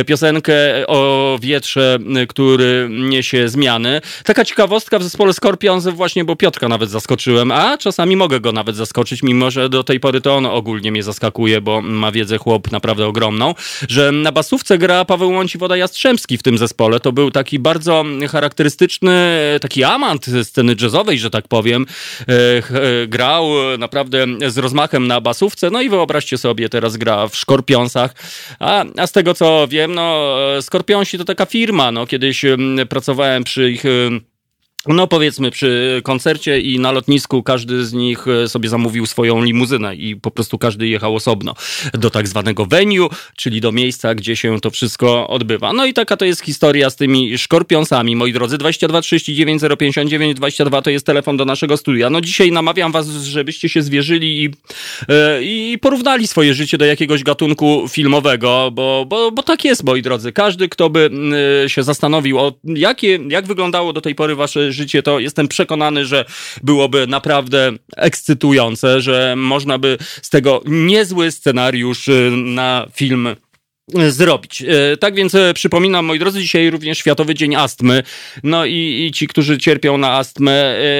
piosenkę o wietrze, który niesie zmiany. Taka ciekawostka w zespole Skorpions właśnie, bo Piotrka nawet zaskoczyłem, a czasami mogę go nawet zaskoczyć, mimo że do tej pory to on ogólnie mnie zaskakuje, bo ma wiedzę chłop naprawdę ogromną, że na basówce gra Paweł Łąci-Woda Jastrzębski w tym zespole. To był taki bardzo charakterystyczny, taki amant sceny jazzowej, że tak powiem. E, e, grał naprawdę z rozmachem na basówce, no i wyobraźcie sobie, teraz gra w Szkorpionsach. A, a z tego co wiem, no Skorpionsi to taka firma, no kiedyś pracowałem przy ich no powiedzmy przy koncercie i na lotnisku każdy z nich e, sobie zamówił swoją limuzynę i po prostu każdy jechał osobno do tak zwanego venue, czyli do miejsca, gdzie się to wszystko odbywa. No i taka to jest historia z tymi szkorpionsami, moi drodzy. 22 39 059 22 to jest telefon do naszego studia. No dzisiaj namawiam was, żebyście się zwierzyli i, yy, i porównali swoje życie do jakiegoś gatunku filmowego, bo, bo, bo tak jest, moi drodzy. Każdy, kto by yy, się zastanowił o jakie, jak wyglądało do tej pory wasze życie, to jestem przekonany, że byłoby naprawdę ekscytujące, że można by z tego niezły scenariusz y, na film zrobić. E, tak więc e, przypominam, moi drodzy, dzisiaj również Światowy Dzień Astmy. No i, i, ci, którzy cierpią na astmę,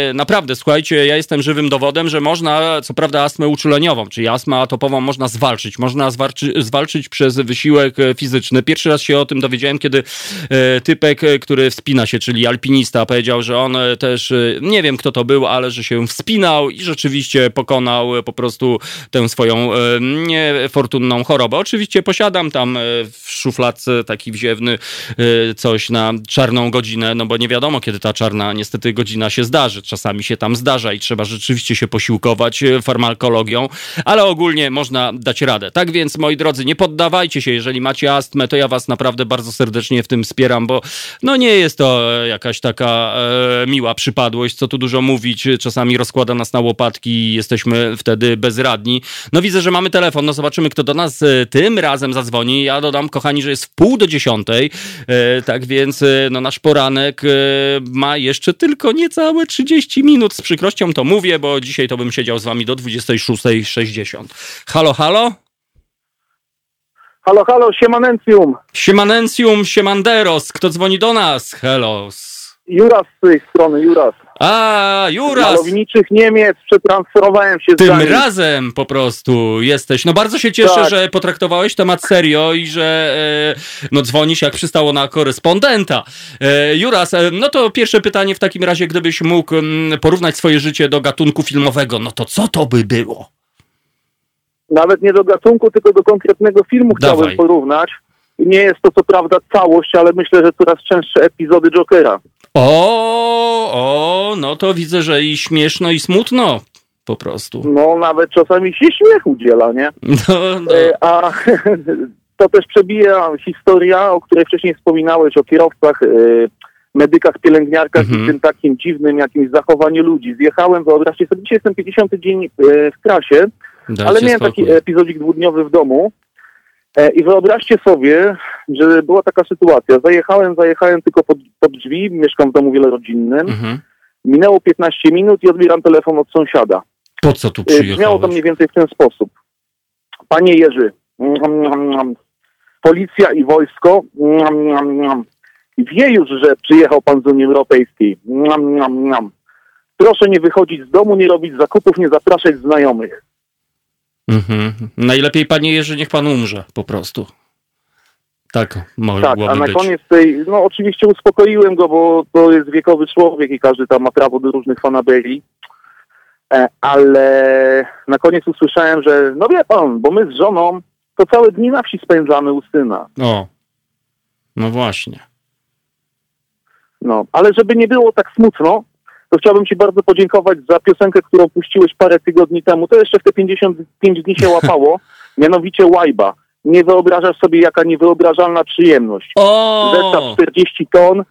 e, naprawdę, słuchajcie, ja jestem żywym dowodem, że można, co prawda, astmę uczuleniową, czyli astmę atopową można zwalczyć. Można zwalczy, zwalczyć przez wysiłek fizyczny. Pierwszy raz się o tym dowiedziałem, kiedy typek, który wspina się, czyli alpinista, powiedział, że on też, nie wiem kto to był, ale że się wspinał i rzeczywiście pokonał po prostu tę swoją niefortunną chorobę. Oczywiście posiadam tam mam w szufladce taki wziewny coś na czarną godzinę, no bo nie wiadomo, kiedy ta czarna niestety godzina się zdarzy. Czasami się tam zdarza i trzeba rzeczywiście się posiłkować farmakologią, ale ogólnie można dać radę. Tak więc, moi drodzy, nie poddawajcie się, jeżeli macie astmę, to ja was naprawdę bardzo serdecznie w tym wspieram, bo no nie jest to jakaś taka e, miła przypadłość, co tu dużo mówić, czasami rozkłada nas na łopatki i jesteśmy wtedy bezradni. No widzę, że mamy telefon, no zobaczymy, kto do nas e, tym razem zadzwoni. Ja dodam, kochani, że jest w pół do dziesiątej, e, tak więc e, no nasz poranek e, ma jeszcze tylko niecałe 30 minut. Z przykrością to mówię, bo dzisiaj to bym siedział z wami do 26.60. Halo, halo? Halo, halo, siemanencjum. Siemanencjum, siemanderos. Kto dzwoni do nas? Hello. Juras z tej strony, Juras. A, Juras! Malowniczych Niemiec przetransferowałem się Tym razem po prostu jesteś. No bardzo się cieszę, Tak. że potraktowałeś temat serio i że e, no dzwonisz jak przystało na korespondenta. E, Juras, e, no to pierwsze pytanie w takim razie, gdybyś mógł mm, porównać swoje życie do gatunku filmowego, no to co to by było? Nawet nie do gatunku, tylko do konkretnego filmu Dawaj. chciałbym porównać. Nie jest to co prawda całość, ale myślę, że coraz częstsze epizody Jokera. O, o, no to widzę, że i śmieszno, i smutno po prostu. No, nawet czasami się śmiech udziela, nie? No, no. E, a to też przebija historia, o której wcześniej wspominałeś, o kierowcach, e, medykach, pielęgniarkach Mhm. i tym takim dziwnym jakimś zachowaniu ludzi. Zjechałem, wyobraźcie sobie, dzisiaj jestem 50 dzień e, w trasie, Dajcie ale miałem spokój. taki epizodzik dwudniowy w domu i wyobraźcie sobie, że była taka sytuacja. Zajechałem, zajechałem tylko pod, pod drzwi, mieszkam w domu wielorodzinnym. Mhm. Minęło 15 minut i odbieram telefon od sąsiada. Po co tu E, Brzmiało to przyjechałeś? mniej więcej w ten sposób. Panie Jerzy, mm, mm, mm, policja i wojsko wie już, że przyjechał pan z Unii Europejskiej. Proszę nie wychodzić z domu, nie robić zakupów, nie zapraszać znajomych. Mhm. Najlepiej, panie Jerzy, niech pan umrze po prostu. Tak, mogłoby Tak, a na być. koniec tej, no oczywiście uspokoiłem go, bo to jest wiekowy człowiek i każdy tam ma prawo do różnych fanaberii. E, ale na koniec usłyszałem, że no wie pan, bo my z żoną to całe dni na wsi spędzamy u syna. O, no właśnie. No, ale żeby nie było tak smutno, to chciałbym Ci bardzo podziękować za piosenkę, którą puściłeś parę tygodni temu. To jeszcze w te 55 dni się łapało, mianowicie Łajba. Nie wyobrażasz sobie, jaka niewyobrażalna przyjemność. O! Zestaw 40 ton,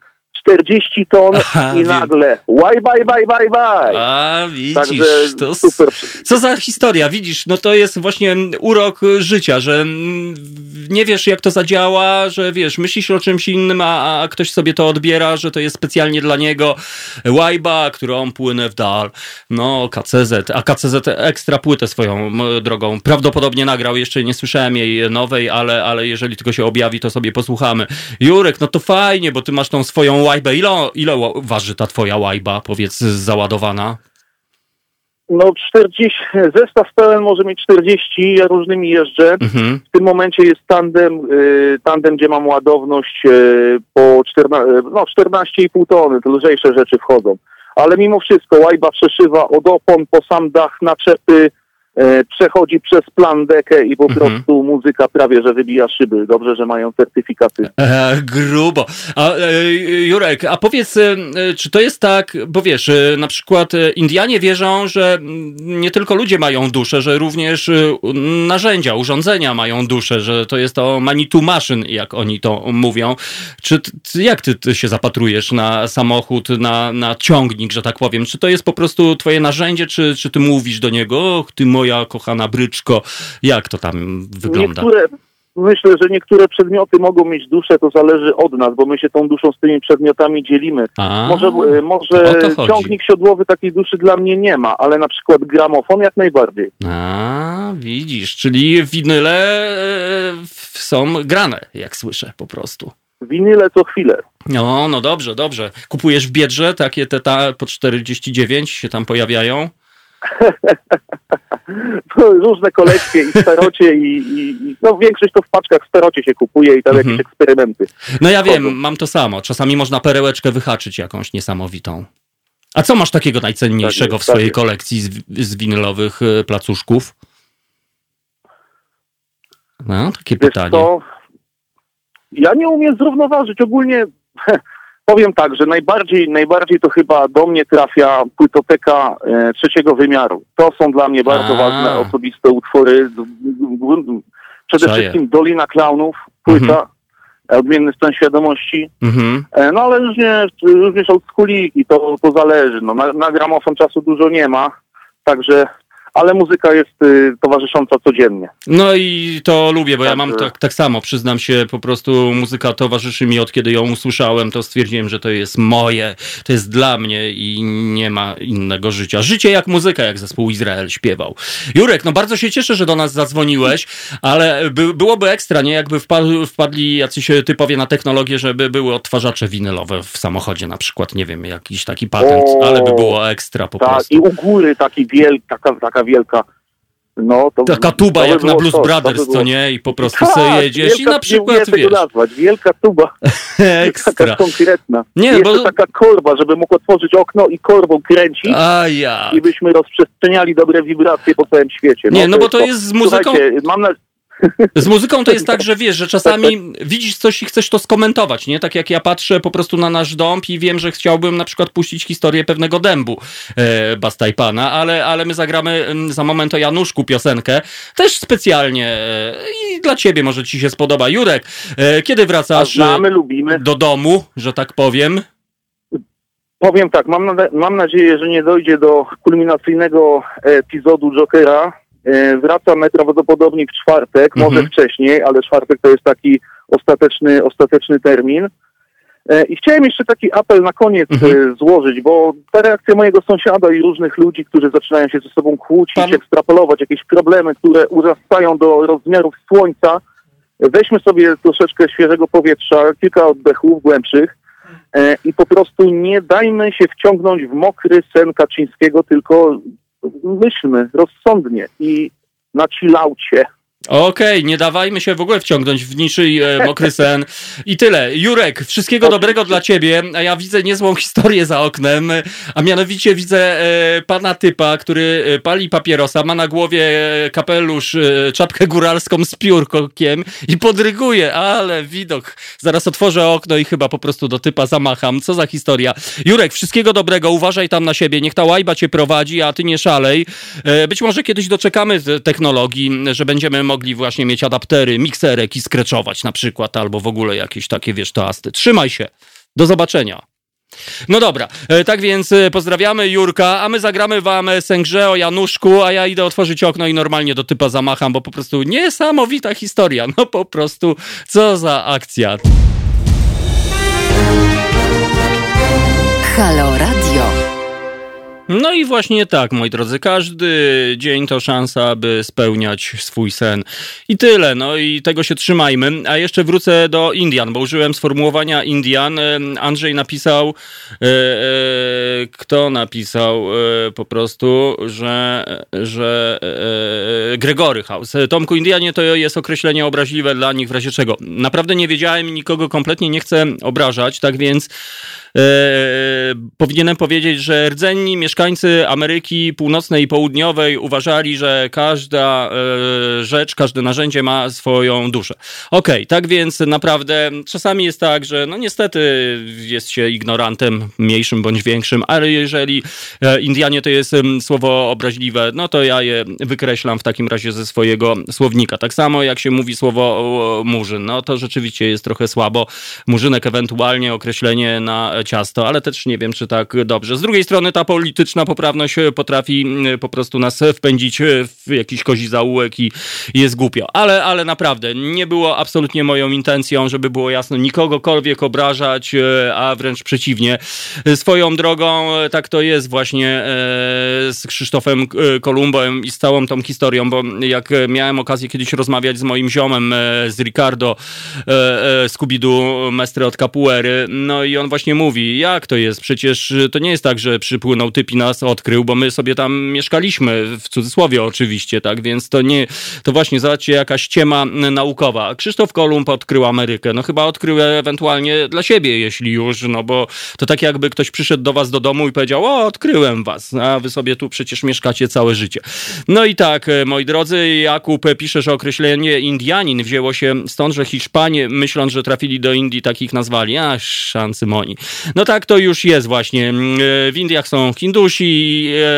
40 ton Aha, i nagle łaj, baj, baj, baj, baj. A, widzisz, Także to super. Co za historia, widzisz, no to jest właśnie urok życia, że mm, nie wiesz jak to zadziała, że wiesz, myślisz o czymś innym, a, a ktoś sobie to odbiera, że to jest specjalnie dla niego łajba, którą płynę w dal. No, KCZ, a KCZ ekstra płytę swoją drogą. Prawdopodobnie nagrał, jeszcze nie słyszałem jej nowej, ale, ale jeżeli tylko się objawi, to sobie posłuchamy. Jurek, no to fajnie, bo ty masz tą swoją łajbę. Ile, ile ła- waży ta twoja łajba, powiedz, załadowana? No 40, zestaw pełen może mieć 40, ja różnymi jeżdżę. Mhm. W tym momencie jest tandem, y, tandem gdzie mam ładowność y, po 14, no 14,5 tony, to lżejsze rzeczy wchodzą. Ale mimo wszystko łajba przeszywa od opon po sam dach naczepy, przechodzi przez plandekę i po Mhm. prostu muzyka prawie, że wybija szyby. Dobrze, że mają certyfikaty. E, grubo. A, e, Jurek, a powiedz, e, czy to jest tak, bo wiesz, e, na przykład e, Indianie wierzą, że nie tylko ludzie mają duszę, że również e, narzędzia, urządzenia mają duszę, że to jest to manitou maszyn, jak oni to mówią. Czy jak ty, ty się zapatrujesz na samochód, na, na ciągnik, że tak powiem? Czy to jest po prostu twoje narzędzie, czy, czy ty mówisz do niego, ty moja kochana bryczko, jak to tam wygląda? Niektóre, myślę, że niektóre przedmioty mogą mieć duszę, to zależy od nas, bo my się tą duszą z tymi przedmiotami dzielimy. A, Może, e, może ciągnik siodłowy takiej duszy dla mnie nie ma, ale na przykład gramofon jak najbardziej. A, widzisz, czyli winyle e, są grane, jak słyszę po prostu. Winyle co chwilę. No, no dobrze, dobrze. Kupujesz w Biedrze takie te ta po 49 się tam pojawiają? Różne kolekcje i starocie i, i, i no większość to w paczkach w starocie się kupuje i tam Mhm. jakieś eksperymenty. No ja wiem, Chodzą. mam to samo. Czasami można perełeczkę wyhaczyć jakąś niesamowitą. A co masz takiego najcenniejszego Tak w tak swojej kolekcji z, z winylowych e, placuszków? No, takie Wiesz pytanie. co, ja nie umiem zrównoważyć. Ogólnie powiem tak, że najbardziej, najbardziej to chyba do mnie trafia płytoteka e, trzeciego wymiaru. To są dla mnie bardzo A. ważne osobiste utwory. Przede wszystkim Dolina Klaunów, płyta, Mhm. Odmienny stan świadomości. Mhm. E, No ale również, również oldschooliki, to, to zależy. No, na, na gramofon czasu dużo nie ma, także, ale muzyka jest y, towarzysząca codziennie. No i to lubię, bo ja Także- mam tak, tak samo, przyznam się, po prostu muzyka towarzyszy mi od kiedy ją usłyszałem, to stwierdziłem, że to jest moje, to jest dla mnie i nie ma innego życia. Życie jak muzyka, jak zespół Izrael śpiewał. Jurek, no bardzo się cieszę, że do nas zadzwoniłeś, ale by, byłoby ekstra, nie? Jakby wpadli, wpadli jacyś typowie na technologię, żeby były odtwarzacze winylowe w samochodzie na przykład, nie wiem, jakiś taki patent, O, ale by było ekstra po Tak, prostu. i u góry taki wiel, taka, taka wielka. No, to, Taka tuba to by jak na Blues to Brothers, by co było- nie? I po prostu Tak, sobie jedziesz i wielka- na przykład, nie umiem tego wiesz, nazwać, wielka tuba, ekstra. taka konkretna. Nie, I jeszcze bo- taka korba, żeby mógł otworzyć okno i korbą kręcić A ja. i byśmy rozprzestrzeniali dobre wibracje po całym świecie. Nie, no bo to jest z muzyką- mam na... Z muzyką to jest tak, że wiesz, że czasami widzisz coś i chcesz to skomentować, nie? Tak jak ja patrzę po prostu na nasz dąb i wiem, że chciałbym na przykład puścić historię pewnego dębu e, Bastajpana, ale, ale my zagramy mm, za moment o Januszku piosenkę, też specjalnie e, i dla ciebie może ci się spodoba. Jurek, e, kiedy wracasz znamy, lubimy. e, do domu, że tak powiem? Powiem tak, mam, nade- mam nadzieję, że nie dojdzie do kulminacyjnego epizodu Jokera. E, Wracam najprawdopodobniej w czwartek, Mhm. może wcześniej, ale czwartek to jest taki ostateczny, ostateczny termin. E, I chciałem jeszcze taki apel na koniec Mhm. e, złożyć, bo ta reakcja mojego sąsiada i różnych ludzi, którzy zaczynają się ze sobą kłócić, Pan- ekstrapolować jakieś problemy, które urastają do rozmiarów słońca, weźmy sobie troszeczkę świeżego powietrza, kilka oddechów głębszych i po prostu nie dajmy się wciągnąć w mokry sen Kaczyńskiego, tylko myślmy rozsądnie i na chillaucie. Okej, nie dawajmy się w ogóle wciągnąć w niczyj e, mokry sen. I tyle. Jurek, wszystkiego dobrego dla ciebie. A ja widzę niezłą historię za oknem, a mianowicie widzę e, pana typa, który e, pali papierosa, ma na głowie e, kapelusz, e, czapkę góralską z piórkokiem i podryguje, ale widok. Zaraz otworzę okno i chyba po prostu do typa zamacham. Co za historia. Jurek, wszystkiego dobrego, uważaj tam na siebie, niech ta łajba cię prowadzi, a ty nie szalej. E, Być może kiedyś doczekamy technologii, że będziemy mogli właśnie mieć adaptery, mikserek i skreczować na przykład, albo w ogóle jakieś takie, wiesz, toasty. Trzymaj się. Do zobaczenia. No dobra, e, tak więc e, pozdrawiamy Jurka, a my zagramy wam e, sęgrze o Januszku, a ja idę otworzyć okno i normalnie do typa zamacham, bo po prostu niesamowita historia. No po prostu, co za akcja. Halo Radio. No i właśnie tak, moi drodzy, każdy dzień to szansa, aby spełniać swój sen. I tyle, no i tego się trzymajmy. A jeszcze wrócę do Indian, bo użyłem sformułowania Indian. Andrzej napisał, e, e, kto napisał e, po prostu, że, że Gregory House. Tomku, Indianie to jest określenie obraźliwe dla nich w razie czego. Naprawdę nie wiedziałem nikogo kompletnie nie chcę obrażać, tak więc powinienem powiedzieć, że rdzenni mieszkańcy Ameryki Północnej i Południowej uważali, że każda e, rzecz, każde narzędzie ma swoją duszę. Okej, tak więc naprawdę czasami jest tak, że no niestety jest się ignorantem mniejszym bądź większym, ale jeżeli e, Indianie to jest słowo obraźliwe, no to ja je wykreślam w takim razie ze swojego słownika. Tak samo jak się mówi słowo murzyn, no to rzeczywiście jest trochę słabo. Murzynek ewentualnie określenie na ciasto, ale też nie wiem, czy tak dobrze. Z drugiej strony ta polityczna poprawność e, potrafi mm, po prostu nas wpędzić e, w jakiś kozi zaułek i jest głupio. Ale, ale naprawdę, nie było absolutnie moją intencją, żeby było jasno, nikogokolwiek obrażać, e, a wręcz przeciwnie. E, Swoją drogą e, tak to jest właśnie e, z Krzysztofem e, Kolumbem i z całą tą historią, bo jak e, miałem okazję kiedyś rozmawiać z moim ziomem, e, z Ricardo e, e, Scooby-Doo, mestre od Capuery, no i on właśnie mówi, jak to jest, przecież to nie jest tak, że przypłynął typ nas odkrył, bo my sobie tam mieszkaliśmy, w cudzysłowie oczywiście, tak, więc to nie, to właśnie, zobaczcie, jakaś ściema naukowa. Krzysztof Kolumb odkrył Amerykę, no chyba odkrył ewentualnie dla siebie, jeśli już, no bo to tak jakby ktoś przyszedł do was do domu i powiedział, o, odkryłem was, a wy sobie tu przecież mieszkacie całe życie. No i tak, moi drodzy, Jakub pisze, że określenie Indianin wzięło się stąd, że Hiszpanie, myśląc, że trafili do Indii, takich nazwali, a szansymoni. No tak to już jest właśnie. W Indiach są Hindusi,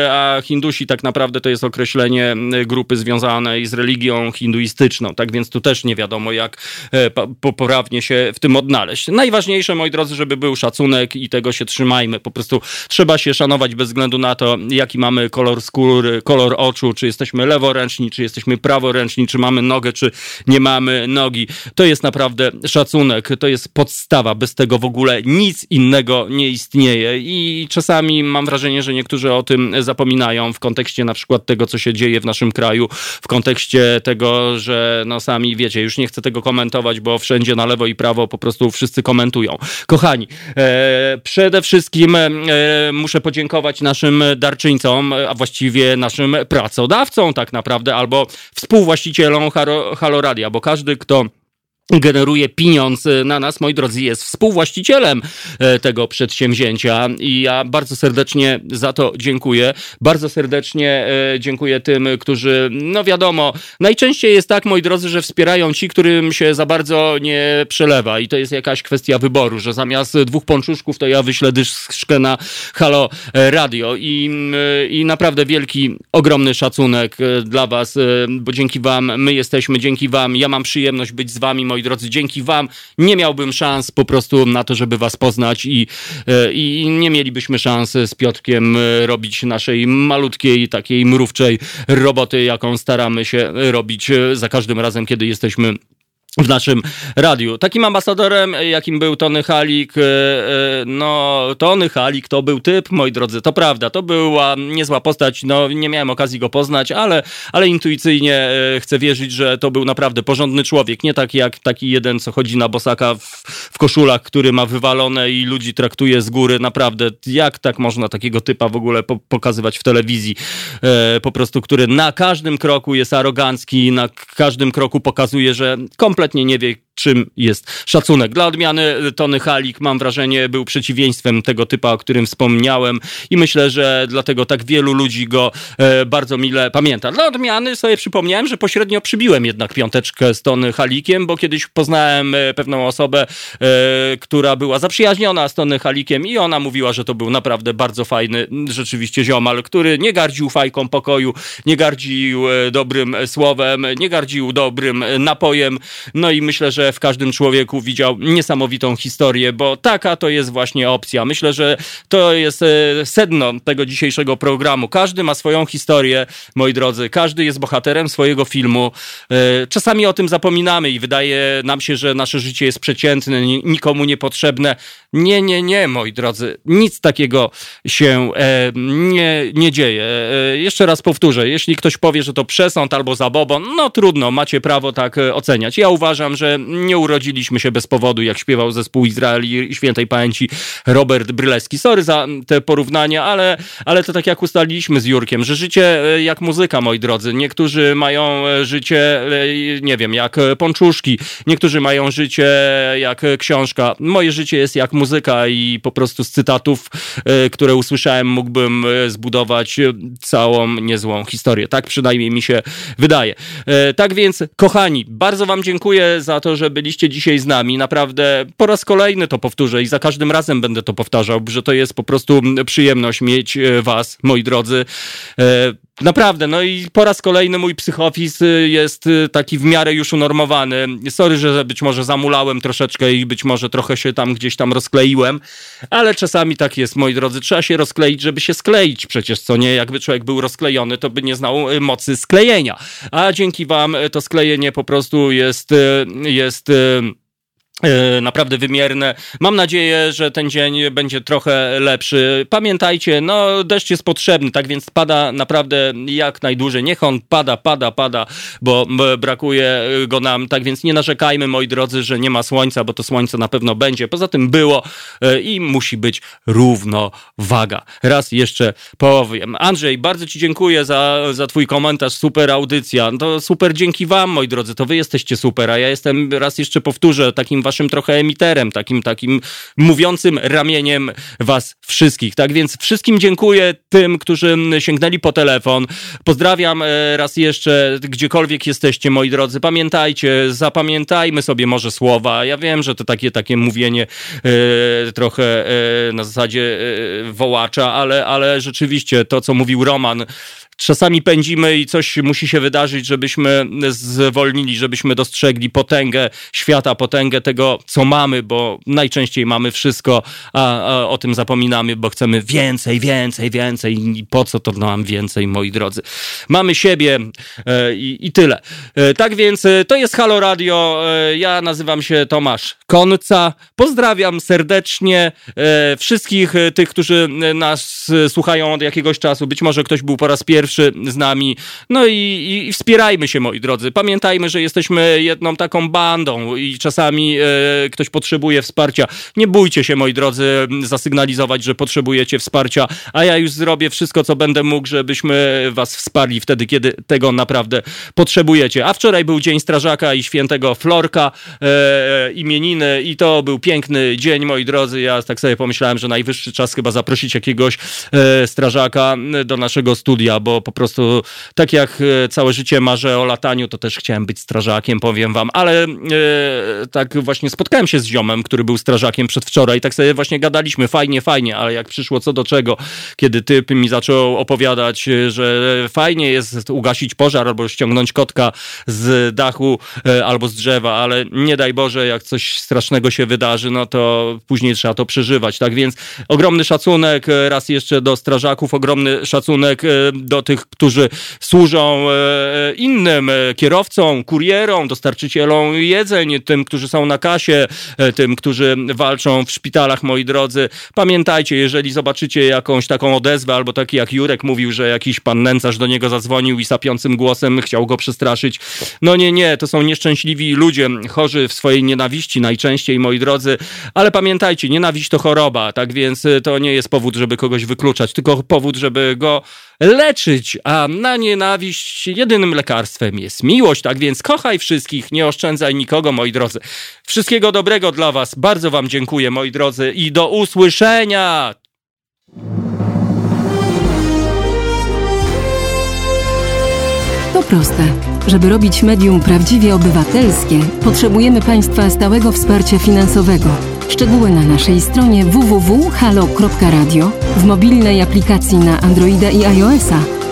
a Hindusi tak naprawdę to jest określenie grupy związanej z religią hinduistyczną, tak więc tu też nie wiadomo, jak e, poprawnie się w tym odnaleźć. Najważniejsze, moi drodzy, żeby był szacunek i tego się trzymajmy. Po prostu trzeba się szanować bez względu na to, jaki mamy kolor skóry, kolor oczu, czy jesteśmy leworęczni, czy jesteśmy praworęczni, czy mamy nogę, czy nie mamy nogi. To jest naprawdę szacunek, to jest podstawa. Bez tego w ogóle nic innego nie istnieje i czasami mam wrażenie, że niektórzy o tym zapominają w kontekście na przykład tego, co się dzieje w naszym kraju, w kontekście tego, że no sami wiecie, już nie chcę tego komentować, bo wszędzie na lewo i prawo po prostu wszyscy komentują. Kochani, e, przede wszystkim e, muszę podziękować naszym darczyńcom, a właściwie naszym pracodawcom tak naprawdę, albo współwłaścicielom Haloradia, bo każdy, kto generuje pieniądz e, na nas, moi drodzy, jest współwłaścicielem e, tego przedsięwzięcia i ja bardzo serdecznie za to dziękuję. Bardzo serdecznie e, dziękuję tym, którzy, no wiadomo, najczęściej jest tak, moi drodzy, że wspierają ci, którym się za bardzo nie przelewa. I to jest jakaś kwestia wyboru, że zamiast dwóch pączuszków to ja wyślę dyszkę na Halo Radio. I, i naprawdę wielki, ogromny szacunek dla was, bo dzięki wam my jesteśmy, dzięki wam ja mam przyjemność być z wami, moi moi drodzy, dzięki wam nie miałbym szans po prostu na to, żeby was poznać i, e, i nie mielibyśmy szans z Piotrkiem e, robić naszej malutkiej, takiej mrówczej roboty, jaką staramy się robić e, za każdym razem, kiedy jesteśmy w naszym radiu. Takim ambasadorem, jakim był Tony Halik, e, e, no Tony Halik to był typ, moi drodzy, to prawda, to była niezła postać, no nie miałem okazji go poznać, ale, ale intuicyjnie e, chcę wierzyć, że to był naprawdę porządny człowiek, nie tak jak taki jeden, co chodzi na bosaka w, w koszulach, który ma wywalone i ludzi traktuje z góry, naprawdę, jak tak można takiego typa w ogóle po, pokazywać w telewizji, po prostu, który na każdym kroku jest arogancki, na każdym kroku pokazuje, że kompletnie kompletnie nie wie, czym jest szacunek. Dla odmiany Tony Halik, mam wrażenie, był przeciwieństwem tego typa, o którym wspomniałem i myślę, że dlatego tak wielu ludzi go e, bardzo mile pamięta. Dla odmiany sobie przypomniałem, że pośrednio przybiłem jednak piąteczkę z Tony Halikiem, bo kiedyś poznałem e, pewną osobę, e, która była zaprzyjaźniona z Tony Halikiem i ona mówiła, że to był naprawdę bardzo fajny, rzeczywiście ziomal, który nie gardził fajką pokoju, nie gardził e, dobrym słowem, nie gardził dobrym napojem, no i myślę, że w każdym człowieku widział niesamowitą historię, bo taka to jest właśnie opcja. Myślę, że to jest e, sedno tego dzisiejszego programu. Każdy ma swoją historię, moi drodzy. Każdy jest bohaterem swojego filmu. E, czasami o tym zapominamy i wydaje nam się, że nasze życie jest przeciętne, nikomu niepotrzebne. Nie, nie, nie, moi drodzy. Nic takiego się e, nie, nie dzieje. Jeszcze raz powtórzę. Jeśli ktoś powie, że to przesąd albo zabobon, no trudno, macie prawo tak oceniać. Ja uważam, że nie urodziliśmy się bez powodu, jak śpiewał zespół Izraeli świętej pamięci Robert Brylewski. Sorry za te porównania, ale, ale to tak jak ustaliliśmy z Jurkiem, że życie e, jak muzyka, moi drodzy. Niektórzy mają e, życie, e, nie wiem, jak pączuszki, niektórzy mają życie jak książka. Moje życie jest jak muzyka i po prostu z cytatów, które usłyszałem, mógłbym zbudować całą niezłą historię. Tak przynajmniej mi się wydaje. Tak więc, kochani, bardzo Wam dziękuję za to, że byliście dzisiaj z nami. Naprawdę po raz kolejny to powtórzę i za każdym razem będę to powtarzał, że to jest po prostu przyjemność mieć e, was, moi drodzy. Naprawdę, no i po raz kolejny mój psychofis e, jest taki w miarę już unormowany. Sorry, że być może zamulałem troszeczkę i być może trochę się tam gdzieś tam rozkleiłem, ale czasami tak jest, moi drodzy. Trzeba się rozkleić, żeby się skleić przecież, co nie? Jakby człowiek był rozklejony, to by nie znał mocy sklejenia. A dzięki wam to sklejenie po prostu jest jest naprawdę wymierne. Mam nadzieję, że ten dzień będzie trochę lepszy. Pamiętajcie, no deszcz jest potrzebny, tak więc pada naprawdę jak najdłużej. Niech on pada, pada, pada, bo brakuje go nam. Tak więc nie narzekajmy, moi drodzy, że nie ma słońca, bo to słońce na pewno będzie. Poza tym było e, i musi być równowaga. Raz jeszcze powiem. Andrzej, bardzo Ci dziękuję za, za Twój komentarz. Super audycja. To super dzięki Wam, moi drodzy. To Wy jesteście super, a ja jestem, raz jeszcze powtórzę, takim waszym trochę emiterem, takim, takim mówiącym ramieniem was wszystkich. Tak więc wszystkim dziękuję tym, którzy sięgnęli po telefon. Pozdrawiam e, raz jeszcze, gdziekolwiek jesteście, moi drodzy. Pamiętajcie, zapamiętajmy sobie może słowa. Ja wiem, że to takie, takie mówienie e, trochę e, na zasadzie e, wołacza, ale, ale rzeczywiście to, co mówił Roman, czasami pędzimy i coś musi się wydarzyć, żebyśmy zwolnili, żebyśmy dostrzegli potęgę świata, potęgę tego, co mamy, bo najczęściej mamy wszystko, a, a o tym zapominamy, bo chcemy więcej, więcej, więcej i po co to nam więcej, moi drodzy. Mamy siebie e, i, i tyle. E, tak więc e, to jest Halo Radio. E, ja nazywam się Tomasz Konca. Pozdrawiam serdecznie e, wszystkich e, tych, którzy nas słuchają od jakiegoś czasu. Być może ktoś był po raz pierwszy pierwszy z nami. No i, i, wspierajmy się, moi drodzy. Pamiętajmy, że jesteśmy jedną taką bandą i czasami e, ktoś potrzebuje wsparcia. Nie bójcie się, moi drodzy, zasygnalizować, że potrzebujecie wsparcia, a ja już zrobię wszystko, co będę mógł, żebyśmy was wsparli wtedy, kiedy tego naprawdę potrzebujecie. A wczoraj był Dzień Strażaka i Świętego Florka, e, imieniny i to był piękny dzień, moi drodzy. Ja tak sobie pomyślałem, że najwyższy czas chyba zaprosić jakiegoś e, strażaka do naszego studia, bo po prostu tak jak e, całe życie marzę o lataniu, to też chciałem być strażakiem, powiem wam, ale e, tak właśnie spotkałem się z ziomem, który był strażakiem przedwczoraj i tak sobie właśnie gadaliśmy, fajnie, fajnie, ale jak przyszło co do czego, kiedy typ mi zaczął opowiadać, e, że fajnie jest ugasić pożar albo ściągnąć kotka z dachu e, albo z drzewa, ale nie daj Boże, jak coś strasznego się wydarzy, no to później trzeba to przeżywać, tak więc ogromny szacunek e, raz jeszcze do strażaków, ogromny szacunek do tych, którzy służą e, innym e, kierowcom, kurierom, dostarczycielom jedzeń, tym, którzy są na kasie, e, tym, którzy walczą w szpitalach, moi drodzy. Pamiętajcie, jeżeli zobaczycie jakąś taką odezwę, albo taki jak Jurek mówił, że jakiś pan nędzarz do niego zadzwonił i sapiącym głosem chciał go przestraszyć. No nie, nie, to są nieszczęśliwi ludzie, chorzy w swojej nienawiści najczęściej, moi drodzy, ale pamiętajcie, nienawiść to choroba, tak więc to nie jest powód, żeby kogoś wykluczać, tylko powód, żeby go leczyć, a na nienawiść jedynym lekarstwem jest miłość, tak więc kochaj wszystkich, nie oszczędzaj nikogo, moi drodzy. Wszystkiego dobrego dla Was, bardzo Wam dziękuję, moi drodzy, i do usłyszenia! To proste. Żeby robić medium prawdziwie obywatelskie, potrzebujemy Państwa stałego wsparcia finansowego. Szczegóły na naszej stronie www.halo.radio, w mobilnej aplikacji na Androida i iOS-a